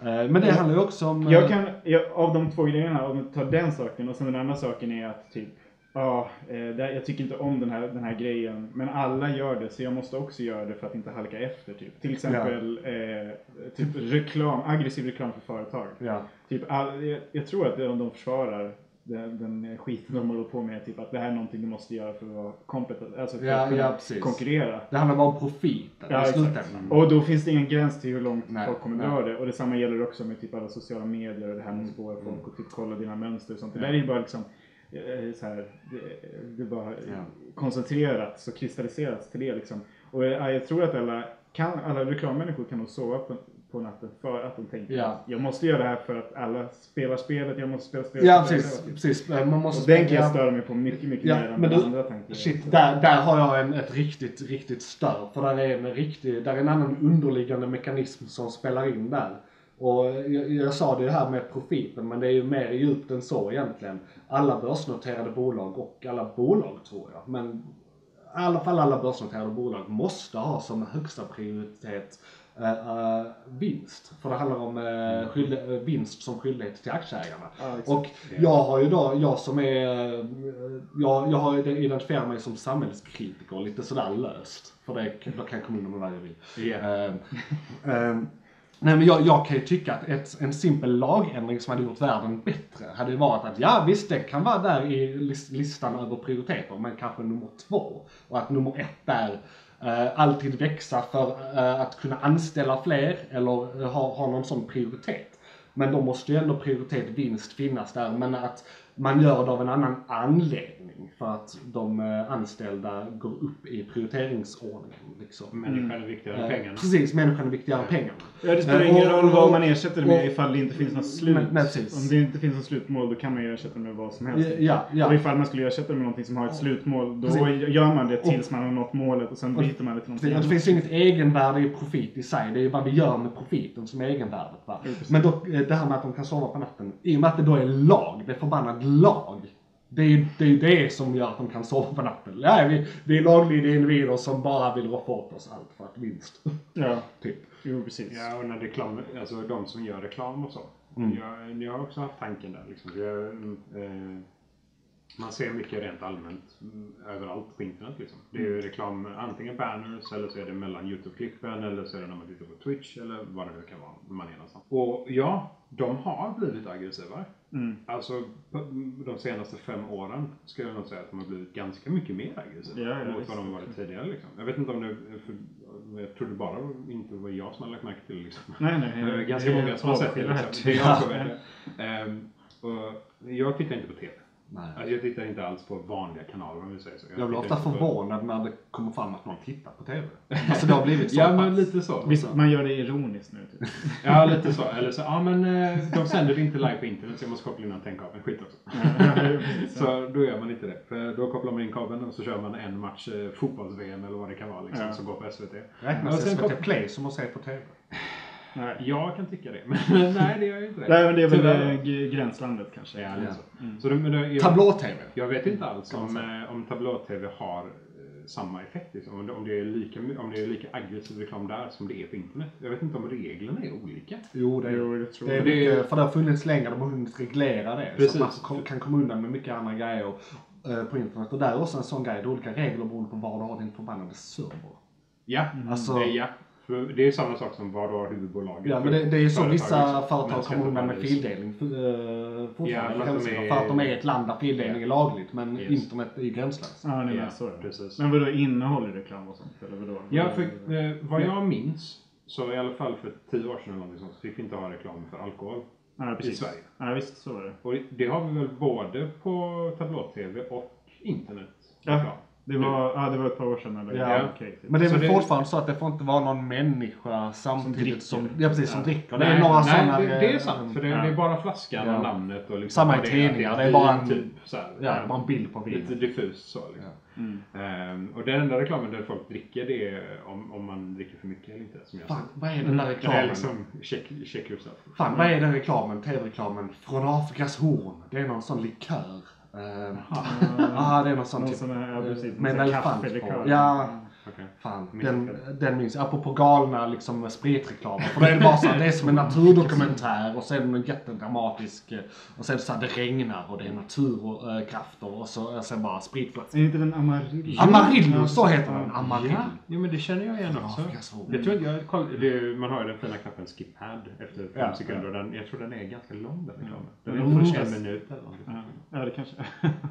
Speaker 3: Eh, Men det handlar ju också om... eh,
Speaker 2: Jag kan, jag, av de två grejerna, om vi tar den saken och sen den andra saken är att typ Ja, eh, det, jag tycker inte om den här, den här grejen. Men alla gör det, så jag måste också göra det för att inte halka efter. Typ. Till exempel eh, typ reklam, aggressiv reklam för företag.
Speaker 3: Ja.
Speaker 2: Typ all, jag, jag tror att de försvarar den, den skiten de håller på med. Typ att det här är någonting du måste göra för att vara kompetent, alltså för
Speaker 3: Ja,
Speaker 2: att kunna
Speaker 3: ja,
Speaker 2: konkurrera.
Speaker 3: Det handlar bara om profiten
Speaker 2: Ja,
Speaker 3: slutändan.
Speaker 2: Och då finns det ingen gräns till hur långt
Speaker 3: Nej,
Speaker 2: folk kommer
Speaker 3: nej.
Speaker 2: dra det. Och detsamma gäller också med typ alla sociala medier och det här med att spåra folk och typ kolla dina mönster och sånt. Det där är ju bara liksom eh, så här, det, det bara
Speaker 3: Ja.
Speaker 2: koncentrerat och kristalliserat till det liksom. Och jag, jag tror att alla, kan, alla reklammänniskor kan nog sova på, på natten för att de tänker
Speaker 3: Ja.
Speaker 2: att jag måste göra det här för att alla spelar spelet, jag måste spela spelet.
Speaker 3: Ja, precis. precis. Man måste
Speaker 2: Och den kan
Speaker 3: ja.
Speaker 2: jag störa mig på mycket, mycket
Speaker 3: Ja,
Speaker 2: mer än
Speaker 3: men
Speaker 2: andra tankar.
Speaker 3: Shit, där, där har jag en, ett riktigt, riktigt stör. För där är en riktig, där är en annan underliggande mekanism som spelar in där. Och jag, jag sa det här med profiten, men det är ju mer djupt än så egentligen. Alla börsnoterade bolag och alla bolag tror jag, men i alla fall alla börsnoterade bolag måste ha som högsta prioritet eh, eh, vinst. För det handlar om uh, skyldig, eh, vinst som skyldighet till aktieägarna.
Speaker 2: Exakt.
Speaker 3: och jag har ju då, jag som är, eh, jag, jag har identifierat mig som samhällskritiker lite sådär löst. För det, då kan jag komma undan med vad jag vill. Ehm, ehm, nej men jag, jag kan ju tycka att ett, en simpel lagändring som hade gjort världen bättre hade ju varit att ja visst det kan vara där i lis- listan över prioriteter men kanske nummer två. Och att nummer ett är eh, Eh, alltid växa för eh, att kunna anställa fler eller ha, ha någon sån prioritet. Men då måste ju ändå prioritet vinst finnas där men att man gör det av en annan anledning för att de eh, anställda går upp i prioriteringsordningen. Liksom.
Speaker 4: Människan är viktigare än
Speaker 3: Eh,
Speaker 4: pengarna.
Speaker 3: Precis, människan är viktigare än pengarna.
Speaker 2: Ja, det spelar
Speaker 3: Eh,
Speaker 2: ingen
Speaker 3: och-
Speaker 2: roll vad
Speaker 3: och-
Speaker 2: man ersätter det med
Speaker 3: och-
Speaker 2: ifall det inte finns något slut.
Speaker 3: Nej, precis.
Speaker 2: Om det inte finns något slutmål då kan man ersätta det med vad som helst.
Speaker 3: Ja, ja.
Speaker 2: Och ifall man skulle ersätta det med någonting som har ett slutmål då
Speaker 3: Precis.
Speaker 2: gör man det tills man har nått målet och sen byter man det till någonting
Speaker 3: Det, det
Speaker 2: annat.
Speaker 3: finns inget egenvärde i profit i sig, det är vad vi gör med profiten som är egenvärdet. Va?
Speaker 2: Precis.
Speaker 3: Men då, eh, det här med att de kan sova på natten, i och med att det då är lag, det är förbannat lag. Det är ju det, det som gör att de kan sova på natten. Ja, vi, vi är laglydiga individer som bara vill roffa åt oss allt för att vinst.
Speaker 2: Ja,
Speaker 3: Typ.
Speaker 2: jo precis.
Speaker 4: Ja, och när reklam, alltså de som gör reklam och så.
Speaker 3: Mm.
Speaker 4: Jag, jag har också haft tanken där. Liksom. Jag, eh, man ser mycket rent allmänt mm, överallt på internet. Liksom. Det är
Speaker 3: Mm.
Speaker 4: ju reklam, antingen banners eller så är det mellan YouTube-klippen eller så är det när man tittar på Twitch eller vad det nu kan vara. Man är någonstans. Och ja, de har blivit aggressivare.
Speaker 2: Mm.
Speaker 4: Alltså de senaste fem åren skulle jag nog säga att de har blivit ganska mycket mer aggressiva
Speaker 2: Ja, ja,
Speaker 4: mot vad de varit tidigare. Liksom. Jag vet inte om det, för, jag trodde bara inte var jag som hade lagt märke till det. Liksom.
Speaker 2: Nej, nej.
Speaker 4: Det är ganska
Speaker 2: det
Speaker 4: många som har sett det. Liksom. Det är avskyvärt. ja. Ehm, och jag tittar inte på TV.
Speaker 3: Nej.
Speaker 4: Alltså, jag tittar inte alls på vanliga kanaler om vi säger så.
Speaker 3: Jag blir
Speaker 4: tittar
Speaker 3: ofta
Speaker 4: på-
Speaker 3: förvånad när det kommer fram att någon tittar på TV. Alltså det har blivit så
Speaker 4: Ja
Speaker 3: pass.
Speaker 4: men lite så.
Speaker 2: Visst, man gör det ironiskt nu. Typ.
Speaker 4: Ja lite så. Eller så, ja men eh, de sänder det inte live på internet så jag måste koppla in antennkabeln. Skit också. Så då gör man inte det. För då kopplar man in kabeln och så kör man en match eh, fotbolls-VM eller vad det kan vara liksom,
Speaker 2: Ja.
Speaker 4: som går på SVT.
Speaker 3: Räknas
Speaker 4: sen
Speaker 3: SVT Play som att se på TV?
Speaker 2: Nej.
Speaker 4: Jag kan tycka det. Men nej det gör jag inte det.
Speaker 2: Nej, men det är väl
Speaker 4: Tyvärr.
Speaker 2: eh, g- gränslandet kanske.
Speaker 4: Ja,
Speaker 3: Ja.
Speaker 4: så. så det, det, jag,
Speaker 3: Tablå-TV?
Speaker 4: jag vet inte alls om, eh, om tablå-tv har eh, samma effekt. Liksom. Om, det, om, det är lika, om det är lika aggressiv reklam där som det är på internet. Jag vet inte om reglerna är olika.
Speaker 3: Jo, det är,
Speaker 2: Jo, jag tror
Speaker 3: det är
Speaker 2: det.
Speaker 3: för det har funnits länge, de har hunnit reglera det.
Speaker 4: Precis.
Speaker 3: Så att man kan komma undan med mycket andra grejer eh, på internet. Och där är också en sån grej, det är olika regler beroende på var du har din förbannade server.
Speaker 4: Ja,
Speaker 3: Alltså-
Speaker 4: det, är, ja. Det är samma sak som vad du har huvudbolaget.
Speaker 3: Ja, men det, det är ju så vissa företag kommer undan med fildelning för, uh, fortfarande.
Speaker 4: Ja, för att de
Speaker 3: hemsidor,
Speaker 4: är-
Speaker 3: för att de är ett land där fildelning är lagligt, men
Speaker 4: Yes.
Speaker 3: internet är ju gränslöst.
Speaker 2: Ja,
Speaker 4: Ja, precis.
Speaker 2: Men vadå, innehåller reklam och sånt? Eller vadå?
Speaker 4: Ja, för eh, vad jag minns så i alla fall för tio år sedan eller någonting sånt, så fick vi inte ha reklam för alkohol.
Speaker 2: ja, precis.
Speaker 4: i Sverige.
Speaker 2: Ja, visst, så var det.
Speaker 4: Och det har vi väl både på tablå-tv och internet.
Speaker 2: Ja. Det var, ja, det var ett par år sedan. Eller?
Speaker 3: Ja.
Speaker 2: typ.
Speaker 3: Men det är
Speaker 4: Så
Speaker 3: väl
Speaker 4: det-
Speaker 3: fortfarande så att det får inte vara någon människa samtidigt som,
Speaker 2: dricker.
Speaker 3: ja, precis, som dricker. Det är
Speaker 4: Nej,
Speaker 3: några
Speaker 4: nej
Speaker 3: sådana...
Speaker 4: det, det är sant. För det,
Speaker 2: ja.
Speaker 4: det är bara flaskan
Speaker 3: Ja.
Speaker 4: och namnet och liksom
Speaker 3: Samma i tidningar, det är bara en-
Speaker 4: Typ, så här,
Speaker 3: Ja, bara en bild på
Speaker 4: Lite
Speaker 3: bild.
Speaker 4: diffust så liksom.
Speaker 2: Mm.
Speaker 4: Ehm, och den enda reklamen där folk dricker det är om, om man dricker för mycket eller inte. Som jag
Speaker 3: Fan, vad är den där
Speaker 4: Det är
Speaker 3: reklamen?
Speaker 4: liksom check, check yourself.
Speaker 3: Fan, vad är den reklamen? TV-reklamen? Från Afrikas horn. Det är någon sån likör. Uh, ah, det är någon sån
Speaker 2: Någon
Speaker 3: typ.
Speaker 2: sån här, ja, precis,
Speaker 3: med en elefant på. Ja,
Speaker 4: Okej.
Speaker 3: fan. Den, den minns jag. Apropå galna liksom spritreklamer. För det är bara så här, det är som en naturdokumentär och är den jättedramatisk. eh, Och sen så här, det regnar och det är naturkrafter och så och sen bara spritflaskor.
Speaker 2: Är inte den Amarillo?
Speaker 3: Amarillo, så heter den. Amarillo.
Speaker 4: Ja, jo, men det känner jag igen också.
Speaker 3: Horn.
Speaker 4: Jag tror inte jag koll, det, man har ju den fina knappen skip ad efter fem
Speaker 3: Ja,
Speaker 4: sekunder och den, jag tror den är ganska lång den reklamen. Den är
Speaker 2: Mm.
Speaker 4: först
Speaker 2: Mm.
Speaker 4: en minut eller någonting.
Speaker 2: Ja, ja, det kanske...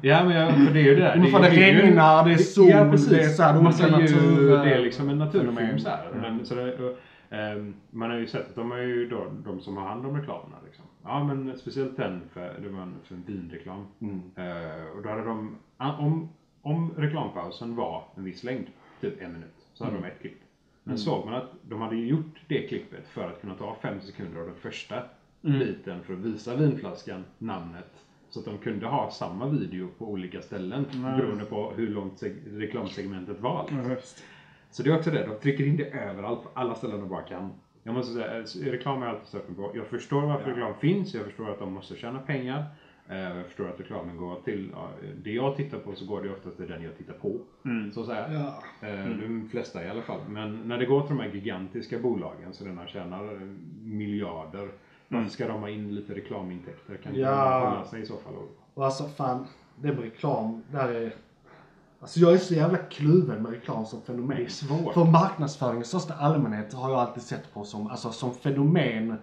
Speaker 4: Ja men jag, för det är ju det.
Speaker 3: för det
Speaker 4: ju-
Speaker 3: regnar, det är sol,
Speaker 4: ja,
Speaker 3: det är så här,
Speaker 4: Massa
Speaker 3: olika
Speaker 4: Det är liksom en naturfilm så här. Men, så det, och, ehm, man har ju sett att de är ju då de som har hand om reklamerna. Liksom. Ja men speciellt den för, det var en, för en vinreklam.
Speaker 3: Mm.
Speaker 4: Eh, och då hade de, om, om reklampausen var en viss längd, typ en minut, så hade de ett klipp. Men såg man att de hade gjort det klippet för att kunna ta fem sekunder av den första biten för att visa vinflaskan, namnet. Så att de kunde ha samma video på olika ställen beroende på hur långt seg- reklamsegmentet var. liksom. Så det är också det, de trycker in det överallt på alla ställen de bara kan. Jag måste säga, eh, reklam är jag alltid så öppen på. Jag förstår varför reklam finns, jag förstår att de måste tjäna pengar. Eh, Jag förstår att reklamen går till, ja, det jag tittar på så går det oftast till den jag tittar på. Så att säga. Eh, De flesta i alla fall. Men när det går till de här gigantiska bolagen så redan tjänar miljarder. Varför ska de ha in lite reklamintäkter? Kan inte
Speaker 3: Ja.
Speaker 4: hålla sig i så fall?
Speaker 3: Och alltså fan, det med reklam, där är... Alltså jag är så jävla kluven med reklam som fenomen.
Speaker 4: Det är svårt.
Speaker 3: För marknadsföring i största allmänhet har jag alltid sett på som, alltså som fenomen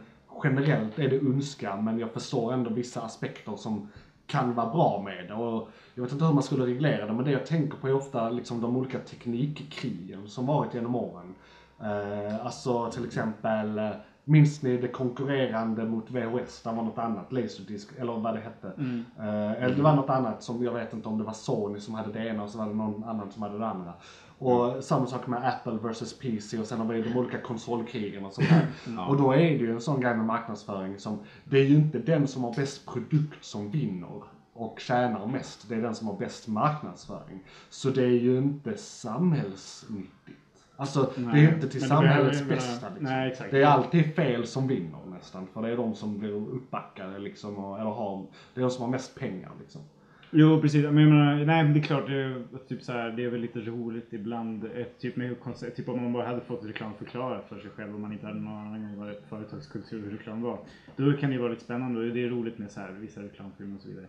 Speaker 3: generellt är det ondska men jag förstår ändå vissa aspekter som kan vara bra med det. Och jag vet inte hur man skulle reglera det men det jag tänker på är ofta liksom de olika teknikkrigen som varit genom åren. Eh, alltså till exempel eh, Minns ni det konkurrerande mot VHS? Det var något annat, Laserdisc, eller vad det hette. Eh, eller det var något annat som, jag vet inte om det var Sony som hade det ena och så var det någon annan som hade det andra. Och samma sak med Apple vs PC och sen har vi de olika konsolkrigen och sånt där. Och då är det ju en sån grej med marknadsföring som, det är ju inte den som har bäst produkt som vinner och tjänar mest. Det är den som har bäst marknadsföring. Så det är ju inte samhällsnyttigt. Alltså det är
Speaker 2: Nej,
Speaker 3: inte till samhällets bästa. Liksom.
Speaker 2: Nej, exakt.
Speaker 3: Det är alltid fel som vinner nästan. För det är de som blir uppbackade liksom. Och, eller har, det är de som har mest pengar liksom.
Speaker 2: Jo precis, men jag menar, nej det är klart, det typ så här, det är väl lite roligt ibland. Typ, med koncept, typ om man bara hade fått reklam förklarat för sig själv och man inte hade någon annan gång vad företagskultur hur reklam var. Då kan det ju vara lite spännande och det är roligt med så här, vissa reklamfilmer och så vidare.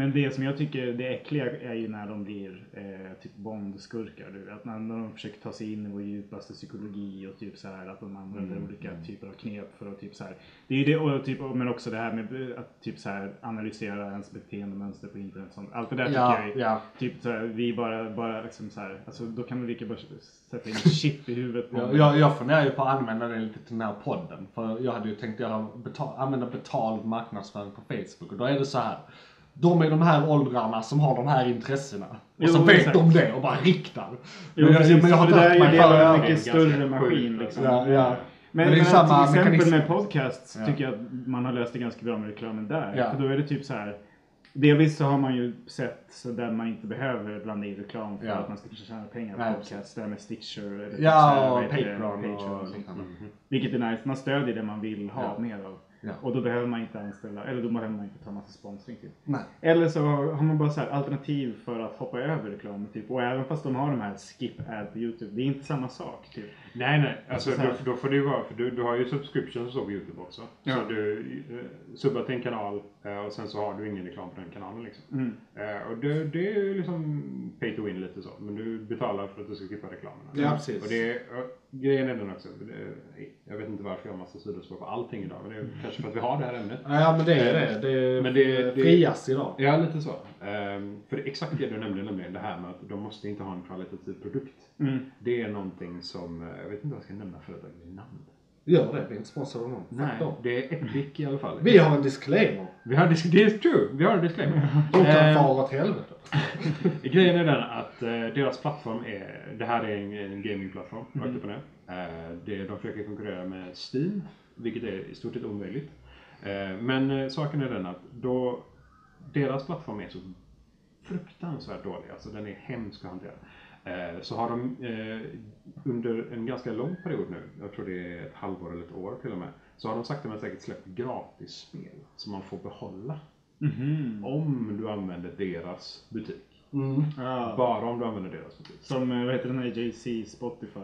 Speaker 2: Men det som jag tycker det äckliga är ju när de blir eh, typ Bond-skurkar. du. Att när, när de försöker ta sig in i vår djupaste psykologi och typ så här att de använder olika typer av knep för att typ så här. Det är det, och typ, men också det här med att typ så här analysera ens beteendemönster på internet. och Sånt. Allt det där tycker
Speaker 3: Ja,
Speaker 2: jag är,
Speaker 3: ja.
Speaker 2: Typ så här, vi bara, bara liksom så här, alltså då kan vi lika bara sätta in chip i huvudet på
Speaker 3: Jag,
Speaker 2: dem.
Speaker 3: jag, jag funderar ju på att använda det lite till den här podden. För jag hade ju tänkt göra betal, använda betald marknadsföring på Facebook. Och då är det så här. De är de här åldrarna som har de här intressena. Och
Speaker 2: Jo,
Speaker 3: så vet
Speaker 2: exakt.
Speaker 3: de det och bara riktar.
Speaker 2: Jo,
Speaker 3: men jag, men jag har
Speaker 2: Och det där är ju det var en mycket större maskin liksom.
Speaker 3: Ja, ja.
Speaker 2: Men,
Speaker 3: Men är
Speaker 2: men till exempel
Speaker 3: mekanism.
Speaker 2: med podcasts
Speaker 3: Ja.
Speaker 2: tycker jag att man har löst det ganska bra med reklamen där.
Speaker 3: Ja.
Speaker 2: För då är det typ så här. Delvis så har man ju sett så där man inte behöver blanda in reklam för
Speaker 3: Ja.
Speaker 2: att man ska tjäna pengar på podcasts. Det här med Stitcher eller
Speaker 3: Ja,
Speaker 2: här,
Speaker 3: och? Patreon och
Speaker 2: och sånt.
Speaker 3: liknande.
Speaker 2: Vilket är nice. Man stödjer det man vill ha mer av.
Speaker 3: Ja.
Speaker 2: Och då behöver man inte anställa, eller då behöver man inte ta massa sponsring typ.
Speaker 3: Nej.
Speaker 2: Eller så har man bara så här alternativ för att hoppa över reklam typ. Och även fast de har de här skip ad på YouTube, det är inte samma sak typ.
Speaker 4: Nej, nej. Alltså,
Speaker 2: Alltså, så här-
Speaker 4: då, då får det ju vara, för du, du har ju subscriptions och så på YouTube också.
Speaker 2: Ja.
Speaker 4: Så du eh, subbar till en kanal eh, och sen så har du ingen reklam på den kanalen liksom.
Speaker 2: Mm.
Speaker 4: Eh, och det, det är ju liksom pay to win lite så. Men du betalar för att du ska skippa reklamerna.
Speaker 3: Ja, precis.
Speaker 4: Och det, och grejen är den också. Jag vet inte varför jag har massa sidospår på allting idag. Men det är kanske för att vi har det här ämnet.
Speaker 3: Ja, men det är det. Det är
Speaker 4: Men det- det-
Speaker 3: frias idag.
Speaker 4: Ja, lite så. Ehm, för det exakt det du nämnde, nämligen det här med att de måste inte ha en kvalitativ produkt.
Speaker 2: Mm.
Speaker 4: Det är någonting som, eh, jag vet inte vad jag ska nämna företaget vid namn.
Speaker 3: Gör det. Vi är inte sponsrade av någon.
Speaker 4: Nej, det är Epic i alla fall.
Speaker 3: Vi har en disclaimer.
Speaker 4: Vi har dis- det är true, vi har en disclaimer.
Speaker 3: De kan
Speaker 4: Ehm,
Speaker 3: fara åt helvete.
Speaker 4: Grejen är den att eh, deras plattform är, det här är en, en gamingplattform,
Speaker 3: Mm.
Speaker 4: rakt upp och ner. Eh, det, de försöker konkurrera med Steam, vilket är i stort sett omöjligt. Eh, men eh, saken är den att då, deras plattform är så fruktansvärt dålig, alltså den är hemsk att hantera. Eh, så har de eh, under en ganska lång period nu, jag tror det är ett halvår eller ett år till och med, så har de sakta men säkert släppt gratisspel som man får behålla
Speaker 2: Mhm.
Speaker 4: om du använder deras butik.
Speaker 3: Mm.
Speaker 2: Ja.
Speaker 4: Bara om du använder deras butik.
Speaker 2: Som, eh, vad heter den här JC, Spotify?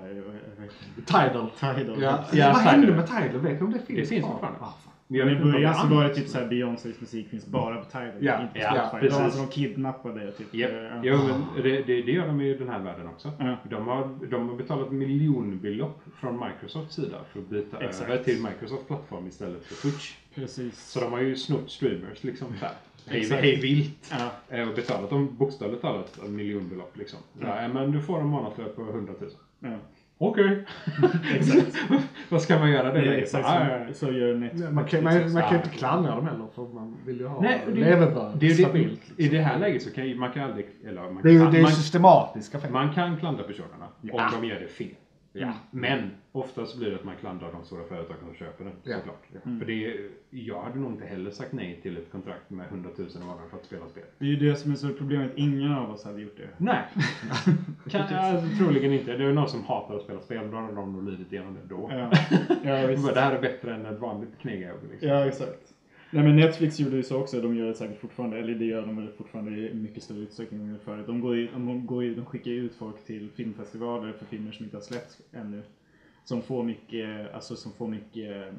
Speaker 3: Tidal.
Speaker 2: Tidal.
Speaker 3: Ja.
Speaker 4: Ja,
Speaker 3: Vad
Speaker 4: Tidal.
Speaker 3: hände med Tidal? Vet du om det finns
Speaker 4: Det finns fortfarande.
Speaker 3: Ah.
Speaker 4: Men
Speaker 2: i början
Speaker 4: det
Speaker 2: så var det typ såhär Beyoncés musik finns bara på Tidal.
Speaker 3: Ja,
Speaker 2: inte på
Speaker 4: ja,
Speaker 2: Spotify. Det
Speaker 4: precis.
Speaker 2: som de kidnappade typ.
Speaker 4: Japp.
Speaker 2: eh,
Speaker 4: Jo, men det, det, det gör de i den här världen också.
Speaker 2: Ja.
Speaker 4: De, har, de har betalat miljonbelopp från Microsofts sida för att byta
Speaker 2: Exakt.
Speaker 4: över till Microsofts plattform istället för Twitch.
Speaker 2: Precis.
Speaker 4: Så de har ju snott streamers liksom. Hej, vilt.
Speaker 2: Ja.
Speaker 4: Eh, Och betalat dem bokstavligt talat miljonbelopp liksom. Ja. men du får en månadslön på 100 000. Okej.
Speaker 2: Exakt.
Speaker 4: Vad ska man göra det Ah, ja,
Speaker 2: så, så gör Netflix.
Speaker 3: Man kan, man, man kan ju inte klandra dem heller för man vill ju ha
Speaker 4: Nej, det-
Speaker 3: levebröd
Speaker 4: Det det,
Speaker 3: stabilt.
Speaker 4: I det här läget så kan man kan aldrig... Eller man,
Speaker 3: Det är ju systematiska fel.
Speaker 4: man kan klandra personerna
Speaker 3: Ja.
Speaker 4: om de gör det fel. Ja. Men oftast blir det att man klandrar de stora företagen som köper den.
Speaker 3: Ja.
Speaker 4: Såklart. För det är, jag hade nog inte heller sagt nej till ett kontrakt med 100 000 i månaden för att spela spel.
Speaker 2: Det är ju det som är så problemet. Ingen av oss hade gjort det.
Speaker 4: Nej. kan, alltså, troligen inte. Det är någon som hatar att spela spel. Då hade de nog lidit igenom det då.
Speaker 2: Ja, ja visst.
Speaker 4: det här är bättre än ett vanligt knegarjobb. Liksom.
Speaker 2: Ja, exakt. Nej men Netflix gjorde ju så också, de gör det säkert fortfarande, eller det gör de väl fortfarande i mycket större utsträckning än förut. De, går ju, de, går ju, de skickar ju ut folk till filmfestivaler för filmer som inte har släppts ännu. Som får mycket, alltså som får mycket,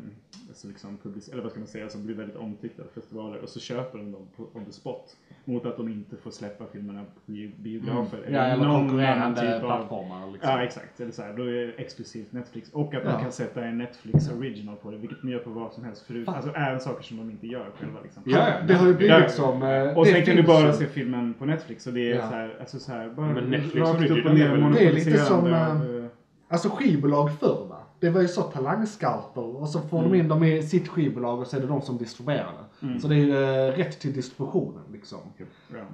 Speaker 2: alltså liksom public, eller vad ska man säga, som blir väldigt omtyckta av festivaler. Och så köper de dem på on the spot. Mot att de inte får släppa filmerna på bio- biografer.
Speaker 3: Ja, eller
Speaker 2: någon annan
Speaker 3: konkurrerande
Speaker 2: typ av-
Speaker 3: plattformar. Liksom.
Speaker 2: Ja, exakt. Eller så här, då är det exklusivt Netflix. Och att
Speaker 3: Ja.
Speaker 2: man kan sätta en Netflix original på det, vilket de gör på vad som helst förut. Alltså även saker som de inte gör själva. Liksom.
Speaker 4: Ja, ja.
Speaker 3: Det har ju blivit
Speaker 2: Ja.
Speaker 3: som... eh,
Speaker 2: Och sen kan du bara
Speaker 3: ju-
Speaker 2: se filmen på Netflix och det är
Speaker 3: Ja.
Speaker 2: så här, alltså så här, bara
Speaker 4: Men Netflix
Speaker 2: rakt
Speaker 4: original
Speaker 2: upp och ner
Speaker 3: Det är lite som,
Speaker 2: monopoliserande
Speaker 3: eh,
Speaker 2: eh,
Speaker 3: Alltså skivbolag förr va? Det var ju så talangscouter och så får
Speaker 2: Mm.
Speaker 3: de in dem i sitt skivbolag och så är det de som distribuerar det.
Speaker 2: Mm.
Speaker 3: Så det är ju eh, rätt till distributionen liksom.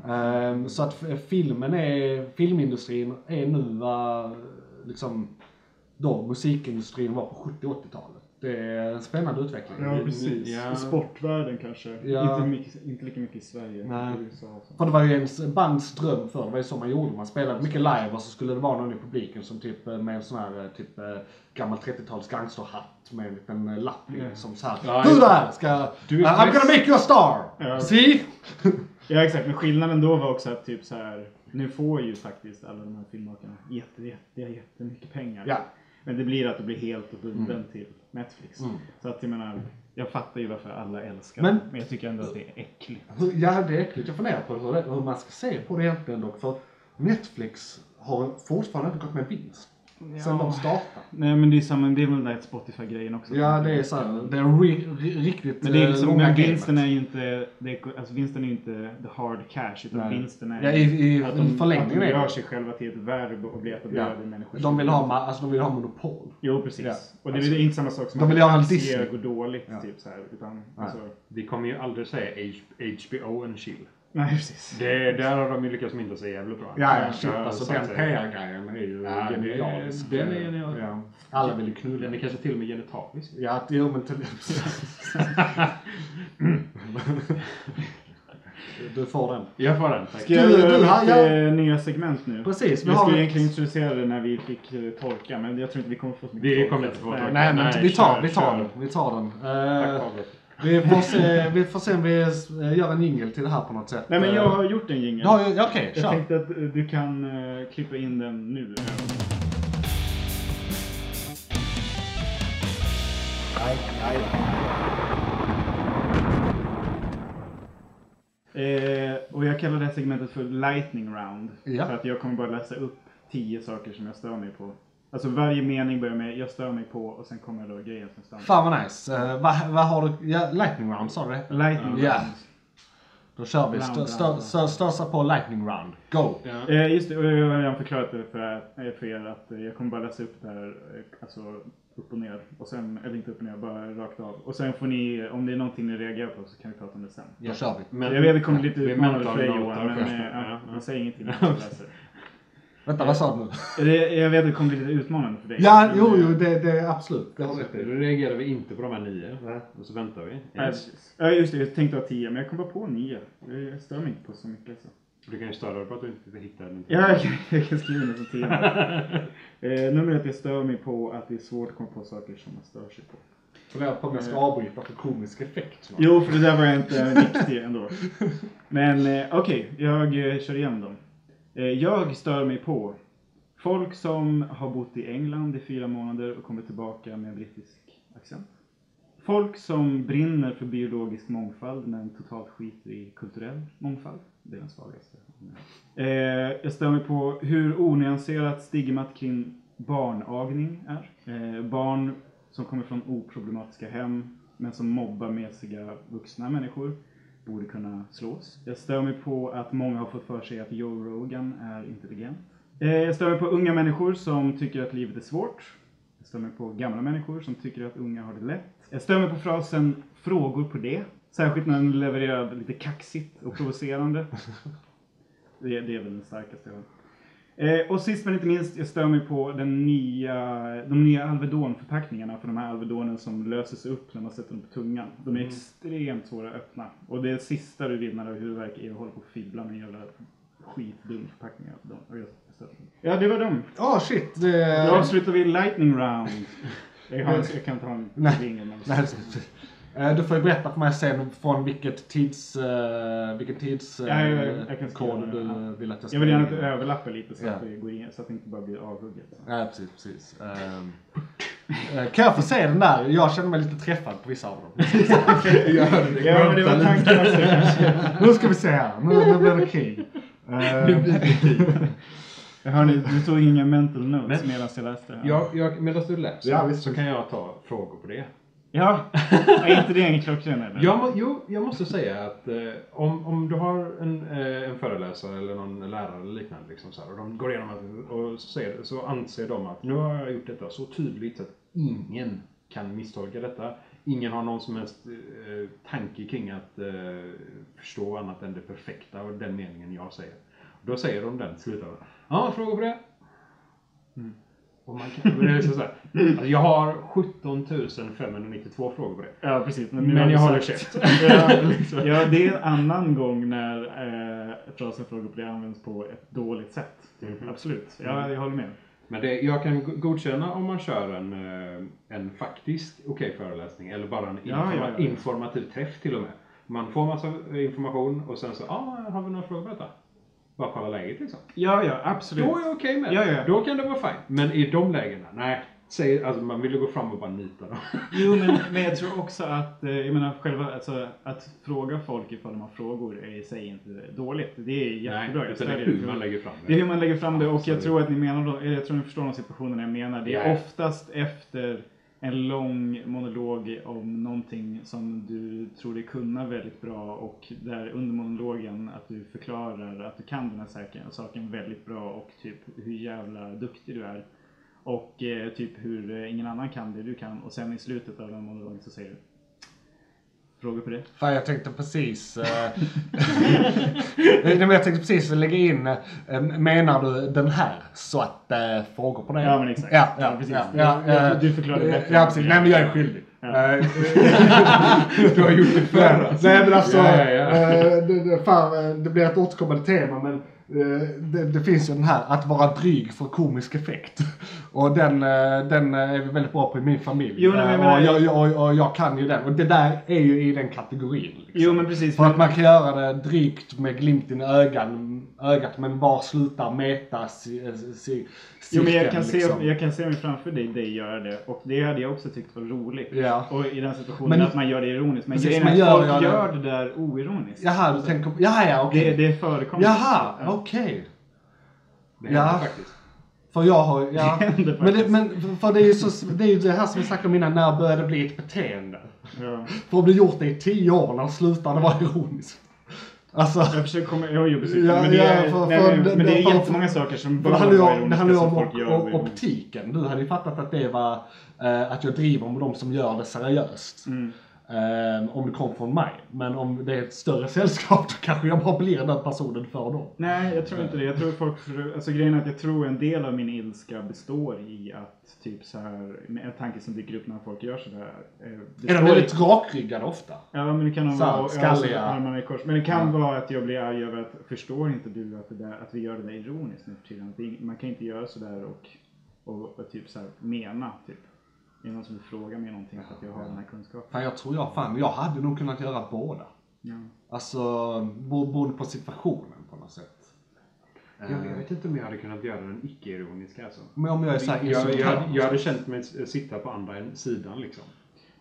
Speaker 2: ja.
Speaker 3: Ehm, så att f- filmen är, filmindustrin är nu vad liksom då musikindustrin var på 70-80-talet. Det är en spännande utveckling.
Speaker 2: Ja, precis.
Speaker 4: Ja.
Speaker 2: I sportvärlden kanske.
Speaker 3: Ja.
Speaker 2: Inte, mycket, inte lika mycket i Sverige.
Speaker 3: Nej. För det var ju ens bands dröm förr, det var ju så man gjorde. Man spelade mycket live och så skulle det vara någon i publiken som typ eh, med en sån här eh, typ eh, gammal 30-tals gangsterhatt med en liten lapp
Speaker 2: Ja.
Speaker 3: som så här.
Speaker 4: Ja,
Speaker 3: du där ska...
Speaker 4: Du är
Speaker 3: Uh, I'm gonna make you a star!
Speaker 2: Ja.
Speaker 3: See?
Speaker 2: Ja exakt, men skillnaden då var också att typ så här, nu får ju faktiskt alla de här filmmakarna jätte, jätte, jättemycket pengar.
Speaker 3: Ja.
Speaker 2: Men det blir att det blir helt och bunden till Netflix.
Speaker 3: Mm.
Speaker 2: Så att jag menar, jag fattar ju varför alla älskar
Speaker 3: Men-.
Speaker 2: Men jag tycker ändå att det är äckligt.
Speaker 3: Ja, det är äckligt. Jag funderar på hur, hur man ska se på det egentligen dock. För Netflix har fortfarande inte gått med vinst. Sen de startade.
Speaker 2: Nej men det är samma, det är väl den där Spotify-grejen också.
Speaker 3: Ja, det är så här, det är ri, ri, riktigt
Speaker 2: Men, det är
Speaker 3: eh,
Speaker 2: liksom,
Speaker 3: långa
Speaker 2: men
Speaker 3: gamet.
Speaker 2: vinsten är ju inte, det är, alltså vinsten är ju inte the hard cash utan
Speaker 3: Nej.
Speaker 2: vinsten är
Speaker 3: Ja, i, i,
Speaker 2: att de,
Speaker 3: förlängningen
Speaker 2: att de gör
Speaker 3: det.
Speaker 2: sig själva till ett verb och blir etablerade
Speaker 3: Ja.
Speaker 2: människor.
Speaker 3: De vill ha, alltså, de vill ha monopol.
Speaker 2: Jo precis.
Speaker 3: Ja.
Speaker 2: Och det
Speaker 3: Alltså,
Speaker 2: är inte samma sak som
Speaker 3: de vill ha en
Speaker 2: aktier går dåligt
Speaker 3: Ja.
Speaker 2: typ så här. Utan, alltså,
Speaker 4: Vi kommer ju aldrig säga H- HBO and chill.
Speaker 2: Nej precis.
Speaker 4: Det, där har de ju lyckats mynta sig jävligt bra.
Speaker 3: Ja, ja, shit.
Speaker 4: Jag
Speaker 3: Alltså den
Speaker 4: det.
Speaker 3: PR-grejen är ju
Speaker 4: Ja, det-
Speaker 3: genialisk.
Speaker 4: den är genial.
Speaker 3: Ja. Alla vill ju knulla.
Speaker 4: Den är kanske till och med genitalisk.
Speaker 3: Ja, att- jo men till... du får den.
Speaker 4: Jag får den, tack.
Speaker 2: Ska jag
Speaker 3: Du-
Speaker 2: göra
Speaker 3: jag-
Speaker 2: nya segment nu?
Speaker 3: Precis, vi
Speaker 2: Vi
Speaker 3: har
Speaker 2: skulle egentligen introducera det när vi fick eh, torka, men jag tror inte vi kommer få så mycket
Speaker 4: Vi kommer inte få torka.
Speaker 3: Nej men
Speaker 4: Nej,
Speaker 3: vi tar,
Speaker 4: kör,
Speaker 3: vi tar den. Vi tar den.
Speaker 4: Tack
Speaker 3: Eh. Vi får se, vi får se om vi eh, gör en jingle till det här på något sätt.
Speaker 2: Nej men jag
Speaker 3: Eh,
Speaker 2: har gjort en jingel.
Speaker 3: ja, Okej,
Speaker 2: Jag
Speaker 3: kör.
Speaker 2: tänkte att eh, du kan klippa in den nu. Eh, och jag kallar det här segmentet för Lightning Round.
Speaker 3: Ja.
Speaker 2: För att jag kommer bara läsa upp tio saker som jag stör mig på. Alltså varje mening börjar med jag stör mig på och sen kommer då grejen som stör mig.
Speaker 3: Fan vad nice. Eh, vad, vad har du? Ja, lightning round sa du det?
Speaker 2: Lightning
Speaker 3: Ja.
Speaker 2: Round.
Speaker 3: Då kör vi. Stö- stö- stö- Stösa på lightning round. Go!
Speaker 4: Ja.
Speaker 2: Eh, just det, och jag har redan förklarat det för, eh, för er att eh, jag kommer bara läsa upp det här, alltså upp och ner. Och sen, eller inte upp och ner, bara rakt av. Och sen får ni, om det är någonting ni reagerar på så kan vi prata om det sen.
Speaker 3: Då kör vi.
Speaker 4: Men,
Speaker 2: jag vet det kommer lite
Speaker 4: vi
Speaker 2: utmanande
Speaker 4: mental
Speaker 2: för dig Johan, men eh,
Speaker 4: Ja,
Speaker 2: ja,
Speaker 4: ja.
Speaker 2: jag säger ingenting när jag läser.
Speaker 3: Vänta, vad sa du nu?
Speaker 2: Jag vet att det kommer bli lite utmanande för dig.
Speaker 3: Ja, jo,
Speaker 2: eh,
Speaker 3: jo, det, det är absolut. Det har rätt
Speaker 4: Då
Speaker 3: i.
Speaker 4: reagerar vi inte på de här nio. Och så väntar vi.
Speaker 2: Ja, just det. Jag tänkte ha tio, men jag kom bara på nio. Jag stör mig inte på så mycket. Så.
Speaker 4: Du kan ju störa dig på att du inte hittar den.
Speaker 2: Ja, jag kan, jag kan skriva det som tio. eh, nummer ett, jag stör mig på att det är svårt att komma på saker som man stör sig på.
Speaker 3: Funderar på om jag ska avbryta för komisk effekt. snart.
Speaker 2: Jo, för det där var inte viktig ändå. Men eh, okej, jag eh, kör igenom dem. Eh, jag stör mig på folk som har bott i England i fyra månader och kommer tillbaka med brittisk accent. Folk som brinner för biologisk mångfald men totalt skiter i kulturell mångfald. Det är den svagaste. Eh, jag stör mig på hur onyanserat stigmat kring barnagning är. Eh, barn som kommer från oproblematiska hem men som mobbar mesiga vuxna människor borde kunna slås. Jag stör mig på att många har fått för sig att Joe Rogan är intelligent. Eh, jag stör mig på unga människor som tycker att livet är svårt. Jag stör mig på gamla människor som tycker att unga har det lätt. Jag stör mig på frasen frågor på det. Särskilt när den levererad lite kaxigt och provocerande. Det, det är väl den starkaste jag har. Eh, och sist men inte minst, jag stör mig på den nya, de nya Alvedon-förpackningarna för de här Alvedonen som löses upp när man sätter dem på tungan. De är extremt svåra att öppna. Och det sista du du har huvudvärk är att hålla på och fibbla med jävla skitdum mig. Ja, det var dem.
Speaker 3: Åh shit! Det...
Speaker 2: Då avslutar vi lightning round. Jag, har, jag kan ha en
Speaker 3: Nej. Eh, Du får ju berätta för mig sen från vilket tids... Uh, vilken tids...
Speaker 2: Ja, ja, ja, jag det.
Speaker 3: du vill att jag ska...
Speaker 2: Jag vill gärna att det överlappar lite så,
Speaker 3: Ja.
Speaker 2: att det går in, så att det inte bara blir avhugget.
Speaker 3: Ja, precis, precis. Ehm, eh, kan jag få se den där? Jag känner mig lite träffad på vissa av dem.
Speaker 2: Ja, men det var tanken också
Speaker 3: nu ska vi se här. Nu, nu blir det krig. Ehm,
Speaker 2: Hörni, du tog inga mental notes medan jag läste det här.
Speaker 4: Jag, jag, medan du läser
Speaker 3: Ja, visst.
Speaker 4: så kan jag ta frågor på det.
Speaker 2: Ja, är inte det en klockren eller?
Speaker 4: Jag, må, jo, jag måste säga att eh, om, om du har en, eh, en föreläsare eller någon lärare eller liknande liksom, så här, och de går igenom att, och ser, så anser de att nu har jag gjort detta så tydligt att ingen kan misstolka detta. Ingen har någon som helst eh, tanke kring att eh, förstå annat än det perfekta och den meningen jag säger. Då säger de den till slut. Ja, frågor på det? Och man kan, det är liksom så här, alltså jag har 17 592 frågor på det.
Speaker 2: Ja, precis. Men,
Speaker 4: Men
Speaker 2: har
Speaker 4: jag håller käft.
Speaker 2: ja, ja, det är en annan gång när eh, frasen frågor på det används på ett dåligt sätt.
Speaker 4: Mhm.
Speaker 2: Absolut. Ja, jag håller med.
Speaker 4: Men det, jag kan go- godkänna om man kör en, eh, en faktisk okej föreläsning eller bara en
Speaker 2: Ja,
Speaker 4: informa-
Speaker 2: ja, ja.
Speaker 4: informativ träff till och med. Man får massa information och sen så, ah, har vi några frågor på detta? Bara kolla läget liksom.
Speaker 2: Ja, ja, absolut.
Speaker 4: Då är jag okej med
Speaker 2: Ja,
Speaker 4: det.
Speaker 2: ja.
Speaker 4: Då kan det vara fine. Men i de lägena, nej. Säg, alltså man vill ju gå fram och bara nita dem.
Speaker 2: Jo, men, men jag tror också att, eh, jag menar själva, alltså, att fråga folk ifall de har frågor är i sig inte dåligt. Det är jättebra.
Speaker 4: nej,
Speaker 2: Jag
Speaker 4: utan det är hur man lägger fram
Speaker 2: Det är hur man lägger fram det och jag
Speaker 4: Absolut.
Speaker 2: tror att ni menar, då- jag tror ni förstår de situationerna jag menar. Det är
Speaker 4: Ja.
Speaker 2: oftast efter en lång monolog om någonting som du tror dig kunna väldigt bra och där under monologen att du förklarar att du kan den här saken, väldigt bra och typ hur jävla duktig du är. Och eh, typ hur eh, ingen annan kan det du kan och sen i slutet av den monologen så säger du Frågor på det?
Speaker 3: Fan, jag tänkte precis... eh, jag tänkte precis lägga in, eh, menar du den här? Så att äh, frågor på det.
Speaker 2: Ja, men exakt.
Speaker 3: Ja, ja,
Speaker 2: Ja, precis.
Speaker 3: Ja, ja,
Speaker 2: Du-
Speaker 3: eh,
Speaker 2: förklarade bättre.
Speaker 3: Ja, precis. Nej, men jag är skyldig. Eh,
Speaker 4: Du har gjort det förr alltså.
Speaker 3: Nej men alltså, eh, det, fan, eh, det blir ett återkommande tema men eh, det, det finns ju den här att vara dryg för komisk effekt. Och den, eh, den eh, är väldigt bra på i min familj.
Speaker 2: Jo, nej, men jag
Speaker 3: Eh, och, jag, jag, och, jag kan ju den. Och det där är ju i den kategorin. Liksom.
Speaker 2: Jo men precis.
Speaker 3: För att man kan göra det drygt med glimten i ögan, ögat, men var slutar meta si,
Speaker 2: Jo men jag
Speaker 3: cirkeln,
Speaker 2: kan, se,
Speaker 3: liksom.
Speaker 2: jag kan se mig framför dig, dig göra det. Och det hade jag också tyckt var roligt.
Speaker 3: Ja.
Speaker 2: Och i den situationen
Speaker 3: Men-
Speaker 2: att man gör det ironiskt. Men
Speaker 3: Precis, man
Speaker 2: är
Speaker 3: gör-
Speaker 2: folk
Speaker 3: gör det-
Speaker 2: gör det där oironiskt.
Speaker 3: Jaha, du tänker... Jaha, ja, okej.
Speaker 2: Det, det förekommer.
Speaker 3: Jaha,
Speaker 2: Ja.
Speaker 3: okej.
Speaker 4: Det händer
Speaker 3: Ja.
Speaker 4: faktiskt.
Speaker 3: För jag har, ja.
Speaker 2: Det
Speaker 3: men, det, men för det är ju så, det är ju det här som vi snackade om innan, när börjar det bli ett beteende?
Speaker 2: Ja.
Speaker 3: För om du gjort det i tio år, när slutar det vara ironiskt? Alltså,
Speaker 2: Jag försöker komma... Jo precis.
Speaker 3: Ja,
Speaker 2: men det
Speaker 3: ja,
Speaker 2: är,
Speaker 3: för-
Speaker 2: nej,
Speaker 3: för-
Speaker 2: men,
Speaker 3: det-
Speaker 2: men det är
Speaker 3: för-
Speaker 2: jättemånga saker som
Speaker 3: för
Speaker 2: bör
Speaker 3: det handlar ju
Speaker 2: vara
Speaker 3: om, det
Speaker 2: ironiska
Speaker 3: handlar ju om
Speaker 2: folk gör
Speaker 3: optiken. Du hade ju fattat att det var eh, att jag driver med de som gör det seriöst.
Speaker 2: Mm.
Speaker 3: Eh, om det kom från mig. Men om det är ett större sällskap så kanske jag bara blir den personen för dem.
Speaker 2: Nej, jag tror inte det. Jag tror folk... Alltså grejen är att jag tror en del av min ilska består i att typ så här, en tanke som dyker upp när folk gör sådär. eh,
Speaker 3: Är de väldigt rakryggade ofta?
Speaker 2: Ja men det kan
Speaker 3: Så här,
Speaker 2: vara
Speaker 3: skalliga.
Speaker 2: alltså, armarna i kors. Men det kan
Speaker 3: Ja.
Speaker 2: vara att jag blir arg över att förstår inte du att, där, att vi gör det där ironiskt nu för tiden? Man kan inte göra sådär och, och, och typ så här mena typ. Det är någon som vill fråga mig någonting för att jag har den här kunskapen.
Speaker 3: Fan jag tror jag fan, jag hade nog kunnat göra båda.
Speaker 2: Ja.
Speaker 3: Alltså, beroende på situationen på något sätt.
Speaker 4: Jag, jag vet inte om jag hade kunnat göra den icke-ironiska alltså.
Speaker 3: Men om jag är såhär
Speaker 4: Jag, jag,
Speaker 3: insulterad.
Speaker 4: jag hade känt mig sitta på andra sidan liksom.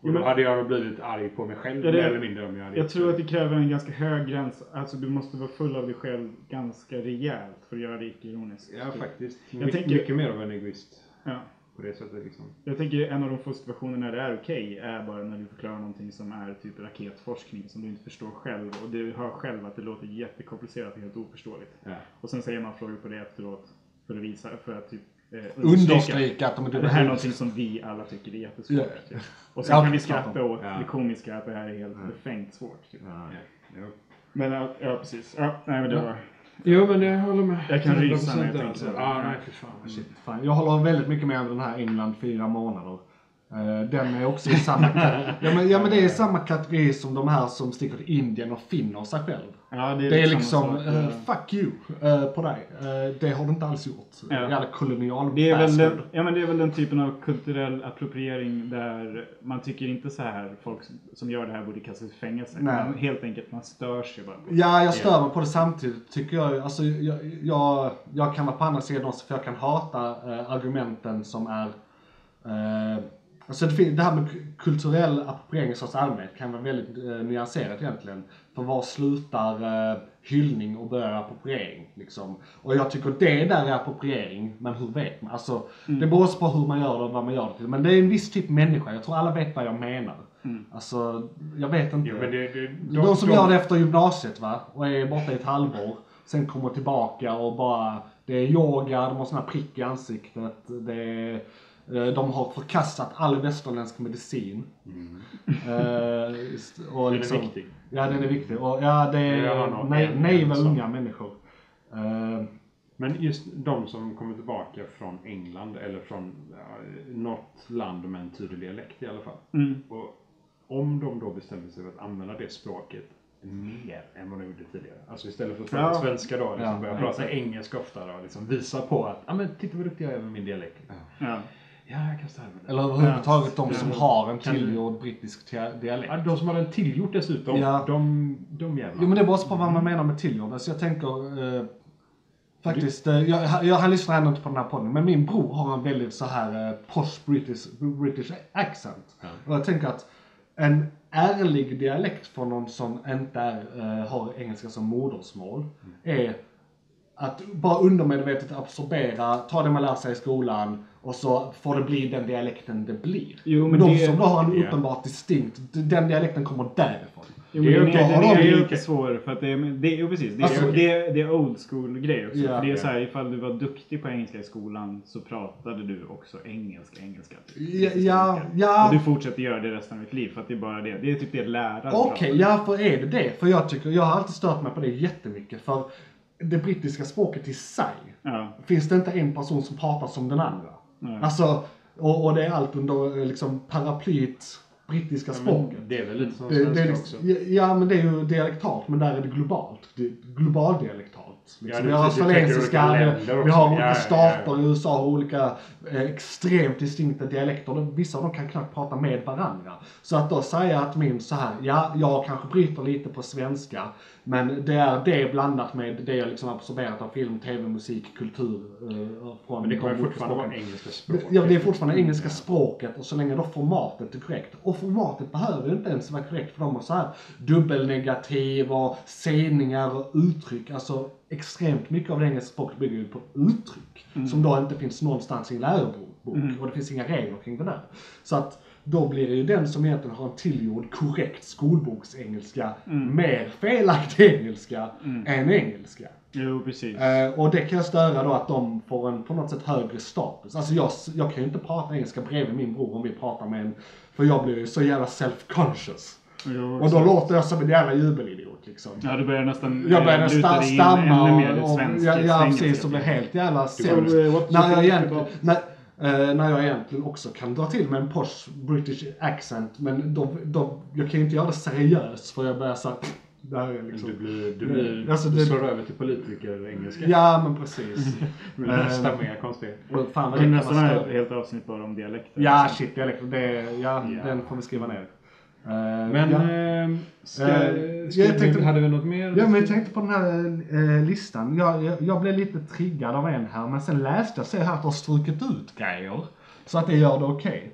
Speaker 4: Och då
Speaker 2: men-
Speaker 4: hade jag blivit arg på mig själv
Speaker 2: Ja, det-
Speaker 4: mer eller mindre om jag hade
Speaker 2: Jag tror
Speaker 4: det.
Speaker 2: att det kräver en ganska hög gräns. Alltså du måste vara full av dig själv ganska rejält för att göra det icke-ironiskt.
Speaker 4: Ja faktiskt.
Speaker 2: Jag
Speaker 4: My,
Speaker 2: tänker-
Speaker 4: Mycket mer av en egoist.
Speaker 2: Ja.
Speaker 4: På det sättet liksom.
Speaker 2: Jag tänker en av de få situationer när det är okej är bara när du förklarar någonting som är typ raketforskning som du inte förstår själv och du hör själv att det låter jättekomplicerat och helt oförståeligt.
Speaker 4: Ja.
Speaker 2: Och sen säger man frågor på det efteråt för att visa, för att typ eh,
Speaker 3: Understryka att de är
Speaker 2: det här är någonting som vi alla tycker är jättesvårt.
Speaker 3: Ja.
Speaker 2: Typ. Och sen
Speaker 3: Ja,
Speaker 2: kan vi skratta åt
Speaker 4: Ja.
Speaker 2: det komiska att det här är helt befängt svårt. Typ.
Speaker 4: Ja.
Speaker 2: Men ja, ja, precis. Ja, nej men det var...
Speaker 4: Jo men jag håller med.
Speaker 2: Jag kan rysa när jag
Speaker 4: 100%
Speaker 2: tänker på det.
Speaker 4: Ja nej för fan.
Speaker 3: Shit, fan. Jag håller väldigt mycket med om den här England fyra månader. Eh, Den är också i samma kategori. Ja men, ja men det är samma kategori som de här som sticker till Indien och finner sig själv.
Speaker 2: Ja,
Speaker 3: Det är liksom,
Speaker 2: samma sak,
Speaker 3: eh,
Speaker 2: ja.
Speaker 3: fuck you eh, på dig. Eh, det har du inte alls gjort.
Speaker 2: Ja.
Speaker 3: Jävla kolonial
Speaker 2: Det är, väl den, ja, men det är väl den typen av kulturell appropriering där man tycker inte så här folk som- gör det här borde kastas i fängelse.
Speaker 3: Nej.
Speaker 2: Man, helt enkelt, man stör sig bara. det.
Speaker 3: Ja, jag stör mig på det samtidigt tycker jag. Alltså, jag, jag, jag kan vara på andra sidan också för jag kan hata argumenten som är Alltså det, det här med kulturell appropriering i största allmänhet kan vara väldigt eh, nyanserat egentligen. För var slutar eh, hyllning och börjar appropriering? Liksom. Och jag tycker det där är appropriering, men hur vet man? Alltså, Det beror också på hur man gör det och vad man gör det till. Men det är en viss typ människa, jag tror alla vet vad jag menar. Alltså, jag vet inte.
Speaker 4: Jo, men det, det,
Speaker 3: De, som gör det efter gymnasiet va, och är borta i ett halvår, sen kommer tillbaka och bara, det är yoga, de har såna här prick i ansiktet, det är, de har förkastat all västerländsk medicin. Eh, just- och
Speaker 4: Den är
Speaker 3: liksom,
Speaker 4: viktig.
Speaker 3: Ja, den är viktig. Och ja, det är
Speaker 4: nog
Speaker 3: nej, naiva unga människor. Eh,
Speaker 4: Men just de som kommer tillbaka från England eller från ja, något land med en tydlig dialekt i alla fall.
Speaker 2: Mm.
Speaker 4: Och om de då bestämmer sig för att använda det språket mer än vad de gjorde tidigare. Alltså istället för att prata
Speaker 2: Ja.
Speaker 4: svenska då, liksom
Speaker 3: Ja,
Speaker 4: börja
Speaker 3: ja,
Speaker 4: prata engelska ofta då, liksom visa på att, ja men titta vad duktig jag är med min dialekt. Ja,
Speaker 2: Ja.
Speaker 4: ja jag kan ställa det.
Speaker 3: eller överhuvudtaget de
Speaker 2: Ja.
Speaker 3: som har en tillgjord brittisk dia- dialekt.
Speaker 4: Ja, de som har den tillgjort dessutom,
Speaker 3: Ja.
Speaker 4: de, de jävlar.
Speaker 3: Jo men det beror också på vad man menar med tillgjord. Alltså jag tänker eh, faktiskt, eh, jag, jag, han lyssnar ändå inte på den här podden, men min bror har en väldigt så här eh, posh British, British accent.
Speaker 4: Ja.
Speaker 3: Och jag tänker att en ärlig dialekt från någon som inte är, eh, har engelska som modersmål är att bara undermedvetet absorbera, ta det man lär sig i skolan och så får det bli den dialekten det blir.
Speaker 2: Jo, men
Speaker 3: de
Speaker 2: det-
Speaker 3: som då har en uppenbart distinkt, den dialekten kommer därifrån.
Speaker 2: Jo, men
Speaker 4: Det är
Speaker 2: den
Speaker 4: okej,
Speaker 2: är,
Speaker 3: då har
Speaker 2: den
Speaker 3: de
Speaker 2: är
Speaker 3: ju-
Speaker 2: lite svår för att det är, det, jo, precis, det är,
Speaker 3: Alltså-
Speaker 2: det, är, det är old school grej också.
Speaker 3: Ja.
Speaker 2: för det är så här, ifall du var duktig på engelska i skolan så pratade du också engelska, engelska.
Speaker 3: Ja, ja, ja.
Speaker 2: Och du fortsätter göra det resten av ditt liv för att det är bara det. Det är typ det läraren
Speaker 3: Okej,
Speaker 2: pratar.
Speaker 3: ja för är det det? För jag tycker, jag har alltid stört mig på det jättemycket. För det brittiska språket i sig,
Speaker 2: Ja.
Speaker 3: finns det inte en person som pratar som den andra.
Speaker 2: Nej.
Speaker 3: Alltså, och, och det är allt under eh, liksom paraplyet brittiska språket.
Speaker 4: Det är väl lite som
Speaker 3: Det, det är
Speaker 4: svenska
Speaker 3: liksom,
Speaker 4: också.
Speaker 3: ja, ja, men det är ju dialektalt, men där är det globalt. Det är globaldialektalt. Liksom.
Speaker 4: Ja,
Speaker 3: vi har australiensiska, vi, har olika
Speaker 4: Ja,
Speaker 3: stater
Speaker 4: ja.
Speaker 3: i USA har olika eh, extremt distinkta dialekter. Vissa av dem kan knappt prata med varandra. Så att då säga att min så här, ja, jag kanske bryter lite på svenska, men det är det blandat med det jag liksom absorberat av film, tv, musik, kultur. Eh, från
Speaker 4: Men det kommer fortfarande vara engelska språket.
Speaker 3: Ja, det är fortfarande engelska språket och så länge då formatet är korrekt. Och formatet behöver ju inte ens vara korrekt för de har så här dubbelnegativ och sägningar och uttryck. Alltså extremt mycket av det engelska språket bygger ju på uttryck. Som då inte finns någonstans i en lärobok. Och det finns inga regler kring det där. Så att då blir det ju den som egentligen har en tillgjord korrekt skolboksengelska mer felaktig engelska än engelska.
Speaker 2: Jo, precis.
Speaker 3: Eh, och det kan jag störa då att de får en på något sätt högre status. Alltså jag, jag kan ju inte prata engelska bredvid min bror om vi pratar med en, för jag blir ju så jävla self-conscious.
Speaker 2: Jo,
Speaker 3: Och då låter jag som en jävla jubelidiot liksom.
Speaker 2: Ja, du börjar nästan
Speaker 3: Jag börjar
Speaker 2: eh,
Speaker 3: nästan stamma
Speaker 2: ännu mer
Speaker 3: och, och
Speaker 2: svensk
Speaker 3: ja, precis, och blir helt jävla sämst.
Speaker 4: eh,
Speaker 3: När jag egentligen,
Speaker 4: about-
Speaker 3: när, eh, när jag egentligen också kan dra till med en posh British accent, men då, då, jag kan ju inte göra det seriöst för jag börjar såhär, det här är liksom...
Speaker 4: Du, blir, du, blir,
Speaker 3: Alltså,
Speaker 4: du
Speaker 3: det-
Speaker 4: slår över till politiker-engelska.
Speaker 3: Ja men precis.
Speaker 4: Med
Speaker 3: Eh,
Speaker 4: stämningar konstiga.
Speaker 3: Och fan vad
Speaker 2: Det är
Speaker 3: det
Speaker 2: nästan ett helt avsnitt bara om dialekter.
Speaker 3: Ja,
Speaker 2: liksom.
Speaker 3: shit, dialekter. Det, ja,
Speaker 2: Ja.
Speaker 3: den får vi skriva ner. Eh,
Speaker 4: Men
Speaker 3: ja.
Speaker 4: eh, ska,
Speaker 3: Eh,
Speaker 4: ska
Speaker 3: jag
Speaker 4: vi,
Speaker 3: tänkte-
Speaker 4: hade vi något mer?
Speaker 3: ja, men jag tänkte på den här eh, listan. Jag, jag, jag blev lite triggad av en här, men sen läste jag, ser här att du har strukit ut grejer. Så att det gör det okej.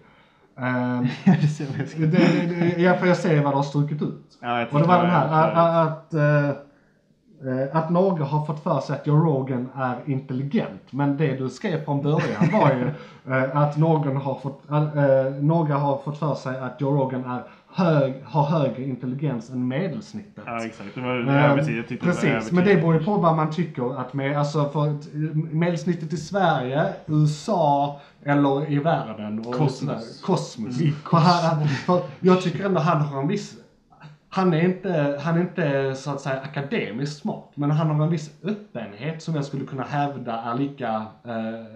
Speaker 3: Ehm,
Speaker 2: det
Speaker 3: det, det, det, ja, för jag ser vad du har strukit ut.
Speaker 2: Ja,
Speaker 3: Och det var den här, att, att, att några har fått för sig att Joe Rogan är intelligent. Men det du skrev från början var ju att någon har fått, eh, några har fått för sig att Joe Rogan är hög, har högre intelligens än medelsnittet.
Speaker 2: Ja, exakt. Det var
Speaker 3: Ehm,
Speaker 2: övertid. Jag tyckte det var
Speaker 3: Precis, men det beror ju på vad man tycker att med, alltså för eh, medelsnittet i Sverige, USA eller i världen. Och
Speaker 4: Kosmos.
Speaker 3: Kosmos. För han, för jag tycker ändå han har en viss han är, inte, han är inte så att säga akademiskt smart, men han har en viss öppenhet som jag skulle kunna hävda är lika eh,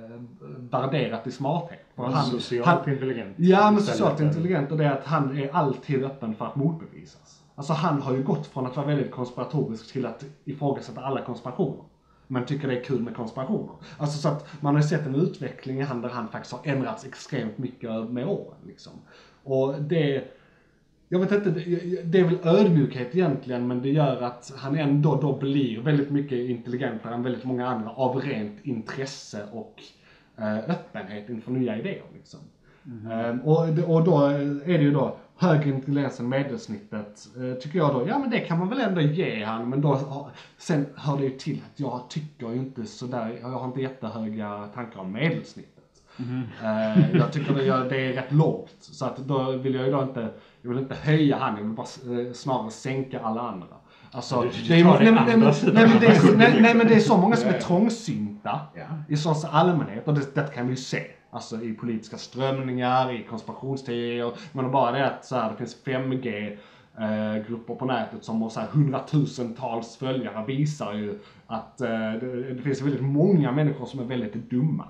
Speaker 3: värderat i smarthet. Han,
Speaker 4: Socialt
Speaker 3: han,
Speaker 4: intelligent.
Speaker 3: Ja, men socialt intelligent och det är att han är alltid öppen för att motbevisas. Alltså han har ju gått från att vara väldigt konspiratorisk till att ifrågasätta alla konspirationer. Men tycker det är kul med konspirationer. Alltså så att man har ju sett en utveckling i han där han faktiskt har ändrats extremt mycket med åren liksom. Och det, jag vet inte, det, är väl ödmjukhet egentligen men det gör att han ändå då blir väldigt mycket intelligentare än väldigt många andra av rent intresse och öppenhet inför nya idéer liksom. Ehm, och, och då är det ju då högre intelligens än medelsnittet, eh, tycker jag då, ja men det kan man väl ändå ge han, men då, sen hör det ju till att jag tycker ju inte sådär, jag har inte jättehöga tankar om medelsnittet. Eh, jag tycker det, det är rätt lågt, så att då vill jag ju då inte, jag vill inte höja han, jag vill bara eh, snarare sänka alla andra. Alltså, det är, nej, men- nej,
Speaker 4: sidan.
Speaker 3: nej, men det är, så- nej, nej men det är så många som är
Speaker 4: Ja, ja.
Speaker 3: trångsynta i största allmänhet och det, det kan vi ju se. Alltså i politiska strömningar, i konspirationsteorier. Men bara det att så här, det finns 5G eh, grupper på nätet som har så här, hundratusentals följare visar ju att eh, det, det finns väldigt många människor som är väldigt dumma.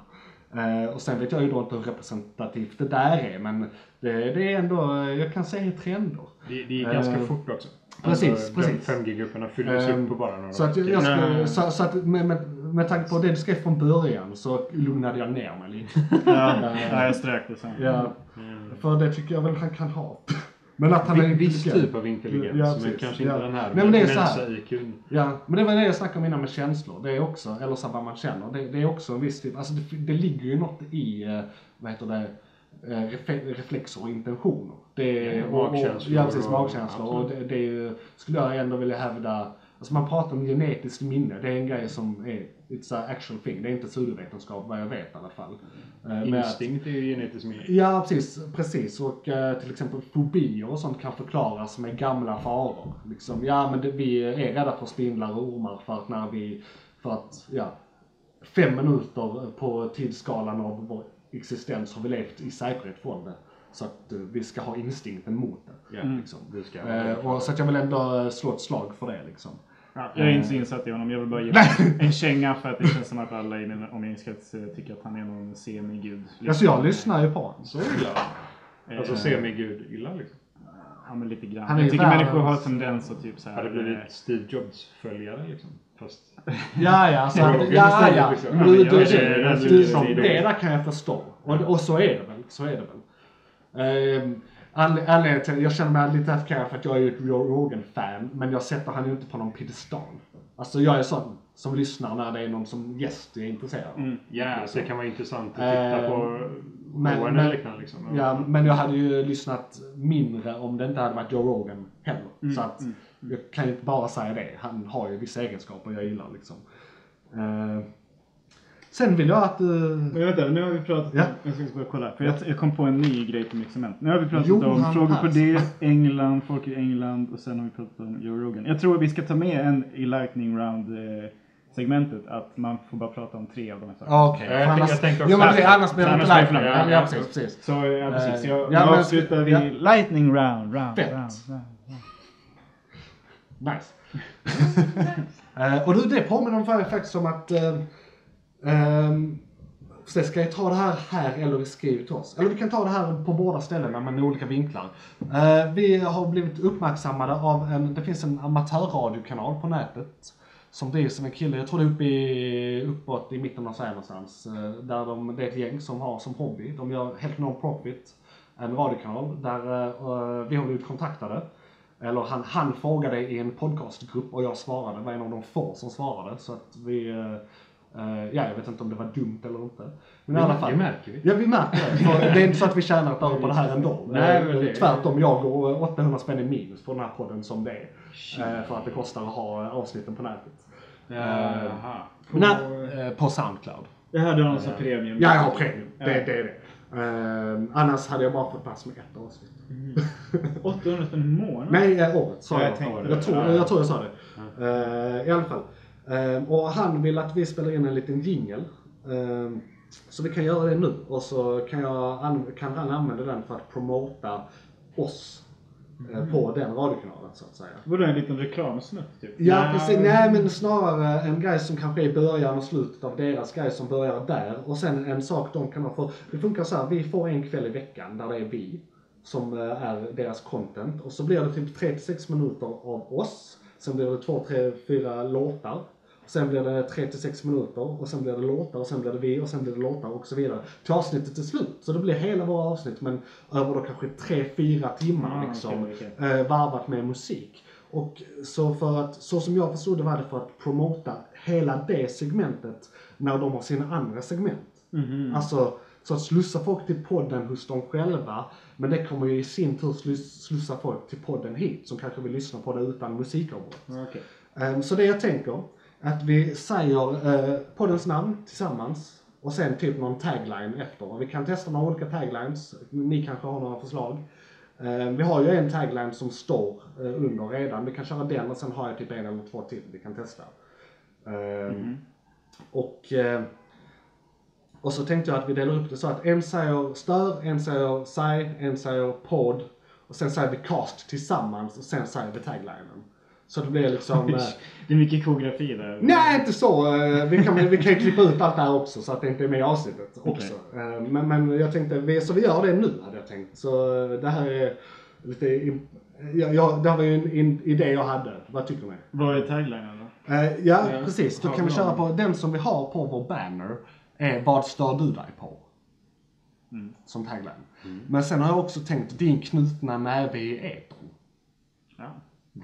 Speaker 3: Eh, och sen vet jag ju då inte hur representativt det där är men det, det är ändå, jag kan se trender.
Speaker 4: Det, det gick ganska fort också.
Speaker 3: Precis,
Speaker 4: alltså,
Speaker 3: precis.
Speaker 4: 5G-grupperna fylldes
Speaker 3: Ehm,
Speaker 4: upp på bara några
Speaker 3: Så att, jag, jag ska, så, så att med, med, med tanke på det du skrev från början så lugnade jag ner mig lite.
Speaker 2: Ja, ja, jag strök det sen.
Speaker 3: Ja, för det tycker jag väl han kan ha. Men att han är
Speaker 4: En viss typ av intelligens,
Speaker 3: Ja,
Speaker 4: men kanske inte
Speaker 3: Ja.
Speaker 4: den här
Speaker 3: Nej, men det är så här. Ja, men det var det jag snackade om innan med känslor. Det är också, eller så vad man känner. Det, det är också en viss typ, alltså det, det ligger ju något i, eh, vad heter det, reflexer och intentioner. Det är,
Speaker 4: Ja,
Speaker 3: och- och-
Speaker 4: magkänslor
Speaker 3: Ja, precis,
Speaker 4: och-
Speaker 3: magkänslor. Och det, det är ju, skulle jag ändå vilja hävda, alltså man pratar om genetiskt minne. Det är en grej som är, it's a actual thing. Det är inte pseudovetenskap vad jag vet i alla fall. Eh, med att-
Speaker 4: Instinkt är ju genetiskt minne.
Speaker 3: Ja, precis. precis. Och eh, till exempel fobier och sånt kan förklaras med gamla faror. Liksom, ja, men det, vi är rädda för spindlar och ormar för att när vi, för att, ja, fem minuter på tidsskalan av vår existens har vi levt i säkerhet från det. Så att eh, vi ska ha instinkten mot det.
Speaker 4: Ja,
Speaker 3: Liksom.
Speaker 4: du ska
Speaker 3: Eh, och, så att jag vill ändå eh, slå ett slag för det liksom.
Speaker 2: Ja, jag är inte så insatt i honom. Jag vill bara ge en känga för att det känns som att alla i min omgivningskrets eh, tycker att han är någon semigud.
Speaker 3: Alltså jag lyssnar ju på honom.
Speaker 4: Så illa. Alltså semigud illa liksom.
Speaker 2: Ja, men lite grann.
Speaker 3: Han är
Speaker 2: jag tycker människor har tendens att typ så här...
Speaker 4: Hade
Speaker 2: eh,
Speaker 4: blivit Steve Jobs följare liksom. Fast
Speaker 3: Ja, ja, så att, ja, ja.
Speaker 4: liksom.
Speaker 3: Du, du, du, det där kan jag förstå. Och, och så är det väl. Så är det väl. Ehm, anle- Anledningen till jag känner mig lite attackerad för att jag är ju ett Joe Rogan-fan, men jag sätter han ju inte på någon piedestal. Alltså jag är sån som lyssnar när det är någon som gäst jag är intresserad av.
Speaker 2: Mm. Ja,
Speaker 4: alltså, det kan vara intressant att titta
Speaker 3: Eh,
Speaker 4: på
Speaker 3: men- men-
Speaker 4: liknande. Liksom.
Speaker 3: Ja, men jag hade ju lyssnat mindre om det inte hade varit Joe Rogan heller.
Speaker 2: Mm,
Speaker 3: Så att jag kan ju inte bara säga det. Han har ju vissa egenskaper jag gillar liksom. Eh, sen vill jag att du...
Speaker 2: Men vänta, nu har vi pratat
Speaker 3: Ja.
Speaker 2: om, jag ska bara kolla, för jag, jag kom på en ny grej på mitt cement. Nu har vi pratat
Speaker 3: Johan
Speaker 2: om frågor på det, England, folk i England och sen har vi pratat om Joe Rogan. Jag tror att vi ska ta med en i Lightning Round eh, segmentet att man får bara prata om tre av de här sakerna.
Speaker 3: Ja, Okej,
Speaker 4: tänker-
Speaker 3: annars,
Speaker 4: jag tänker också-
Speaker 3: jo, men precis, annars blir det
Speaker 2: Annars
Speaker 3: inte
Speaker 2: blir det
Speaker 3: live.
Speaker 2: för
Speaker 3: Ja, precis, precis.
Speaker 2: Så ja, precis.
Speaker 3: Eh,
Speaker 2: Jag,
Speaker 3: ja,
Speaker 2: nu avslutar vi
Speaker 3: ja.
Speaker 2: Lightning Round. round,
Speaker 3: Fett.
Speaker 2: round, round.
Speaker 3: Nice. uh, och du, det påminner mig faktiskt om att... Uh, um, ska jag ta det här här eller skriv till oss? Eller vi kan ta det här på båda ställena men med olika vinklar. Uh, vi har blivit uppmärksammade av en, det finns en amatörradiokanal på nätet. Som drivs av en kille, jag tror det är uppe i, uppåt i mitten av Sverige någonstans. Uh, Där de, det är ett gäng som har som hobby, de gör helt non-profit, en radiokanal där uh, vi har blivit kontaktade. Eller han, han frågade i en podcastgrupp och jag svarade, var en av de få som svarade. Så att vi, eh, eh, ja jag vet inte om det var dumt eller inte. Men i alla fall.
Speaker 4: Det märker vi.
Speaker 3: Ja vi märker det. För det är inte så att vi tjänar ett öre på det här ändå.
Speaker 4: Nej, men det-
Speaker 3: Eh, Tvärtom, jag går 800 spänn i minus på den här podden som det är. Eh, För att det kostar att ha avsnitten på nätet. Eh,
Speaker 4: Jaha.
Speaker 3: Men nej, eh, på Soundcloud.
Speaker 2: Jag hörde någon som premium.
Speaker 3: Ja, jag har premium. Det, det är det. Eh, annars hade jag bara fått plats med ett avsnitt.
Speaker 2: 800 spänn i månaden?
Speaker 3: Nej, eh, året sa
Speaker 2: Ja,
Speaker 3: jag.
Speaker 2: jag
Speaker 3: jag, tror,
Speaker 2: Ja.
Speaker 3: jag tror jag sa det. Eh, I alla fall. Eh, och han vill att vi spelar in en liten jingle. Eh, så vi kan göra det nu. Och så kan, jag, an- kan han använda den för att promota oss eh, på den radiokanalen så att säga.
Speaker 2: Vadå en liten reklamsnutt typ?
Speaker 3: Ja, precis. Nej, men snarare en grej som kanske är i början och slutet av deras grej som börjar där. Och sen en sak de kan ha för. Det funkar så här, vi får en kväll i veckan där det är vi som eh, är deras content. Och så blir det typ 3-6 minuter av oss. Sen blir det 2, 3, 4 låtar. Sen blir det 3-6 minuter och sen blir det låtar och sen blir det vi och sen blir det låtar och så vidare. Till avsnittet är slut. Så det blir hela våra avsnitt men över då kanske 3-4 timmar
Speaker 2: Ah,
Speaker 3: liksom.
Speaker 2: okej, okej.
Speaker 3: Eh, varvat med musik. Och så för att, så som jag förstod det var det för att promota hela det segmentet när de har sina andra segment.
Speaker 2: Mhm.
Speaker 3: Alltså, så att slussa folk till podden hos dem själva. Men det kommer ju i sin tur slus- slussa folk till podden hit som kanske vill lyssna på det utan musikavbrott.
Speaker 2: Okej.
Speaker 3: Ehm, Så det jag tänker, att vi säger eh, poddens namn tillsammans och sen typ någon tagline efter. Och vi kan testa några olika taglines, ni kanske har några förslag. Ehm, Vi har ju en tagline som står eh, under redan, vi kan köra den och sen har jag typ en eller två till vi kan testa. Ehm, Och, eh, och så tänkte jag att vi delar upp det så att en säger stör, en säger säg, en säger podd och sen säger vi cast tillsammans och sen säger vi taglinen. Så det blir liksom... eh,
Speaker 2: Det är mycket koreografi där.
Speaker 3: Nej, inte så. Eh, Vi kan, vi kan ju klippa ut allt det här också så att det inte är med i avsnittet också. Eh, Men, men jag tänkte, vi, så vi gör det nu hade jag tänkt. Så det här är lite... im- Ja, ja, det här var ju en, en idé jag hade. Vad tycker ni?
Speaker 2: Vad är taglinen då?
Speaker 3: Ja,
Speaker 4: Ja,
Speaker 3: precis. Då kan vi köra på den som vi har på vår banner. Är Vad stör du dig på? Som tagline. Men sen har jag också tänkt din knutna näve i etern.
Speaker 2: Ja.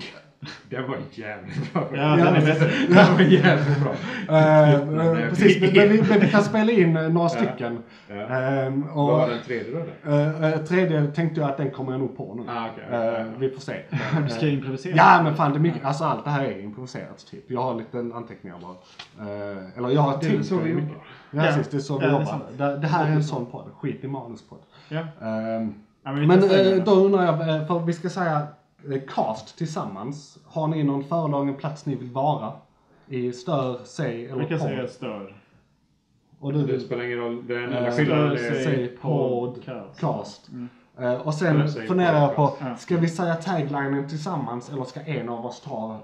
Speaker 4: Det var jävligt bra.
Speaker 2: Ja, den är bättre.
Speaker 4: Det var jävligt bra.
Speaker 3: Eh,
Speaker 4: näve i
Speaker 3: precis, men, men, vi, men vi kan spela in eh, några stycken.
Speaker 4: Ja.
Speaker 3: Ehm, och,
Speaker 4: Vad var den tredje då? eller?
Speaker 3: Eh, eh, tredje tänkte jag att den kommer jag nog på nu.
Speaker 4: Ah.
Speaker 3: Eh, vi får se.
Speaker 2: Du ska improvisera.
Speaker 3: Ja men fan det är mycket, alltså allt det här är improviserat typ. Jag har lite anteckningar bara. Eh, eller jag har
Speaker 4: Det är
Speaker 3: tänkt
Speaker 4: så vi
Speaker 3: mycket. Ja,
Speaker 2: Ja.
Speaker 3: precis, det är så vi
Speaker 2: Ja,
Speaker 3: jobbar. Det, det här är en sån podd, skit i manuspodd.
Speaker 2: Ja. Ja, men
Speaker 3: men eh, då undrar jag, eh, för vi ska säga eh, cast tillsammans. Har ni någon föredragen plats ni vill vara? I stör, säg eller
Speaker 2: Vi kan
Speaker 3: podd?
Speaker 2: säga stör.
Speaker 3: Och du
Speaker 4: Det
Speaker 3: vill
Speaker 4: spelar ingen roll. Den enda
Speaker 3: Eh,
Speaker 4: skillnaden
Speaker 2: stör,
Speaker 4: är...
Speaker 2: säg-
Speaker 3: säg podd,
Speaker 2: podcast.
Speaker 3: cast.
Speaker 2: Mm.
Speaker 3: Eh, och sen
Speaker 4: Eller säg
Speaker 3: funderar jag på,
Speaker 4: podcast.
Speaker 2: Ja.
Speaker 3: ska vi säga taglinen tillsammans eller ska en av oss ta,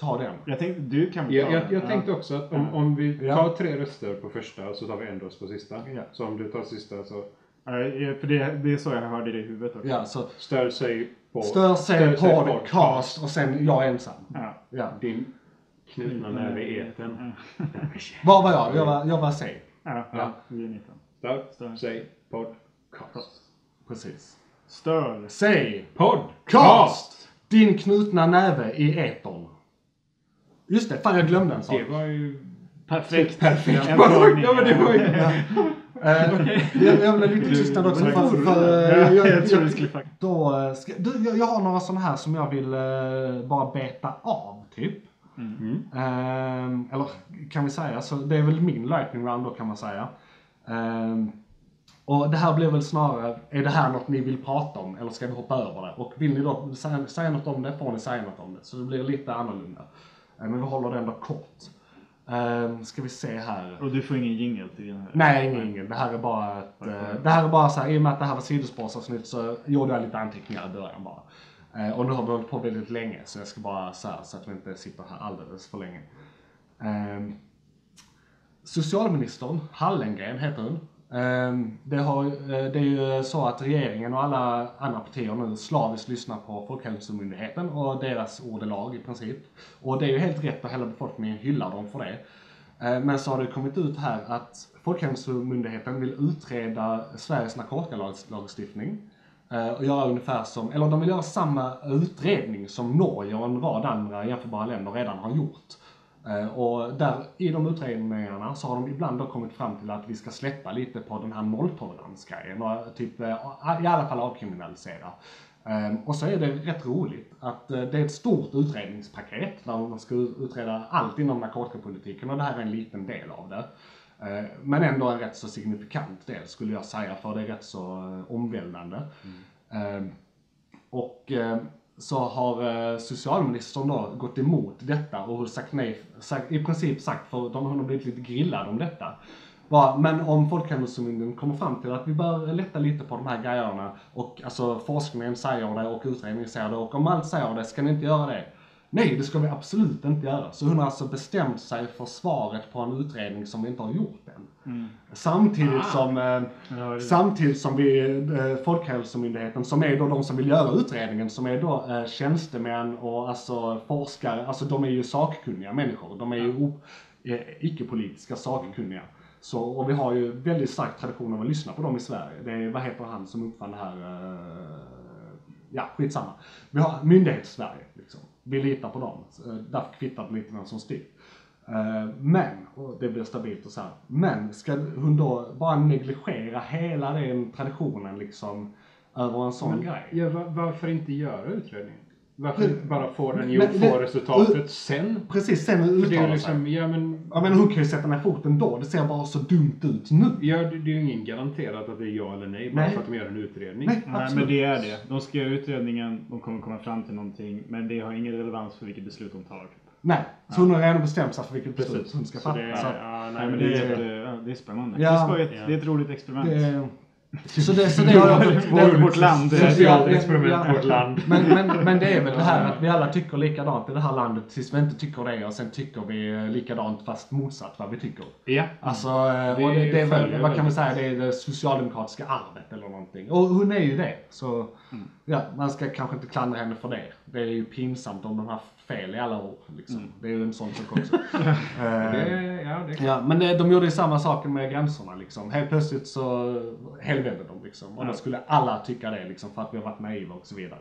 Speaker 3: ta den?
Speaker 2: Jag tänkte, du kan väl
Speaker 4: Jag,
Speaker 2: ta
Speaker 4: jag,
Speaker 2: den?
Speaker 4: jag tänkte också att om, om vi
Speaker 3: Ja.
Speaker 4: tar tre röster på första så tar vi en röst på sista.
Speaker 3: Ja.
Speaker 4: Så om du tar sista så
Speaker 2: Ja, ja, för det, det är så jag hörde det i huvudet också.
Speaker 3: Ja, så
Speaker 4: stör sig på...
Speaker 3: stör,
Speaker 4: sig
Speaker 3: podd,
Speaker 4: på
Speaker 3: cast och sen jag ensam.
Speaker 2: Ja.
Speaker 3: Ja.
Speaker 4: Din knutna näve i etern.
Speaker 3: Vad var jag? Jag var, jag var C.
Speaker 2: Ja,
Speaker 3: Ja.
Speaker 2: 19.
Speaker 4: Stör, säg, podcast.
Speaker 3: Precis.
Speaker 2: Stör.
Speaker 3: C.
Speaker 4: Podcast!
Speaker 3: Din knutna näve i etern. Just det, fan jag glömde en sak.
Speaker 4: Det var ju...
Speaker 2: Perfekt.
Speaker 3: Perfekt.
Speaker 2: En.
Speaker 4: Ja men det var ju...
Speaker 3: Eh, jag, ha lite tystnad också.
Speaker 2: var
Speaker 3: För, för,
Speaker 2: Ja,
Speaker 3: eh, jag,
Speaker 2: jag tror
Speaker 3: jag,
Speaker 2: skulle
Speaker 3: då, eh, ska, du, jag, jag har några sådana här som jag vill eh, bara beta av, typ. Ehm, eller kan vi säga, så det är väl min lightning round då kan man säga. Ehm, och det här blir väl snarare, är det här något ni vill prata om eller ska vi hoppa över det? Och vill ni då säga, säga något om det får ni säga något om det. Så det blir lite annorlunda. Men vi håller det ändå kort. Um, ska vi se här.
Speaker 2: Och du får ingen jingle till den här?
Speaker 3: Nej, ingen, ingen. Det här är bara ett, eh, det här är bara så här, i och med att det här var sidospårsavsnitt så gjorde jag lite anteckningar i början bara. Eh, och nu har vi hållit på väldigt länge så jag ska bara så här så att vi inte sitter här alldeles för länge. Ehm, socialministern, Hallengren heter hon. Ehm, det, har, eh, det är ju eh, så att regeringen och alla andra partier nu slaviskt lyssnar på Folkhälsomyndigheten och deras ordelag i princip. Och det är ju helt rätt och hela befolkningen hyllar dem för det. Ehm, men så har det kommit ut här att Folkhälsomyndigheten vill utreda Sveriges narkotikalagstiftning. Eh, och göra ungefär som, eller de vill göra samma utredning som Norge och en rad andra jämförbara länder redan har gjort. Eh, Och där, i de utredningarna så har de ibland då kommit fram till att vi ska släppa lite på den här nolltoleransgrejen och typ eh, i alla fall avkriminalisera. Eh, Och så är det rätt roligt att eh, det är ett stort utredningspaket där man ska utreda allt inom narkotikapolitiken och det här är en liten del av det. Eh, Men ändå en rätt så signifikant del skulle jag säga för det är rätt så eh, omvälvande. Eh, Och eh, så har eh, socialministern då gått emot detta och sagt nej, sagt, i princip sagt, för de har blivit lite grillade om detta. Bara, men om Folkhälsomyndigheten kommer fram till att vi bör lätta lite på de här grejerna och alltså forskningen säger det och utredningen säger det och om allt säger det, ska ni inte göra det? Nej, det ska vi absolut inte göra. Så hon har alltså bestämt sig för svaret på en utredning som vi inte har gjort än. Samtidigt som eh,
Speaker 2: det-
Speaker 3: Samtidigt som vi, eh, Folkhälsomyndigheten, som är då de som vill göra utredningen, som är då eh, tjänstemän och alltså forskare, alltså de är ju sakkunniga människor. De är ju o- eh, icke-politiska sakkunniga. Så, och vi har ju väldigt stark tradition av att lyssna på dem i Sverige. Det är, vad heter han som uppfann det här, eh, ja skitsamma. Vi har myndighets-Sverige liksom. Vi litar på dem. Eh, Därför kvittar det lite vem som styr. Eh, Men, och det blir stabilt och så här. Men ska hon då bara negligera hela den traditionen liksom över en sån
Speaker 4: Men,
Speaker 3: grej?
Speaker 4: ja, va- varför inte göra utredningen? Varför inte bara få den gjord, få
Speaker 3: men-
Speaker 4: resultatet sen?
Speaker 3: Precis, sen
Speaker 4: För det är
Speaker 3: uttala
Speaker 4: ju
Speaker 3: sig.
Speaker 4: liksom, ja men...
Speaker 3: Ja men hon kan ju sätta ner foten då, det ser bara så dumt ut nu.
Speaker 4: Ja, det, det är ju ingen garanterat att det är ja eller nej bara
Speaker 3: Nej.
Speaker 4: för att de gör en utredning.
Speaker 3: Nej,
Speaker 2: Nej,
Speaker 3: absolut.
Speaker 2: men det är det. De ska göra utredningen, de kommer komma fram till någonting, men det har ingen relevans för vilket beslut de tar.
Speaker 3: Nej, så hon har redan bestämt sig för vilket beslut
Speaker 4: Precis.
Speaker 3: hon ska fatta.
Speaker 4: det är-
Speaker 3: Så att-
Speaker 4: ja,
Speaker 2: Nej, men det, är,
Speaker 3: det-
Speaker 2: jätte, ja, det är spännande.
Speaker 3: Ja.
Speaker 2: det, är skojigt. det är ett roligt experiment.
Speaker 3: det, så det, så det, det,
Speaker 2: Vår- vårt land.
Speaker 4: Socialt
Speaker 3: Ja,
Speaker 4: experiment
Speaker 3: ja.
Speaker 4: vårt land.
Speaker 3: Men, men, men det är väl det här att vi alla tycker likadant i det här landet tills vi inte tycker det och sen tycker vi likadant fast motsatt vad vi tycker.
Speaker 4: Ja.
Speaker 3: Alltså, eh, och det, det är väl, vad kan man säga, det är det socialdemokratiska arvet eller någonting. Och hon är ju det. Så ja, man ska kanske inte klandra henne för det. Det är ju pinsamt om de har haft fel i alla år. Liksom. Det är ju en sån sak också. Eh,
Speaker 4: Det, ja, det
Speaker 3: Ja, men det, de gjorde ju samma sak med gränserna liksom. Helt plötsligt så helvete de liksom. Och då skulle alla tycka det liksom för att vi har varit naiva och så vidare.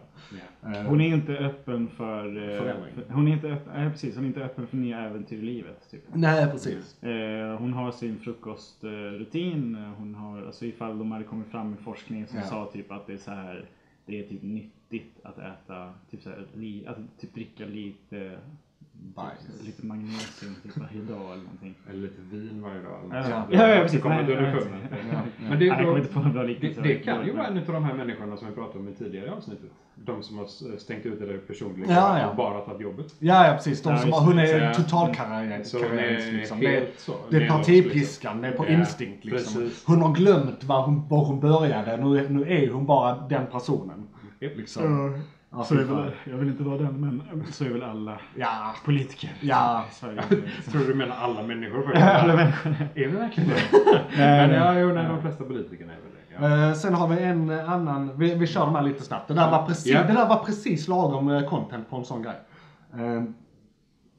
Speaker 3: Eh,
Speaker 2: Hon är inte öppen för... eh,
Speaker 3: Förändring.
Speaker 2: för- Hon är inte öppen, nej, precis, hon är inte öppen för nya äventyr i livet. Typ.
Speaker 3: Nej, precis.
Speaker 2: Eh, hon har sin frukostrutin. eh, Hon har, alltså ifall de hade kommit fram med forskning som
Speaker 3: Ja.
Speaker 2: sa typ att det är så här, det är typ nyttigt att äta, typ så här, li, att typ dricka lite,
Speaker 3: Bajs.
Speaker 2: lite magnesium typ varje dag eller någonting.
Speaker 4: Eller lite vin varje dag. eller
Speaker 2: Ja, ja, ja, precis.
Speaker 4: Kommer
Speaker 2: Nej,
Speaker 4: du
Speaker 2: nej,
Speaker 4: underfund
Speaker 2: nej.
Speaker 4: med. Men det,
Speaker 2: Nej, jag kommer
Speaker 4: då,
Speaker 2: inte på en bra
Speaker 4: det,
Speaker 2: liknelse.
Speaker 4: det kan ju vara en av de här människorna som vi pratade om i tidigare avsnittet. De som har stängt ut det personliga
Speaker 3: Ja, ja.
Speaker 4: och bara tagit jobbet.
Speaker 3: Ja, ja precis. De
Speaker 2: Ja,
Speaker 3: som
Speaker 4: Ja. Så hon är
Speaker 3: liksom. Det
Speaker 4: så.
Speaker 3: det är partipiskan, det är på
Speaker 4: Ja,
Speaker 3: instinkt liksom.
Speaker 4: precis.
Speaker 3: Hon har glömt var hon, var hon började. Nu, nu är hon bara den personen. Liksom. Ja,
Speaker 2: Så är väl, jag vill inte vara den, men så är väl alla
Speaker 3: Ja,
Speaker 2: politiker
Speaker 3: Ja.
Speaker 2: Sverige.
Speaker 4: Tror du menar alla människor faktiskt?
Speaker 2: alla människor.
Speaker 4: Är vi verkligen det? Men ja, jo, nej, de flesta politikerna är väl det. Ja.
Speaker 3: Eh, sen har vi en annan, vi, vi kör de här lite snabbt. Det där var precis,
Speaker 4: Ja.
Speaker 3: det där var precis lagom eh, content på en sån grej.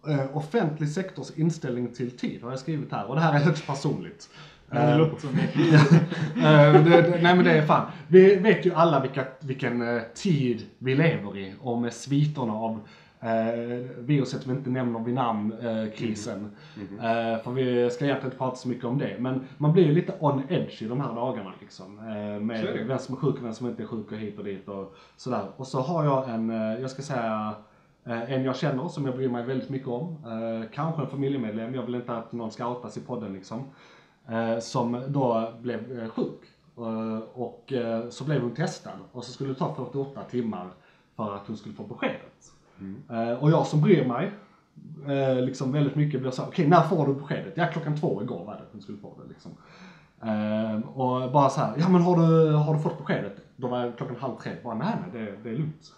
Speaker 3: Eh, offentlig sektors inställning till tid har jag skrivit här och det här är högst personligt.
Speaker 2: Det låter som det.
Speaker 3: Eh, det, nej men det är fan. Vi vet ju alla vilka, vilken eh, tid vi lever i och med sviterna av eh, viruset vi inte nämner vid namn, eh, krisen. Eh, för vi ska egentligen inte prata så mycket om det. Men man blir ju lite on edge i de här dagarna liksom. Eh, med vem som är sjuk och vem som inte är sjuk och hit och dit och sådär. Och så har jag en, eh, jag ska säga Eh, En jag känner som jag bryr mig väldigt mycket om. Kanske en familjemedlem, jag vill inte att någon ska outas i podden liksom. Eh, som då blev eh, sjuk. Eh, och så blev hon testad och så skulle det ta 48 timmar för att hon skulle få beskedet. Eh, och jag som bryr mig liksom väldigt mycket blir så okej när får du beskedet? Ja klockan två igår var det hon skulle få det liksom. Och bara så här, ja men har du, har du fått beskedet? Då var klockan halv tre, bara nej nej det, det är lugnt.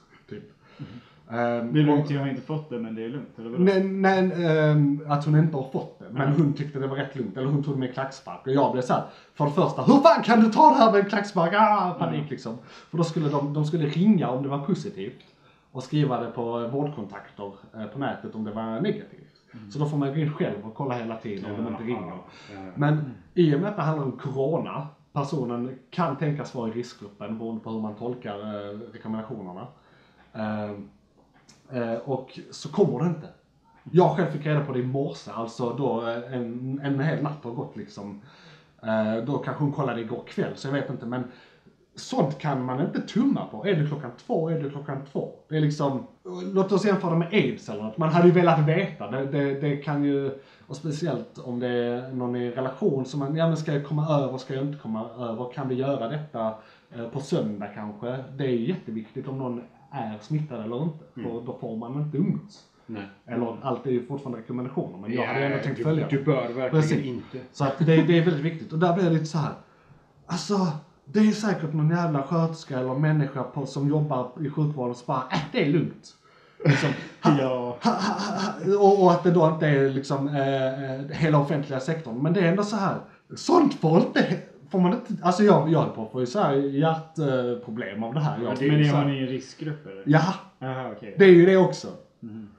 Speaker 3: Eh,
Speaker 2: Det är lugnt, jag har inte fått det men det är lugnt. Eller vadå?
Speaker 3: Nej, nej ehm, att hon inte har fått det. Men hon tyckte det var rätt lugnt. Eller hon tog det med klackspark. Och jag blev så här, för det första, hur fan kan du ta det här med en klackspark? Ah, panik liksom. För då skulle de, de skulle ringa om det var positivt. Och skriva det på vårdkontakter eh, på nätet om det var negativt. Så då får man gå in själv och kolla hela tiden om de inte ringer. Men i och med att det handlar om corona, personen kan tänkas vara i riskgruppen beroende på hur man tolkar eh, rekommendationerna. Ehm, Eh, och så kommer det inte. Jag själv fick reda på det i morse, alltså då eh, en, en hel natt har gått liksom. Eh, då kanske hon kollade igår kväll, så jag vet inte men sånt kan man inte tumma på. Är det klockan två, är det klockan två. Det är liksom, låt oss jämföra med aids eller något. Man hade ju velat veta. Det, det, det kan ju, och speciellt om det är någon i relation som man, ja men ska jag komma över, ska jag inte komma över, kan vi göra detta eh, på söndag kanske? Det är jätteviktigt om någon är smittad eller inte. För då får man inte umgås.
Speaker 4: Nej.
Speaker 3: Eller allt är ju fortfarande rekommendationer, men jag hade ändå tänkt
Speaker 4: du,
Speaker 3: följa
Speaker 4: Du bör verkligen
Speaker 3: Precis.
Speaker 4: inte.
Speaker 3: Så att det, det är väldigt viktigt. Och där blir jag lite så här. Alltså, det är säkert någon jävla sköterska eller människa på, som jobbar i sjukvården som bara, äh, det är lugnt. Liksom,
Speaker 2: Ja.
Speaker 3: ha, ha, ha, och, och att det då inte är liksom eh, eh, hela offentliga sektorn. Men det är ändå så här. Sånt får inte, får man inte, alltså jag, jag håller på att få så här hjärtproblem av det här. Jag,
Speaker 2: Men är man i en riskgrupp eller?
Speaker 3: Jaha
Speaker 2: okej.
Speaker 3: det är ju det också.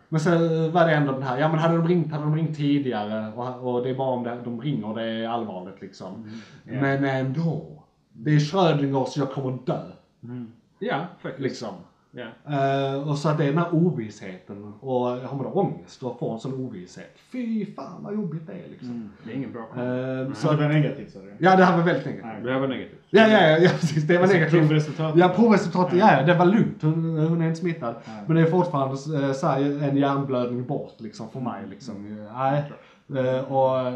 Speaker 3: Men sen var det ändå den här, ja men hade de ringt, hade de ringt tidigare och, och det är bara om det, de ringer det är allvarligt liksom. Men ändå. Det är Schrödinger så jag kommer dö.
Speaker 4: Ja, faktiskt.
Speaker 3: Liksom. Eh, och så att det är den här ovissheten och har man då ångest och får en sån ovisshet. Fy fan vad jobbigt det är liksom.
Speaker 4: Det är ingen bra kombo.
Speaker 3: Eh,
Speaker 2: Så det var negativt sa du?
Speaker 3: ja det här var väldigt negativt.
Speaker 4: Det här var negativt.
Speaker 3: Ja, ja, ja, ja precis. Det var negativt.
Speaker 2: Provresultatet?
Speaker 3: Ja, provresultatet, ja, ja, det var lugnt. Hon, hon är inte smittad.
Speaker 2: Ja.
Speaker 3: Men det är fortfarande eh, så här, en hjärnblödning bort liksom för mig. Liksom. Nej. Eh, Och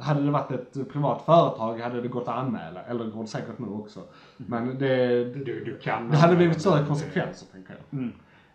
Speaker 3: hade det varit ett privat företag hade det gått att anmäla. Eller det går det säkert nu också. Men det,
Speaker 4: Du, du kan
Speaker 3: det hade blivit större konsekvenser tänker jag.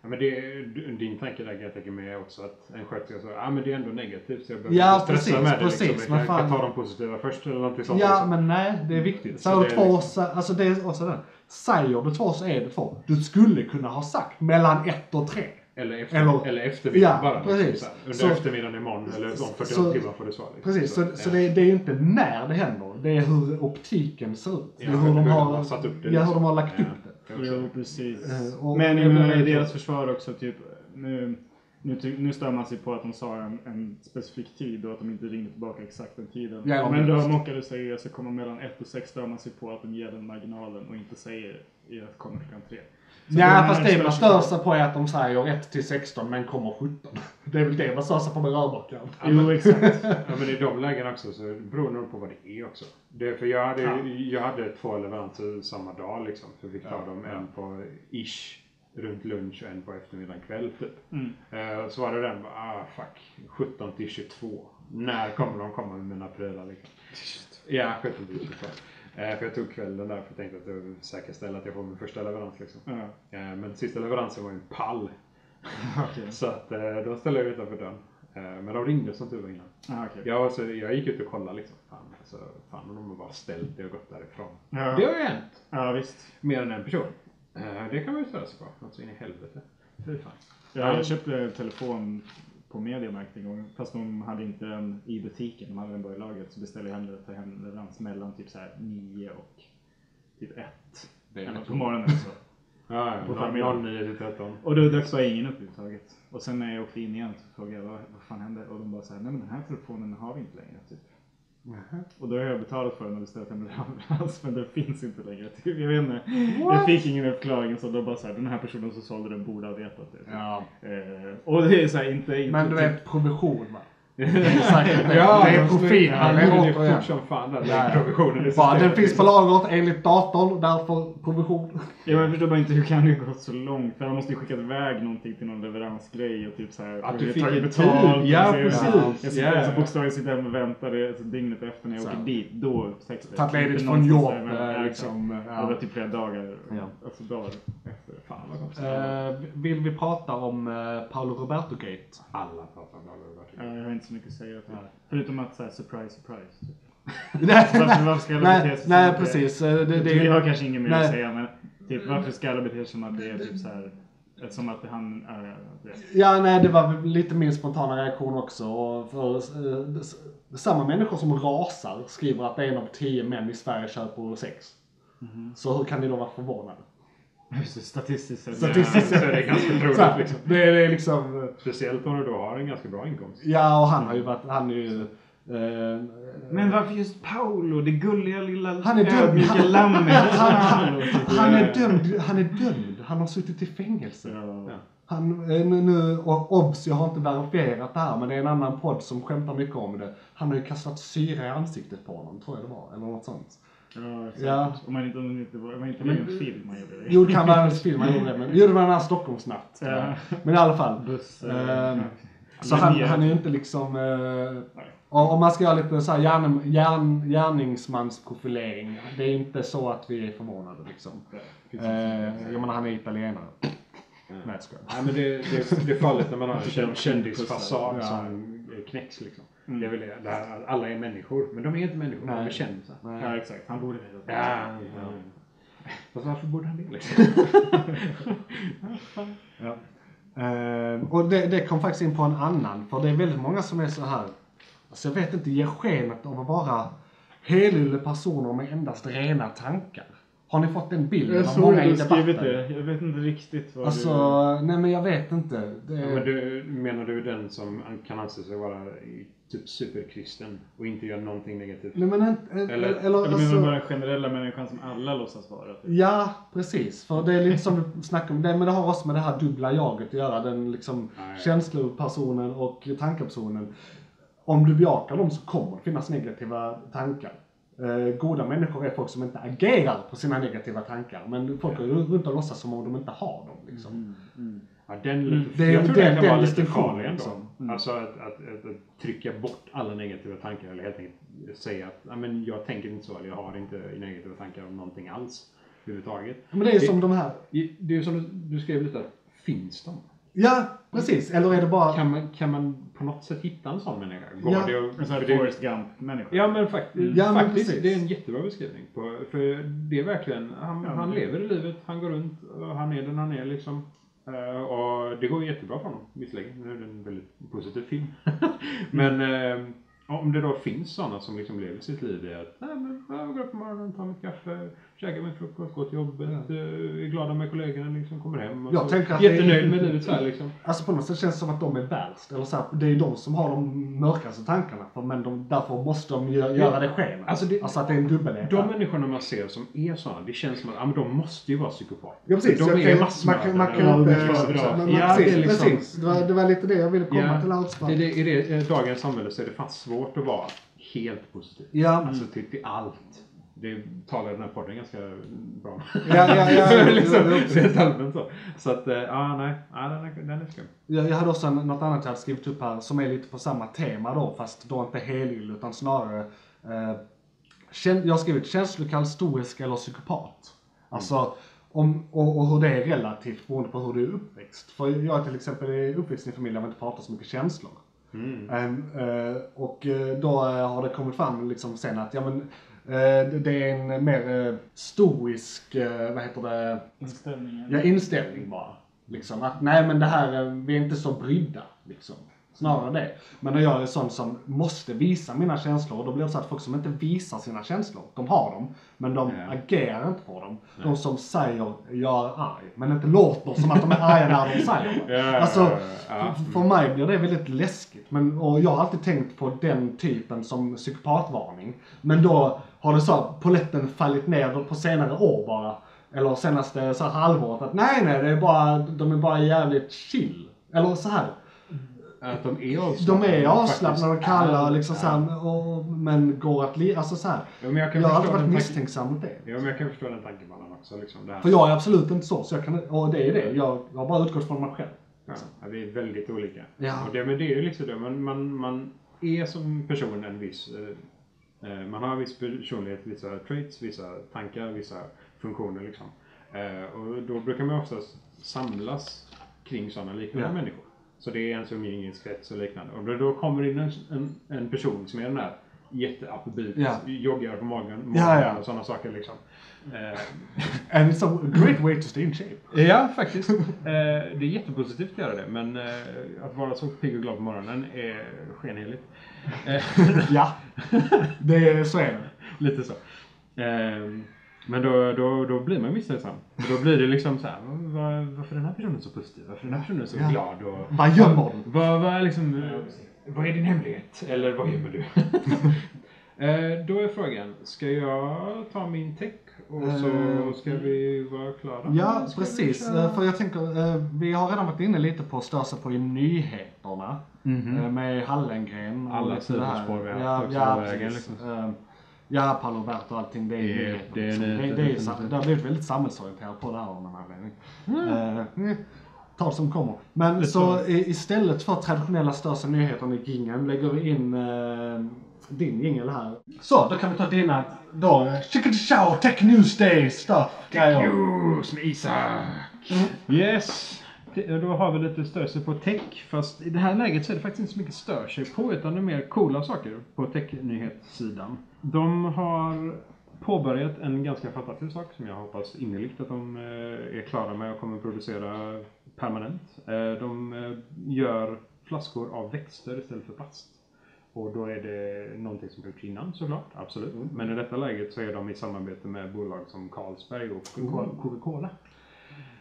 Speaker 4: Ja, men det, du- din tanke där kan jag tänka mig är också att en sköterska sa ja men det är ändå negativt så jag behöver
Speaker 3: Ja,
Speaker 4: inte stressa
Speaker 3: precis,
Speaker 4: med det.
Speaker 3: precis,
Speaker 4: liksom. Jag kan,
Speaker 3: fan.
Speaker 4: kan ta de positiva först eller någonting sånt.
Speaker 3: Ja,
Speaker 4: liksom.
Speaker 3: men nej, det är viktigt.
Speaker 4: Så
Speaker 3: Så
Speaker 4: det är
Speaker 3: två,
Speaker 4: liksom-
Speaker 3: alltså det är också det. Säger du två så är det två. Du skulle kunna ha sagt mellan ett och tre.
Speaker 4: Eller, efter,
Speaker 3: Eller-
Speaker 4: eller, eftermiddag
Speaker 3: Ja,
Speaker 4: bara.
Speaker 3: precis.
Speaker 4: Liksom, så här. Under
Speaker 3: Så-
Speaker 4: eftermiddagen imorgon eller om 48
Speaker 3: så-
Speaker 4: timmar får du svar. Liksom.
Speaker 3: Precis, så, så
Speaker 4: ja.
Speaker 3: det, det är ju inte när det händer, det är hur optiken ser ut. Det är
Speaker 4: Ja,
Speaker 3: hur, de
Speaker 4: hur
Speaker 3: har,
Speaker 4: de har satt upp det,
Speaker 3: Ja, hur
Speaker 4: liksom.
Speaker 3: de har lagt
Speaker 4: Ja.
Speaker 3: upp det.
Speaker 4: Jag.
Speaker 2: Jo, precis.
Speaker 3: Eh, och-
Speaker 2: Men jag i deras försvar också, typ, nu, nu, nu stör man sig på att de sa en, en specifik tid och att de inte ringde tillbaka exakt den tiden.
Speaker 3: Ja,
Speaker 2: men mockade säger jag ska komma mellan 1 och 6 stör man sig på att de ger den marginalen och inte säger i att komma klockan 3. Så
Speaker 3: Ja, fast det man
Speaker 2: stör
Speaker 3: sig på är att de säger 1 till 16 men kommer 17. Det är väl det man stör sig på med rörmokaren.
Speaker 2: Jo, exakt.
Speaker 4: Ja men i de lägena också så beror det nog på vad det är också. Det, för jag hade,
Speaker 2: Ja.
Speaker 4: jag hade två leveranser samma dag liksom. Så fick ta dem en på ish runt lunch och en på eftermiddagen kväll typ.
Speaker 2: Mm.
Speaker 4: Eh, så var det den, ah fuck, 17 till 22. När kommer de komma med mina prylar liksom? Ja, 17 till 22. Eh, för jag tog kvällen där för jag tänkte att jag säkerställa att jag får min första leverans liksom. Eh, men sista leveransen var ju en pall.
Speaker 2: Okej.
Speaker 4: Så att eh, då ställde jag utanför dörren. Men de ringde som tur var innan.
Speaker 2: Ah, okej.
Speaker 4: Jag, var så, jag gick ut och kollade liksom. Fan, alltså, fan de har bara ställt det och gått därifrån.
Speaker 2: Ja.
Speaker 4: Det har ju hänt.
Speaker 2: ja, visst.
Speaker 4: Mer än en person. Det kan man ju ställa sig på. Något så in i helvete. Fy fan.
Speaker 2: Ja, jag köpte en telefon på Mediamarkt en gång. Fast de hade inte den i butiken. De hade den bara i lagret. Så beställde jag hem det, ta hem leverans mellan typ så här 9 och typ 1.
Speaker 3: Det är
Speaker 2: Eller på morgonen så.
Speaker 4: Ja,
Speaker 2: På
Speaker 4: ja.
Speaker 2: förmiddagen.
Speaker 4: 09 till 13.
Speaker 2: Och då dök bara ingen upp överhuvudtaget. Och sen när jag åkte in igen så frågade jag vad, vad fan hände? Och de bara såhär, nej men den här telefonen har vi inte längre. Typ. Och då har jag betalat för den och beställt en leverans men den finns inte längre. Jag vet inte. Jag fick ingen förklaring så då bara såhär, den här personen som sålde den borde ha vetat det.
Speaker 3: Ja.
Speaker 2: Eh, och det är såhär inte, inte
Speaker 3: Men du vet, provision va? Det det.
Speaker 4: Ja,
Speaker 3: det är profil. Han
Speaker 4: gjorde
Speaker 3: är
Speaker 4: det
Speaker 3: återigen.
Speaker 4: fort som fan där.
Speaker 3: Ja.
Speaker 4: Provisionen
Speaker 3: Bara, den finns på lagret enligt datorn, därför provision.
Speaker 2: Ja, men jag förstår bara inte hur kan det gå så långt? För han måste ju skickat iväg någonting till någon leveransgrej och typ såhär.
Speaker 4: Att du fick
Speaker 2: tagit
Speaker 4: en
Speaker 2: betalt.
Speaker 4: tid. Ja,
Speaker 2: så det så här-
Speaker 4: precis.
Speaker 2: Jag
Speaker 4: ja.
Speaker 2: alltså bokstavligen sitter hemma och väntar det, alltså, dygnet efter när jag
Speaker 3: Så.
Speaker 2: åker dit. Då textar jag.
Speaker 3: Tagit ledigt från jobb. eh,
Speaker 2: Ja,
Speaker 3: Liksom,
Speaker 2: exakt.
Speaker 3: ja.
Speaker 2: Det var typ flera dagar,
Speaker 3: Ja.
Speaker 2: alltså dagar efter.
Speaker 4: Fan vad konstigt.
Speaker 3: Eh, vill vi prata om uh, Paolo Roberto-gate?
Speaker 4: Alla pratar om Robert.
Speaker 2: Ja, jag har inte så mycket att säga. Typ.
Speaker 3: Nej.
Speaker 2: Förutom att säga surprise, surprise. Typ.
Speaker 3: nej,
Speaker 2: Varför, varför ska alla bete
Speaker 3: nej,
Speaker 2: sig
Speaker 3: nej,
Speaker 2: som det-
Speaker 3: precis. Eh, Det, det,
Speaker 2: Vi har kanske inget mer
Speaker 3: nej.
Speaker 2: att säga men typ varför ska alla bete sig som att det är typ så här. Som att han är... det-
Speaker 3: ja, nej, det var lite min spontana reaktion också. Och för, eh, samma människor som rasar skriver att en av tio män i Sverige köper sex.
Speaker 2: Mhm.
Speaker 3: Så hur kan ni då vara förvånade?
Speaker 2: Statistiskt sett.
Speaker 3: Statistiskt
Speaker 4: så är det ganska troligt
Speaker 3: här,
Speaker 4: liksom.
Speaker 3: det, är- det är liksom... eh,
Speaker 4: Speciellt om du då har en ganska bra inkomst.
Speaker 3: Ja, och han har ju varit, han är ju... eh,
Speaker 2: Men varför just Paolo? Det gulliga lilla
Speaker 3: Han är dömd.
Speaker 2: ödmjuka
Speaker 3: Han,
Speaker 2: lammet.
Speaker 3: han, han, han är dömd. Han är dömd. Han har suttit i fängelse.
Speaker 2: Ja.
Speaker 3: Han, eh, nu, nu, och obs, jag har inte verifierat det här, men det är en annan podd som skämtar mycket om det. Han har ju kastat syra i ansiktet på honom, tror jag det var, eller något sånt.
Speaker 2: Ja, exakt.
Speaker 3: Ja.
Speaker 2: Om man inte, om inte man inte var en film man gjorde det.
Speaker 3: Jo, det kan vara en film han gjorde det, men var den här Stockholmsnatt.
Speaker 2: Ja.
Speaker 3: Men i alla fall.
Speaker 2: Buss,
Speaker 3: Eh,
Speaker 2: eh,
Speaker 3: Så han,
Speaker 2: ja.
Speaker 3: han är ju inte liksom... Eh, om man ska göra lite så här hjärn, hjärn, gärningsmansprofilering, det är inte så att vi är förvånade liksom.
Speaker 2: finns
Speaker 3: Eh, jag menar, han är italienare. Nej, jag skojar.
Speaker 4: Nej men det, det, det är farligt när man har en känd- kändisfasad
Speaker 3: Ja.
Speaker 4: som knäcks liksom.
Speaker 2: Mm.
Speaker 4: Det är väl det, det här, alla är människor. Men de är inte människor, de
Speaker 3: Nej.
Speaker 4: är kändisar.
Speaker 2: Ja, exakt. Han borde veta.
Speaker 4: Ja, ja. Fast varför borde han det liksom?
Speaker 3: Ja. Eh, och det, det kom faktiskt in på en annan, för det är väldigt många som är så här. Alltså jag vet inte, ger skenet av att vara helylle personer med endast rena tankar. Har ni fått den bilden
Speaker 2: Jag
Speaker 3: av
Speaker 2: såg
Speaker 3: många
Speaker 2: att
Speaker 3: i
Speaker 2: du skrivit
Speaker 3: debatten?
Speaker 2: det. Jag vet inte riktigt vad
Speaker 3: Alltså, nej men jag vet inte. Det,
Speaker 4: Ja, men du, menar du den som kan anse sig vara typ superkristen och inte gör någonting negativt?
Speaker 3: Nej men inte, eller,
Speaker 4: Eller-
Speaker 3: eller,
Speaker 2: du. Eller menar
Speaker 3: alltså,
Speaker 2: du bara den generella människan som alla låtsas vara? Typ?
Speaker 3: Ja, precis. För det är lite som vi snackade om, det, men det har också med det här dubbla jaget att göra. Den liksom
Speaker 4: Nej.
Speaker 3: känslopersonen och tankepersonen. Om du bejakar dem så kommer det finnas negativa tankar. Eh, goda människor är folk som inte agerar på sina negativa tankar. Men folk går ju runt och låtsas som om de inte har dem. Liksom.
Speaker 4: Ja, den,
Speaker 3: Mm, det är-
Speaker 4: jag tror
Speaker 3: den-
Speaker 4: den, kan vara lite farlig ändå.
Speaker 3: liksom. Mm.
Speaker 4: Alltså att, att, att, att trycka bort alla negativa tankar eller helt enkelt säga att ja, men jag tänker inte så eller jag har inte negativa tankar om någonting alls överhuvudtaget.
Speaker 3: Men det är
Speaker 4: Det-
Speaker 3: som de här.
Speaker 4: Det är som du, du skrev lite, finns de?
Speaker 3: Ja, precis. Eller är det bara...
Speaker 4: Kan man, kan man på något sätt hitta en sån människa? Går
Speaker 3: Ja.
Speaker 4: det att-
Speaker 2: En sån här Forrest Gump-människa.
Speaker 4: Ja men faktiskt,
Speaker 3: Ja, men
Speaker 4: faktiskt
Speaker 3: precis.
Speaker 4: det är en jättebra beskrivning. På, för det är verkligen, han,
Speaker 2: Ja,
Speaker 4: han lever i livet, han går runt, och han är den han är liksom. Eh, och det går ju jättebra för honom, visserligen. Nu är det en väldigt positiv film. men eh, om det då finns sådana som liksom lever sitt liv i att Nej, men jag går upp på morgonen, tar mitt kaffe, käkar min frukost, går till jobbet, eh, är glada med kollegorna, liksom kommer hem. Och
Speaker 3: Jag tänker att det är-
Speaker 4: jättenöjd med livet så här liksom.
Speaker 3: Alltså på något sätt känns det som att de är värst. Eller så här, det är de som har de mörkaste tankarna. För, men de, därför måste de gö- göra det skenet.
Speaker 4: Alltså det-
Speaker 3: alltså att det är en dubbelhet.
Speaker 4: De människorna man ser som är sådana, det känns som att ja, men de måste ju vara psykopater.
Speaker 3: Ja precis,
Speaker 4: De är massmördare.
Speaker 3: man kan,
Speaker 2: Ja,
Speaker 3: inte...
Speaker 4: Ja,
Speaker 3: precis,
Speaker 4: liksom-
Speaker 3: precis. Det, var, det var lite det jag ville komma
Speaker 4: Ja,
Speaker 3: till allt.
Speaker 4: det, det, I det, i dagens samhälle så är det fan svårt att vara helt positiv.
Speaker 3: Ja.
Speaker 4: Alltså till, till allt. Det talar den här podden ganska bra.
Speaker 3: Ja, ja, ja.
Speaker 4: liksom, rent allmänt så. Så att, eh, ja nej, ja, den är, den är skum.
Speaker 3: Jag, jag hade också något annat jag hade skrivit upp här som är lite på samma tema då, fast då inte helylle utan snarare eh, Jag har skrivit känslokall, stoisk eller psykopat. Alltså, om, och, och hur det är relativt beroende på hur du är uppväxt. För jag till exempel är uppväxt i en familj där man inte pratar så mycket känslor. Ehm, eh, och eh, då har det kommit fram liksom sen att, ja men det- det är en mer eh, stoisk, eh, vad heter det,
Speaker 2: Inställningen.
Speaker 3: Ja, inställning bara. Liksom att nej men det här, eh, vi är inte så brydda. Liksom. Snarare det. Men när jag är sån som måste visa mina känslor, då blir det så att folk som inte visar sina känslor, de har dem, men de
Speaker 4: Ja.
Speaker 3: agerar inte på dem. De som säger jag är arg, men inte låter som att de är arga när de säger det.
Speaker 4: Ja,
Speaker 3: Alltså,
Speaker 4: ja, ja.
Speaker 3: för- för mig blir det väldigt läskigt. Men, och jag har alltid tänkt på den typen som psykopatvarning. Men då har det så poletten fallit ner på senare år bara. Eller senaste så här halvåret att nej nej, det är bara, de är bara jävligt chill. Eller så här.
Speaker 4: Att de är
Speaker 3: De
Speaker 4: avslappnade.
Speaker 3: är avslappnade och kalla liksom så här, och, men går att li, alltså så här.
Speaker 4: Ja, jag kan
Speaker 3: Jag har alltid varit misstänksam mot det.
Speaker 4: tanken- Ja, men jag kan förstå den tankebanan också. Liksom, det här.
Speaker 3: För jag är absolut inte så, så jag kan, och det är det. Jag har bara utgått från mig själv.
Speaker 4: Ja, ja, vi är väldigt olika.
Speaker 3: Ja.
Speaker 4: Och det, men det är ju liksom det. Man, man, man är som person en viss... Eh, man har viss personlighet, vissa traits, vissa tankar, vissa funktioner liksom. Eh, och då brukar man oftast samlas kring sådana liknande
Speaker 3: Ja.
Speaker 4: människor. Så det är ens umgängeskrets och liknande. Och då, kommer in en, en, en person som är den här jätte-upbeat,
Speaker 3: Ja.
Speaker 4: joggar på magen, magen
Speaker 3: Ja, ja.
Speaker 4: och sådana saker liksom. Eh,
Speaker 3: And it's a great way to stay in shape.
Speaker 4: Ja, faktiskt. Eh, det är jättepositivt att göra det, men eh, att vara så pigg och glad på morgonen är skenheligt.
Speaker 3: Ja, det, så är det.
Speaker 4: lite så. Eh, men då, då, då blir man misstänksam. Då blir det liksom så här, var, varför är den här personen så positiv? Varför är den här personen så
Speaker 3: Ja.
Speaker 4: glad? Och,
Speaker 3: Vad gömmer de?
Speaker 4: vad, vad, är liksom, vad är din hemlighet? Eller vad gömmer du? eh, då är frågan, ska jag ta min tech och så
Speaker 3: Eh,
Speaker 4: ska vi vara klara?
Speaker 3: Ja, precis. Eh, För jag tänker, eh, vi har redan varit inne lite på att störa sig på i nyheterna. eh, Med Hallengren. och
Speaker 4: Alla
Speaker 3: lite det här.
Speaker 4: sidospår vi har
Speaker 3: ja,
Speaker 4: på
Speaker 3: ja,
Speaker 4: vägen, liksom.
Speaker 3: Ja, Paolo Roberto och allting, det är
Speaker 4: Det-
Speaker 3: nyheter.
Speaker 4: det är
Speaker 3: liksom. det, det, är, det har blivit väldigt samhällsorienterat på det här av någon anledning.
Speaker 4: Mm.
Speaker 3: Eh, Ta som kommer. Men så istället för traditionella största nyheter i jingeln lägger vi in eh, din jingel här. Så, då kan vi ta dina, då, Chicken Chow Tech News Day stuff, grejer.
Speaker 4: News med Isak! Yes! Det- Då har vi lite stör sig på tech, fast i det här läget så är det faktiskt inte så mycket stör sig på, utan det är mer coola saker på tech-nyhetssidan. De har påbörjat en ganska fantastisk sak som jag hoppas innerligt att de eh, är klara med och kommer producera permanent. Eh, De eh, gör flaskor av växter istället för plast. Och då är det någonting som gjorts innan såklart, absolut. Men i detta läget så är de i samarbete med bolag som Carlsberg och Coca- Coca-Cola.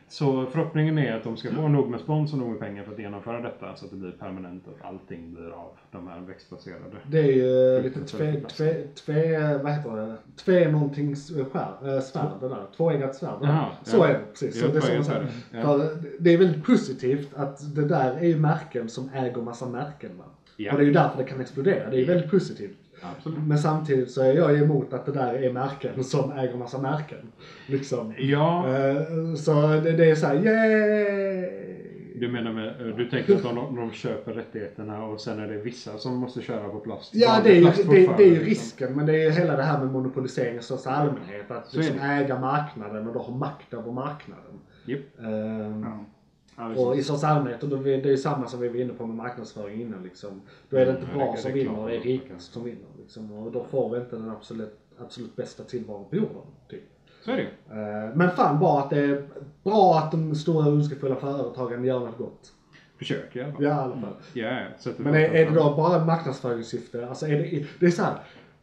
Speaker 4: Så förhoppningen är att de ska få nog med spons och nog med pengar för att genomföra detta så att det blir permanent och allting blir av de här växtbaserade.
Speaker 3: Det är ju lite tve, tve, tve, vad heter det? Tve någonting skär, äh, svärd det där. Tvåeggat svärd.
Speaker 4: Jaha,
Speaker 3: så
Speaker 4: ja.
Speaker 3: är det precis. Så är
Speaker 4: ja.
Speaker 3: För det är väldigt positivt att det där är ju märken som äger massa märken. Va?
Speaker 4: Ja.
Speaker 3: Och det är ju därför det kan explodera. Det är ju väldigt positivt.
Speaker 4: Absolut.
Speaker 3: Men samtidigt så är jag emot att det där är märken som äger massa märken. Liksom.
Speaker 4: Ja,
Speaker 3: Eh, Så det, är såhär, yay!
Speaker 4: du menar med, du tänker att de, de köper rättigheterna och sen är det vissa som måste köra på plast?
Speaker 3: Ja, det är, ju,
Speaker 4: plast
Speaker 3: det, det är ju
Speaker 4: liksom.
Speaker 3: risken. Men det är ju hela det här med monopolisering i största allmänhet. Att liksom äga marknaden och då ha makt över marknaden.
Speaker 4: Japp.
Speaker 3: Ehm,
Speaker 2: Ja,
Speaker 3: och i största allmänhet, och då, det är ju samma som vi var inne på med marknadsföring innan. Liksom. Då är det inte
Speaker 4: Mm,
Speaker 3: bra
Speaker 4: det-
Speaker 3: som vinner, det är rikast som vinner. Liksom. Och då får vi inte den absolut, absolut bästa tillvaron på jorden. Typ.
Speaker 4: Så är det.
Speaker 3: Ehm, men fan bra att det är bra att de stora ondskefulla företagen gör något gott.
Speaker 4: Försök i alla fall.
Speaker 3: Ja, i alla fall.
Speaker 4: Ja, ja, sätter
Speaker 3: Men är, är det då bara marknadsföringssyfte? Alltså är det, det är så här,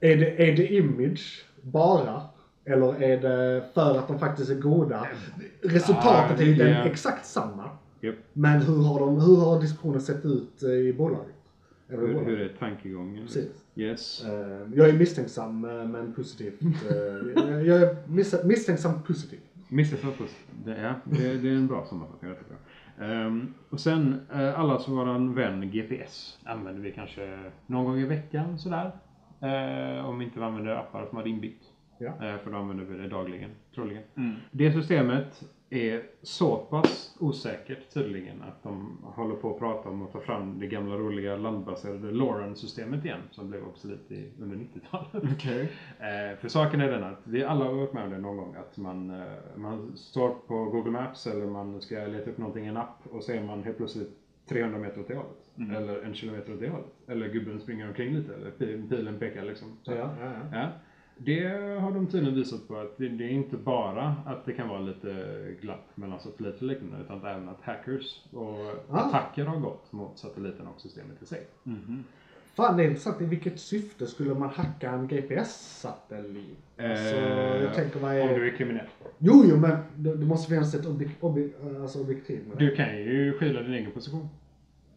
Speaker 3: är det, är det image bara? Eller är det för att de faktiskt är goda? Resultatet är ju
Speaker 4: Ah, ja.
Speaker 3: exakt samma.
Speaker 4: Japp.
Speaker 3: Men hur har, de, hur har diskussionen sett ut eh, i bolaget?
Speaker 4: Hur,
Speaker 3: bolaget?
Speaker 4: hur är tankegången?
Speaker 3: Precis.
Speaker 4: Yes.
Speaker 3: Eh, jag är misstänksam eh, men positivt. eh, jag är mis- misstänksam positiv.
Speaker 4: Mr. Focus. Det, är, det, det är en bra sammanfattning tycker. Ehm, och sen uh, allas våran vän GPS använder vi kanske någon gång i veckan sådär. Eh, om vi inte använder appar som har inbyggt.
Speaker 3: Ja.
Speaker 4: Eh, för då använder vi det dagligen, troligen. Det systemet är så pass osäkert tydligen att de håller på att prata om att ta fram det gamla roliga landbaserade Lauren-systemet igen som blev obsolet i, under 90-talet.
Speaker 3: Okej.
Speaker 4: Eh, för saken är den att vi alla har varit med om det någon gång. Att man, eh, man står på Google Maps eller man ska leta upp någonting i en app och så är man helt plötsligt 300 meter åt det hållet. Eller en kilometer åt det hållet. Eller gubben springer omkring lite eller pil- pilen pekar liksom. Så.
Speaker 3: Ja, ja, ja.
Speaker 4: Det har de tydligen visat på att det, det är inte bara att det kan vara lite glapp mellan satelliter och liknande utan även att hackers och
Speaker 3: Ah.
Speaker 4: attacker har gått mot satelliten och systemet i sig.
Speaker 3: Fan, det är intressant. I vilket syfte skulle man hacka en GPS-satellit? Alltså,
Speaker 4: Eh,
Speaker 3: jag tänker vad
Speaker 4: Om
Speaker 3: är...
Speaker 4: du är kriminell.
Speaker 3: Jo, jo, men det, det måste finnas ett objek, objek, alltså objektiv med det.
Speaker 4: Du kan ju skylla din egen position.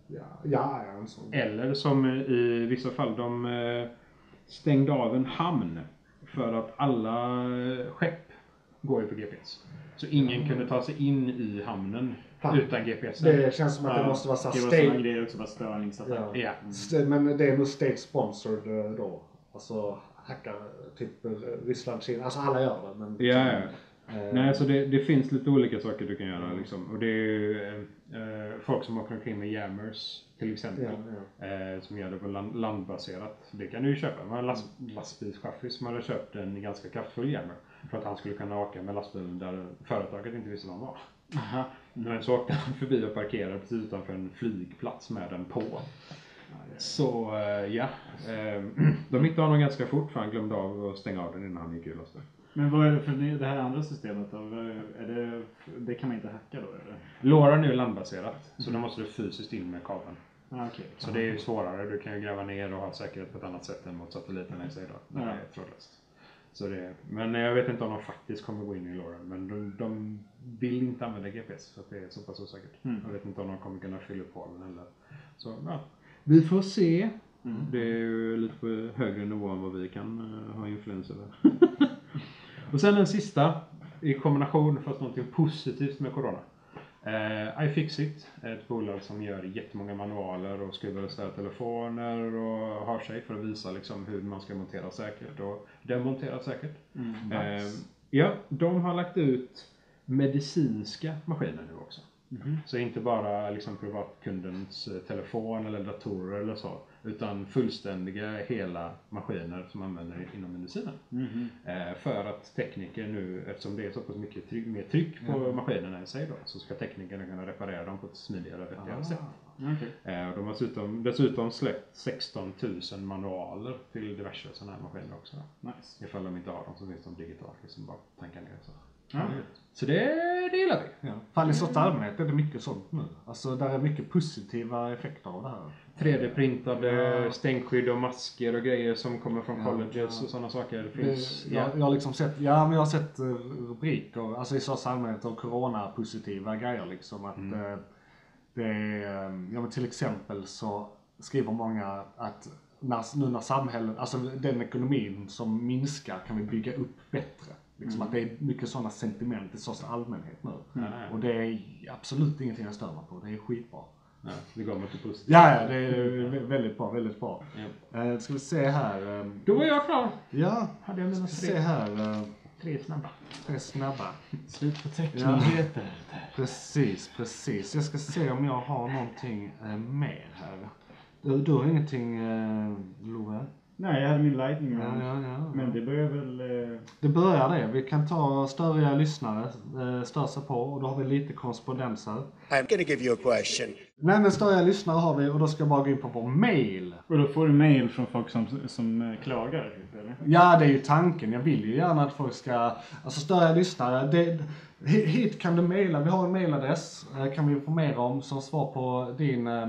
Speaker 3: Ja, ja, ja, en sån.
Speaker 4: Eller som i vissa fall, de eh, stängde av en hamn för att alla skepp går ju på GPS. Så ingen kunde ta sig in i hamnen
Speaker 3: Fan.
Speaker 4: utan GPS.
Speaker 3: Det känns som att det måste vara så
Speaker 2: Det var
Speaker 3: state...
Speaker 2: grejer också, störningsattack.
Speaker 3: Ja.
Speaker 4: Ja.
Speaker 3: St- Men det är nog state sponsored eh, då. Alltså hackar typ eh, Ryssland, Kina. Alltså alla gör det. Men,
Speaker 4: Ja, ja.
Speaker 3: Eh,
Speaker 4: Nej, så det, det finns lite olika saker du kan göra. Liksom. Och det är ju eh, folk som åker omkring med jammers till exempel.
Speaker 3: Ja,
Speaker 4: Eh, som gör det på land, landbaserat. Det kan du ju köpa. Man har en last, lastbilschaffis som hade köpt en ganska kraftfull jammer. För att han skulle kunna åka med lastbilen där företaget inte visste var han var.
Speaker 2: Aha.
Speaker 4: Men så åkte han förbi och parkerade precis utanför en flygplats med den på. Så eh, ja, eh, de hittade honom ganska fort för han glömde av att stänga av den innan han gick ur lasten.
Speaker 2: Men vad är det för det här andra systemet då? Är det, det kan man inte hacka då eller?
Speaker 4: Lora nu är landbaserat, så då måste du fysiskt in med kabeln.
Speaker 2: Ah, okej.
Speaker 4: Så det är ju svårare. Du kan ju gräva ner och ha säkerhet på ett annat sätt än mot satelliterna i sig då. När
Speaker 2: Ja.
Speaker 4: det är trådlöst. Så det, men jag vet inte om de faktiskt kommer gå in i Lora. Men de, de vill inte använda GPS så att det är så pass osäkert.
Speaker 2: Mm.
Speaker 4: Jag vet inte om de kommer kunna fylla upp hålen heller. Så ja, vi får se.
Speaker 2: Mm.
Speaker 4: Det är ju lite på högre nivå än vad vi kan eh, ha influens över. och sen den sista i kombination fast någonting positivt med Corona. Eh, iFixit är ett bolag som gör jättemånga manualer och skruvar isär telefoner och har sig för att visa liksom hur man ska montera säkert och demontera säkert.
Speaker 2: Mm.
Speaker 4: Eh, ja, de har lagt ut medicinska maskiner nu också. Så inte bara liksom privatkundens eh, telefon eller datorer eller så. Utan fullständiga hela maskiner som använder inom medicinen.
Speaker 2: Mhm.
Speaker 4: Eh, för att tekniker nu, eftersom det är så pass mycket tryck, mer tryck på maskinerna i sig då, så ska teknikerna kunna reparera dem på ett smidigare och vettigare sätt.
Speaker 2: Okej.
Speaker 4: Eh, och de har dessutom, dessutom släppt 16 000 manualer till diverse sådana här maskiner också.
Speaker 2: Nice.
Speaker 4: Ifall de inte har dem så finns de digitalt, liksom bara tanka ner så.
Speaker 2: Ja.
Speaker 4: Så det, det gillar vi.
Speaker 3: Ja. I största allmänhet är det mycket sånt nu. Alltså där är mycket positiva effekter av det här.
Speaker 4: 3D-printade stänkskydd och masker och grejer som kommer från
Speaker 3: Ja,
Speaker 4: colleges
Speaker 3: ja.
Speaker 4: och sådana saker. Det
Speaker 3: Det,
Speaker 4: finns,
Speaker 3: jag,
Speaker 4: ja.
Speaker 3: jag har liksom sett, ja men jag har sett eh, rubriker, alltså i största allmänhet av corona-positiva grejer liksom att
Speaker 4: Mm.
Speaker 3: eh, det är, eh, ja men till exempel så skriver många att när, nu när samhället, alltså den ekonomin som minskar kan vi bygga upp bättre. Liksom att det är mycket sådana sentiment i största allmänhet nu.
Speaker 4: Ja,
Speaker 3: Och det är absolut ingenting jag stör mig på, det är skitbra.
Speaker 4: ja, det går mot det positiva.
Speaker 3: Ja, ja, det är vä- väldigt bra, väldigt bra.
Speaker 4: Ja.
Speaker 3: Eh, ska vi se här. eh,
Speaker 4: Då var jag klar.
Speaker 3: Ja,
Speaker 4: Hade jag mina
Speaker 3: se här. eh,
Speaker 4: tre snabba.
Speaker 3: Tre snabba.
Speaker 2: Slut på
Speaker 3: Ja.
Speaker 2: technyheter.
Speaker 3: Precis, precis. Jag ska se om jag har någonting eh, mer här. Du, du har ingenting, eh, Love?
Speaker 2: Nej, jag hade min lightning
Speaker 3: Ja, ja, ja.
Speaker 2: Men det börjar väl... Eh,
Speaker 3: Det börjar det. Vi kan ta störiga lyssnare, eh, stör sig på och då har vi lite korrespondens här.
Speaker 6: I'm to give you a question.
Speaker 3: Nej men störiga lyssnare har vi och då ska jag bara gå in på vår mail.
Speaker 2: och då får du mail från folk som, som eh, klagar, typ, eller?
Speaker 3: Ja, det är ju tanken. Jag vill ju gärna att folk ska... Alltså störiga lyssnare, det, hi- hit kan du mejla. Vi har en mejladress. eh, Kan vi informera om som svar på din eh,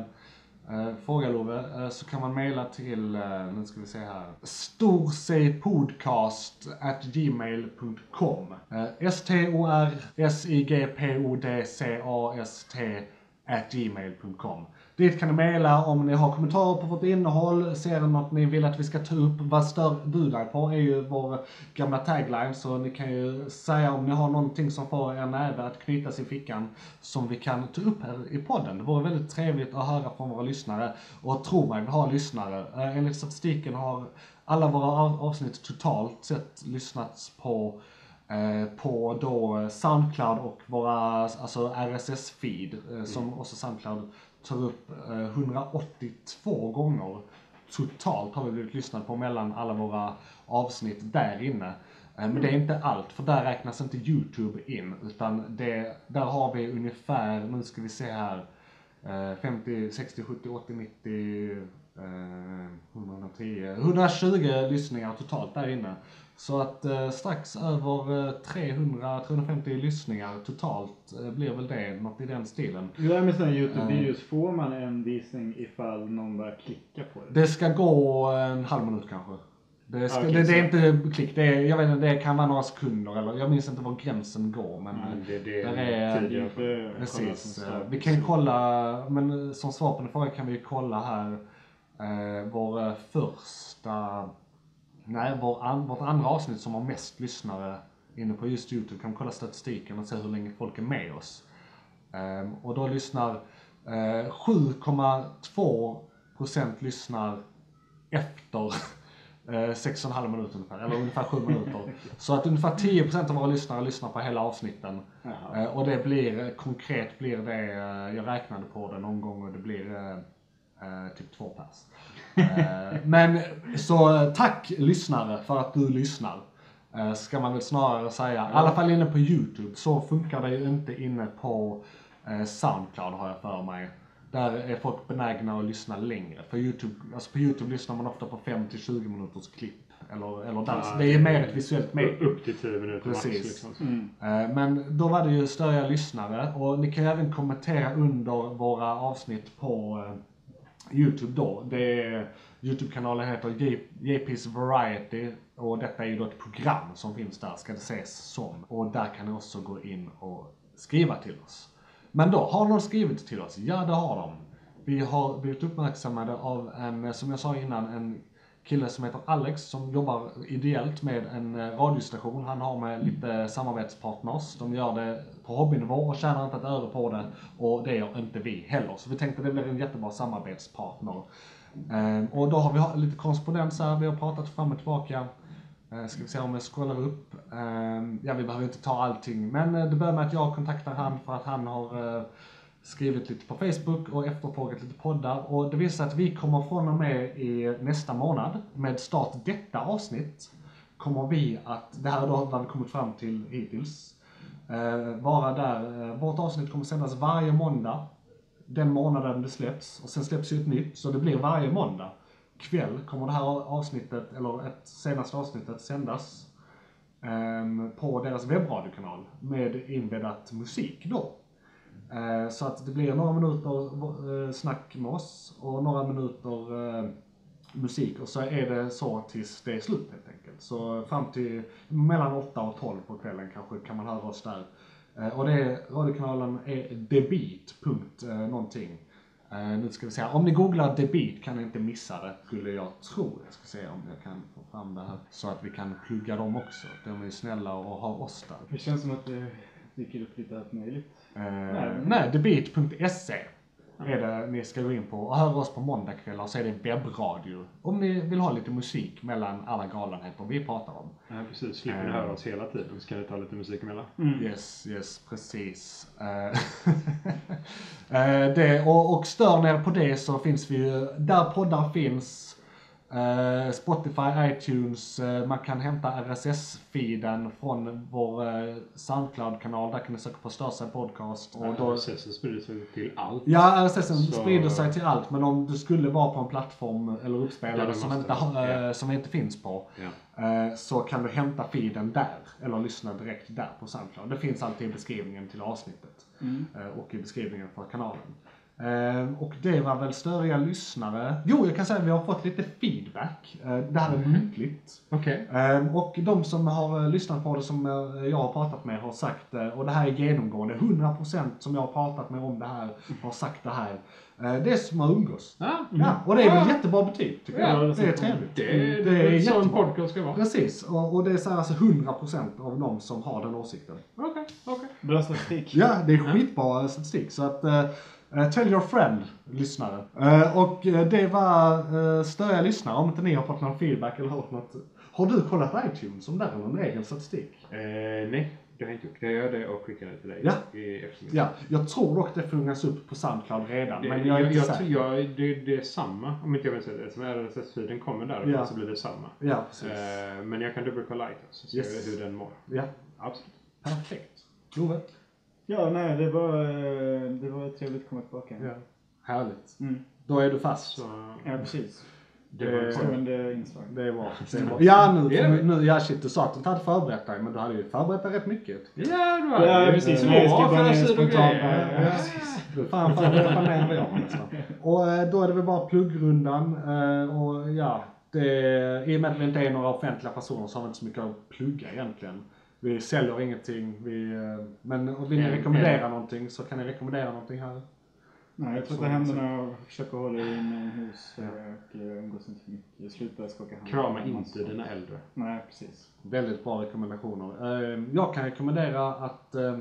Speaker 3: Eh, fråga Love. Eh, så kan man mejla till, eh, nu ska vi se här, storsigpodcast.gmail.com Eh, S-T-O-R-S-I-G-P-O-D-C-A-S-T at gmail.com. Dit kan ni mejla om ni har kommentarer på vårt innehåll, ser något ni vill att vi ska ta upp. Vad stör du dig på är ju vår gamla tagline, så ni kan ju säga om ni har någonting som får er näve att knytas i fickan som vi kan ta upp här i podden. Det vore väldigt trevligt att höra från våra lyssnare. Och tro mig, vi har lyssnare. Eh, Enligt statistiken har alla våra av- avsnitt totalt sett lyssnats på eh, på då Soundcloud och våra alltså RSS-feed eh, som också Soundcloud tar upp eh, 182 gånger totalt har vi blivit lyssnade på mellan alla våra avsnitt där inne. Eh, Men det är inte allt, för där räknas inte YouTube in, utan det, där har vi ungefär, nu ska vi se här, eh, 50, 60, 70, 80, 90, eh, 110, 120 lyssningar totalt där inne. Så att eh, strax över eh, 300-350 lyssningar totalt eh, blir väl det, något i den stilen.
Speaker 2: Hur är det med sådana Youtube-videos? Får man en visning ifall någon bara klickar på det?
Speaker 3: Det ska gå en halv minut kanske. Det, ska,
Speaker 2: Okej,
Speaker 3: det, det är inte klick, det, är, jag vet inte, det kan vara några sekunder eller jag minns inte var gränsen går men
Speaker 4: Men det, det
Speaker 3: Där
Speaker 4: är
Speaker 3: är-
Speaker 4: tid
Speaker 2: Det
Speaker 4: i
Speaker 2: är
Speaker 4: alla fall.
Speaker 2: inte
Speaker 3: Precis.
Speaker 2: som
Speaker 3: eh. Vi kan ju kolla, men eh, som svar på den frågan kan vi ju kolla här eh, vår eh, första, nej vårt andra avsnitt som har mest lyssnare inne på just Youtube. Kan kolla statistiken och se hur länge folk är med oss. Ehm, och då lyssnar eh, 7,2% lyssnar efter eh, sex och en halv minut ungefär, eller ungefär sju minuter. Så att ungefär 10% av våra lyssnare lyssnar på hela avsnitten. Eh, och det blir, eh, konkret blir det, jag räknade på det någon gång och det blir typ två pers. Eh, men så tack lyssnare för att du lyssnar. Eh, ska man väl snarare säga. I alla fall inne på YouTube. Så funkar det ju inte inne på eh, Soundcloud har jag för mig. Där är folk benägna att lyssna längre. För YouTube, alltså på YouTube lyssnar man ofta på 5-20 minuters klipp. Eller, eller dans.
Speaker 4: Ja,
Speaker 3: det är mer ett visuellt medium.
Speaker 4: Upp till 10 minuter max.
Speaker 3: Precis.
Speaker 4: Liksom.
Speaker 2: Mm.
Speaker 3: Men då var det ju störiga lyssnare och ni kan ju även kommentera under våra avsnitt på Youtube då. Det är, Youtube-kanalen heter JP's Variety och detta är ju då ett program som finns där, ska det ses som. Och där kan ni också gå in och skriva till oss. Men då, har någon skrivit till oss? Ja, det har de. Vi har blivit uppmärksammade av en, som jag sa innan, en kille som heter Alex som jobbar ideellt med en eh, radiostation. Han har med lite samarbetspartners. De gör det på hobbynivå och tjänar inte ett öre på det. Och det gör inte vi heller. Så vi tänkte det blir en jättebra samarbetspartner. Ehm, och då har vi lite korrespondens här. Vi har pratat fram och tillbaka. Ehm, ska vi se om jag scrollar upp. Ehm, ja, vi behöver inte ta allting. Men eh, det börjar med att jag kontaktar han för att han har eh, skrivit lite på Facebook och efterfrågat lite poddar. Och det visar sig att vi kommer från och med i nästa månad, med start detta avsnitt, kommer vi att, det här är då vad vi kommit fram till hittills, eh, vara där. Eh, vårt avsnitt kommer sändas varje måndag, den månaden det släpps. Och sen släpps ju ett nytt, så det blir varje måndag kväll kommer det här avsnittet, eller ett senaste avsnittet sändas eh, på deras webbradiokanal med inbäddat musik då. Eh, så att det blir några minuter eh, snack med oss och några minuter eh, musik och så är det så tills det är slut helt enkelt. Så fram till mellan 8 och 12 på kvällen kanske kan man höra oss där. Och det är, radiokanalen är debit. någonting. Nu ska vi se, här. om ni googlar debit kan ni inte missa det, skulle jag tro. Jag ska se om jag kan få fram det här. Så att vi kan plugga dem också. De är ju snälla och har oss där.
Speaker 2: Det känns som att det dyker upp lite allt möjligt.
Speaker 3: Eh,
Speaker 2: men-
Speaker 3: nej, debit.se är det ni ska gå in på och höra oss på måndagkvällar så är det webbradio. Om ni vill ha lite musik mellan alla galenheter vi pratar om.
Speaker 4: Ja, precis. Slipper ni
Speaker 3: Eh.
Speaker 4: höra oss hela tiden så kan ni ta lite musik emellan.
Speaker 3: Yes, yes, precis. Eh, eh, det, och, och stör ni er på det så finns vi ju, där poddar finns, eh, Spotify, iTunes, eh, man kan hämta RSS-feeden från vår eh, Soundcloud-kanal, där kan ni söka på Störsa Podcast. Och då,
Speaker 4: RSS sprider sig till allt.
Speaker 3: Ja, RSS
Speaker 4: Så-
Speaker 3: sprider sig till allt, men om du skulle vara på en plattform eller uppspelare som, inte, eh,
Speaker 4: Ja.
Speaker 3: som inte finns på,
Speaker 4: Ja.
Speaker 3: eh, så kan du hämta feeden där, eller lyssna direkt där på Soundcloud. Det finns alltid i beskrivningen till avsnittet eh, och i beskrivningen för kanalen. Eh, och det var väl störiga lyssnare. Jo, jag kan säga att vi har fått lite feedback. Eh, det här är muntligt.
Speaker 4: Okej.
Speaker 3: Ehm, Och de som har eh, lyssnat på det som eh, jag har pratat med har sagt, eh, och det här är genomgående, 100% som jag har pratat med om det här har sagt det här. Eh, Det är som att umgås.
Speaker 4: Ja,
Speaker 3: Ja, och det är väl jättebra betyg tycker
Speaker 2: Ja,
Speaker 3: jag.
Speaker 2: det
Speaker 3: Det är trevligt.
Speaker 4: det, det,
Speaker 3: Det är
Speaker 4: är en sån podcast ska vara.
Speaker 3: Precis, och, och det är så här, alltså 100% av de som har den åsikten.
Speaker 4: Okej, okej.
Speaker 2: Bra statistik.
Speaker 3: Ja, det är skitbra statistik. Så att, eh, tell your friend, lyssnare. Eh, och eh, det var uh, störiga lyssnare, om inte ni har fått någon feedback eller hört något. Har du kollat iTunes om det är någon egen statistik?
Speaker 4: Nej, det har jag inte gjort. Jag gör det och skickar det till dig
Speaker 3: Ja.
Speaker 4: i eftermiddag.
Speaker 3: Ja, jag tror dock det fångas upp på Soundcloud redan,
Speaker 4: Det,
Speaker 3: men jag är inte
Speaker 4: jag,
Speaker 3: säker.
Speaker 4: tror- jag, det, det är samma, om inte jag minns rätt. Eftersom RSS-feeden kommer därifrån
Speaker 3: Ja.
Speaker 4: så blir det samma.
Speaker 3: Ja, precis.
Speaker 4: Eh, men jag kan dubbelkolla iTunes så ser
Speaker 3: Yes.
Speaker 4: hur den mår.
Speaker 3: Ja,
Speaker 4: Absolut.
Speaker 3: perfekt. Love.
Speaker 2: Ja, nej, det var, det var trevligt att komma tillbaka.
Speaker 3: Ja. Härligt.
Speaker 2: Mm.
Speaker 3: Då är du fast.
Speaker 4: Så,
Speaker 2: Ja, precis.
Speaker 4: Det var en poäng.
Speaker 2: Stående inslag.
Speaker 3: Det är bra. Det bra. Ja, nu,
Speaker 4: Är det?
Speaker 3: nu, ja shit, du sa att du inte hade förberett dig, men du hade ju förberett dig rätt mycket.
Speaker 4: Ja, du har
Speaker 2: Ja,
Speaker 4: ju
Speaker 2: precis. Nej, jag ska bara spontant. Ja,
Speaker 3: Du fan förberett mer än vad jag har nästan. Och eh, då är det väl bara pluggrundan. eh, Och ja, det, i och med att vi inte är några offentliga personer så har vi inte så mycket att plugga egentligen. Vi säljer ingenting, vi, eh, men och vill ni
Speaker 4: Mm,
Speaker 3: rekommendera någonting så kan ni rekommendera någonting här.
Speaker 2: Nej, jag tvättar händerna och försöker hålla dig inomhus och eh, umgås inte för mycket. Sluta skaka hand.
Speaker 4: Krama inte dina äldre.
Speaker 2: Nej, precis.
Speaker 3: Väldigt bra rekommendationer. Eh, Jag kan rekommendera att, eh, eh,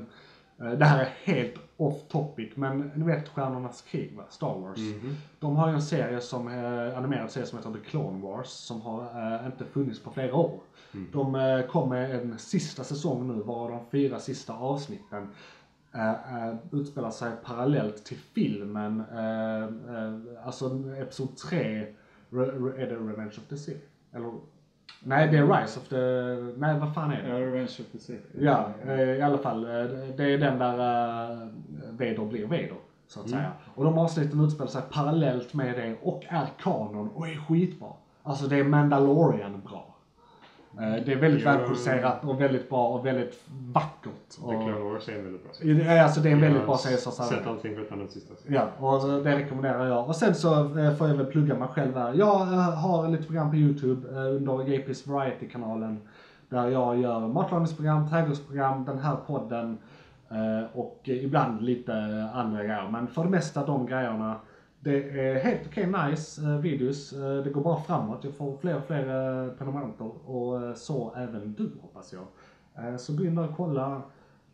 Speaker 3: det här är helt off topic, men ni vet Stjärnornas krig va? Star Wars. De har ju en serie som, eh, animerad serie som heter The Clone Wars, som har eh, inte funnits på flera år. De eh, kom med en sista säsong nu, var de fyra sista avsnitten eh, eh, utspelar sig parallellt till filmen, eh, eh, alltså episod 3, Re- Re- är det Revenge of the Sith? Eller? Nej, det är Rise of the... Nej, vad fan är det?
Speaker 2: Ja, Revenge of the Sith.
Speaker 3: Ja, eh, i alla fall. eh, Det är den där uh, Vader blir Vader, så att säga. Och de avsnitten utspelar sig parallellt med det och är kanon och är skitbra. Alltså det är Mandalorian bra. Eh, Det är väldigt
Speaker 4: Ja.
Speaker 3: välproducerat och väldigt bra och väldigt vackert.
Speaker 4: The Clone
Speaker 3: Och,
Speaker 4: Wars är en väldigt bra serie.
Speaker 3: Alltså det är en väldigt
Speaker 4: Jag
Speaker 3: bra
Speaker 4: har
Speaker 3: serie att säga.
Speaker 4: Sett allting förutom den sista serien.
Speaker 3: Ja, och det rekommenderar jag. Och sen så eh, får jag väl plugga mig själv här. Jag eh, har lite program på YouTube under JP's Variety-kanalen. Där jag gör matlagningsprogram, trädgårdsprogram, den här podden och ibland lite andra grejer. Men för det mesta de grejerna. Det är helt okej nice eh, videos. Eh, det går bara framåt. Jag får fler och fler eh, prenumeranter och så även du hoppas jag. Så gå in där och kolla.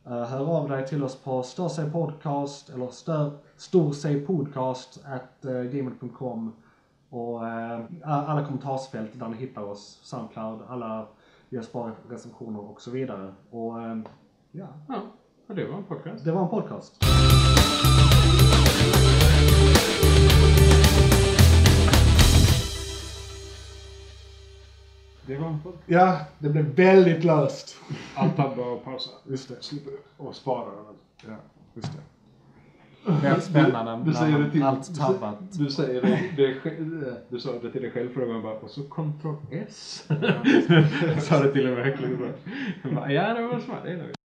Speaker 3: Hör av dig till oss på podcast eller stör, Storsej podcast at gmail.com och alla kommentarsfält där ni hittar oss, Soundcloud, alla Jesper recensioner och så vidare. Och ja,
Speaker 4: Ja, det var en podcast.
Speaker 3: det var en podcast.
Speaker 4: Det var en.
Speaker 3: Ja, det blev väldigt löst.
Speaker 4: Allt tabba och pausa.
Speaker 3: Just det.
Speaker 4: Slipper och spara den.
Speaker 3: Ja, just det. Väldigt spännande
Speaker 4: Du säger det till...
Speaker 3: allt tabbat.
Speaker 4: Du säger det, det, du sa det till dig själv förra gången bara, och så Ctrl S. sa det till och med verkligen. Jag bara, Ja, det var smart. Det vi.